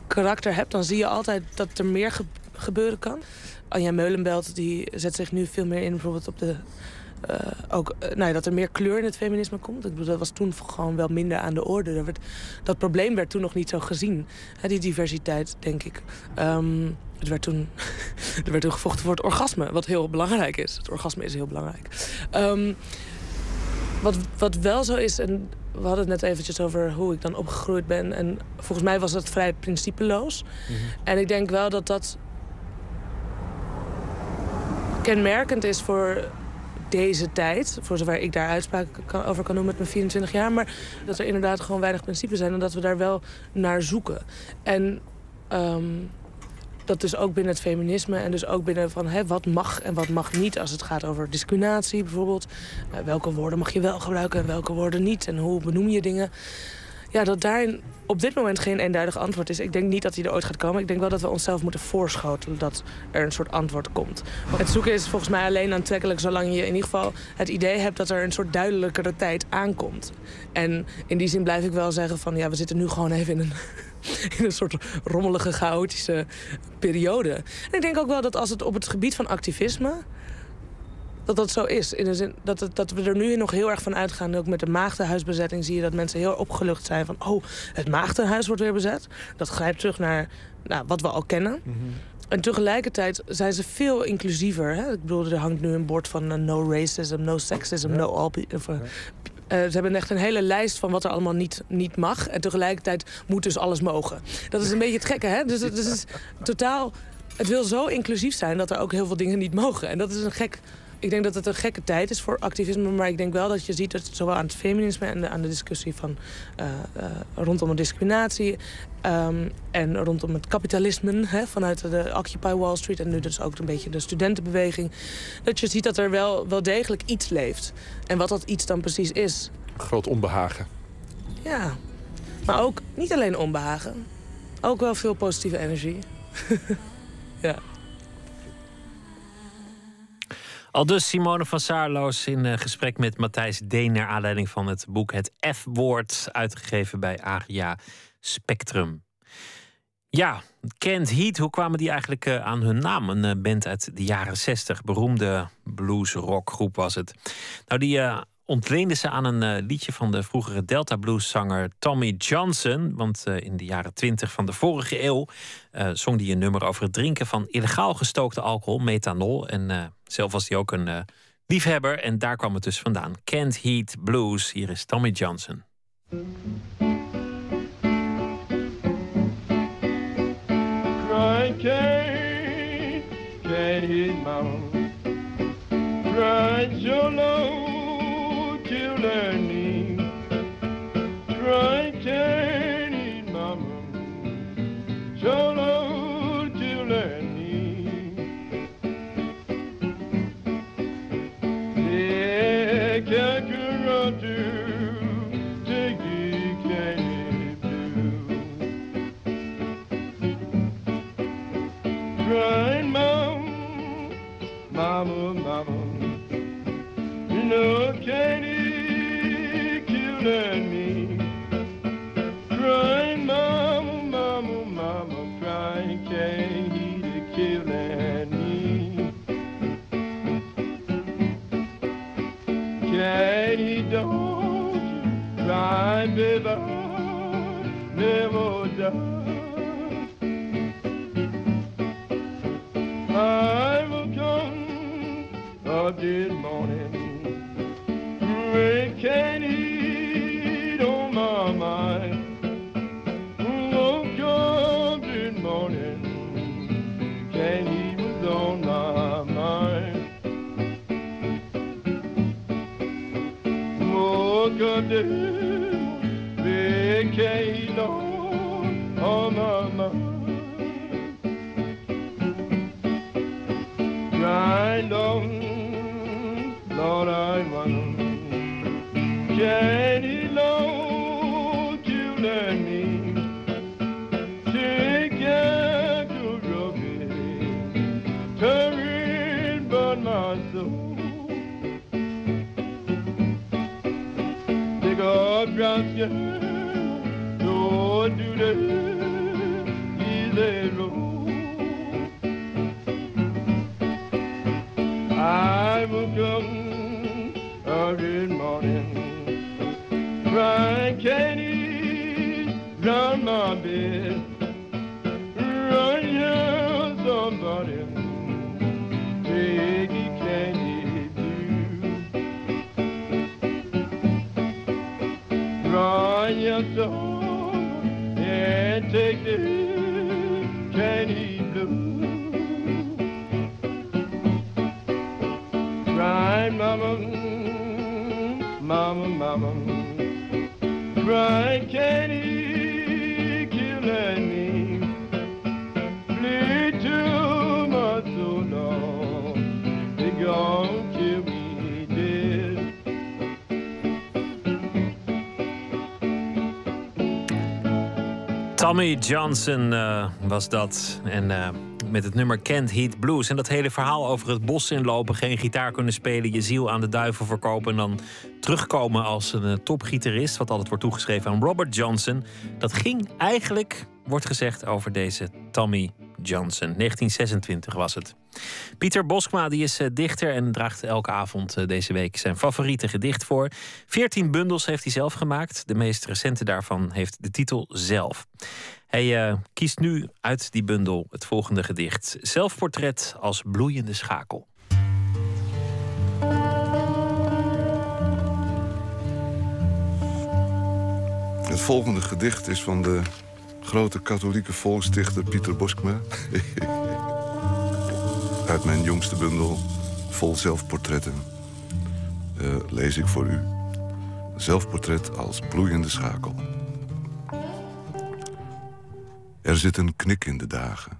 karakter hebt... dan zie je altijd dat er meer ge gebeuren kan. Anja Meulenbelt die zet zich nu veel meer in bijvoorbeeld op de... Uh, ook, uh, nou ja, dat er meer kleur in het feminisme komt. Ik bedoel, dat was toen gewoon wel minder aan de orde. Dat, werd, dat probleem werd toen nog niet zo gezien. Hè, die diversiteit, denk ik. Um, het werd toen, er werd toen gevochten voor het orgasme, wat heel belangrijk is. Het orgasme is heel belangrijk. Um, wat, wat wel zo is, en we hadden het net eventjes over hoe ik dan opgegroeid ben. En volgens mij was dat vrij principeloos. Mm -hmm. En ik denk wel dat dat kenmerkend is voor deze tijd. Voor zover ik daar uitspraken over kan doen met mijn 24 jaar. Maar dat er inderdaad gewoon weinig principes zijn. En dat we daar wel naar zoeken. En um, dat dus ook binnen het feminisme en dus ook binnen van hè, wat mag en wat mag niet als het gaat over discriminatie bijvoorbeeld. Uh, welke woorden mag je wel gebruiken en welke woorden niet en hoe benoem je dingen. Ja, dat daarin op dit moment geen eenduidig antwoord is. Ik denk niet dat hij er ooit gaat komen. Ik denk wel dat we onszelf moeten voorschotelen dat er een soort antwoord komt. Het zoeken is volgens mij alleen aantrekkelijk zolang je in ieder geval het idee hebt dat er een soort duidelijkere tijd aankomt. En in die zin blijf ik wel zeggen van ja, we zitten nu gewoon even in een, in een soort rommelige, chaotische periode. En ik denk ook wel dat als het op het gebied van activisme dat dat zo is. In de zin dat, het, dat we er nu nog heel erg van uitgaan. Ook met de maagdenhuisbezetting zie je dat mensen heel opgelucht zijn van... oh, het maagdenhuis wordt weer bezet. Dat grijpt terug naar nou, wat we al kennen. En tegelijkertijd zijn ze veel inclusiever. Hè? Ik bedoel, er hangt nu een bord van uh, no racism, no sexism, no all... Of, uh, ze hebben echt een hele lijst van wat er allemaal niet, niet mag. En tegelijkertijd moet dus alles mogen. Dat is een beetje het gekke, hè? Dus het is totaal... Het wil zo inclusief zijn dat er ook heel veel dingen niet mogen. En dat is een gek ik denk dat het een gekke tijd is voor activisme. Maar ik denk wel dat je ziet dat het zowel aan het feminisme en aan de discussie van, uh, uh, rondom de discriminatie. Um, en rondom het kapitalisme hè, vanuit de Occupy Wall Street. En nu dus ook een beetje de studentenbeweging. Dat je ziet dat er wel, wel degelijk iets leeft. En wat dat iets dan precies is. Groot onbehagen. Ja, maar ook niet alleen onbehagen. Ook wel veel positieve energie. ja. Al dus Simone van Saarloos in uh, gesprek met Matthijs Deen... naar aanleiding van het boek Het F-woord... uitgegeven bij Aria Spectrum. Ja, Kent Heat, hoe kwamen die eigenlijk uh, aan hun naam? Een uh, band uit de jaren 60, beroemde blues-rockgroep was het. Nou, die ontleende ze aan een liedje van de vroegere Delta Blues-zanger Tommy Johnson. Want in de jaren 20 van de vorige eeuw zong hij een nummer over het drinken van illegaal gestookte alcohol, methanol. En zelf was hij ook een liefhebber en daar kwam het dus vandaan. Can't Heat Blues, hier is Tommy Johnson. Cry, can't, my so low candy killing me. Crying, mama, mama, mama, crying, can't killing me. Don't cry, baby, never. I will come a död Ve keylan anana Keylan Run your soul and take the candy blue. Crying mama, mama, mama. Cry, can Tommy Johnson eh, was dat. En eh, met het nummer Kent Heat Blues. En dat hele verhaal over het bos inlopen, geen gitaar kunnen spelen, je ziel aan de duivel verkopen en dan terugkomen als een eh, topgitarist, wat altijd wordt toegeschreven aan Robert Johnson. Dat ging eigenlijk, wordt gezegd, over deze Tommy Johnson. 1926 was het. Pieter Boskma die is eh, dichter en draagt elke avond eh, deze week zijn favoriete gedicht voor. Veertien bundels heeft hij zelf gemaakt. De meest recente daarvan heeft de titel Zelf. Hij eh, kiest nu uit die bundel het volgende gedicht. Zelfportret als bloeiende schakel. Het volgende gedicht is van de grote katholieke volksdichter Pieter Boskma. Uit mijn jongste bundel, vol zelfportretten, eh, lees ik voor u. Zelfportret als bloeiende schakel. Er zit een knik in de dagen.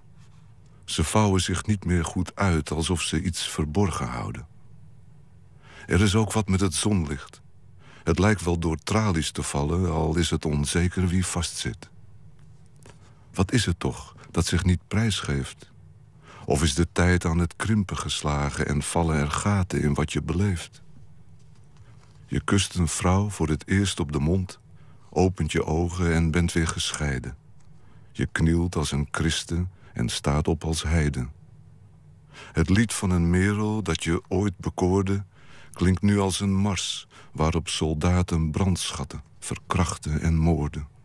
Ze vouwen zich niet meer goed uit, alsof ze iets verborgen houden. Er is ook wat met het zonlicht. Het lijkt wel door tralies te vallen, al is het onzeker wie vastzit. Wat is het toch dat zich niet prijsgeeft? Of is de tijd aan het krimpen geslagen en vallen er gaten in wat je beleeft? Je kust een vrouw voor het eerst op de mond, opent je ogen en bent weer gescheiden. Je knielt als een christen en staat op als heiden. Het lied van een merel dat je ooit bekoorde, klinkt nu als een mars waarop soldaten brandschatten, verkrachten en moorden.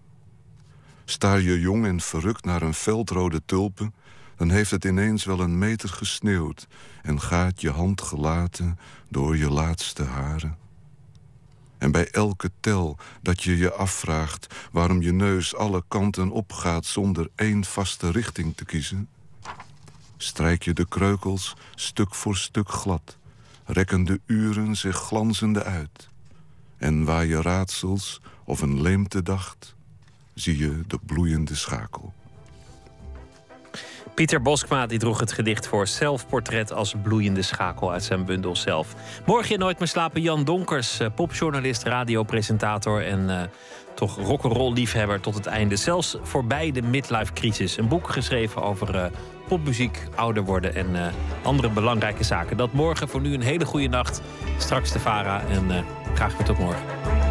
Staar je jong en verrukt naar een veldrode tulpen, dan heeft het ineens wel een meter gesneeuwd en gaat je hand gelaten door je laatste haren. En bij elke tel dat je je afvraagt waarom je neus alle kanten opgaat zonder één vaste richting te kiezen, strijk je de kreukels stuk voor stuk glad, rekken de uren zich glanzende uit. En waar je raadsels of een leemte dacht, zie je de bloeiende schakel. Pieter Boskma die droeg het gedicht voor zelfportret als bloeiende schakel uit zijn bundel zelf. Morgen nooit meer slapen Jan Donkers, eh, popjournalist, radiopresentator en uh, toch rock'n'roll liefhebber tot het einde. Zelfs voorbij de midlife crisis. Een boek geschreven over uh, popmuziek, ouder worden en andere belangrijke zaken. Dat morgen voor nu een hele goede nacht. Straks de Vara en graag weer tot morgen.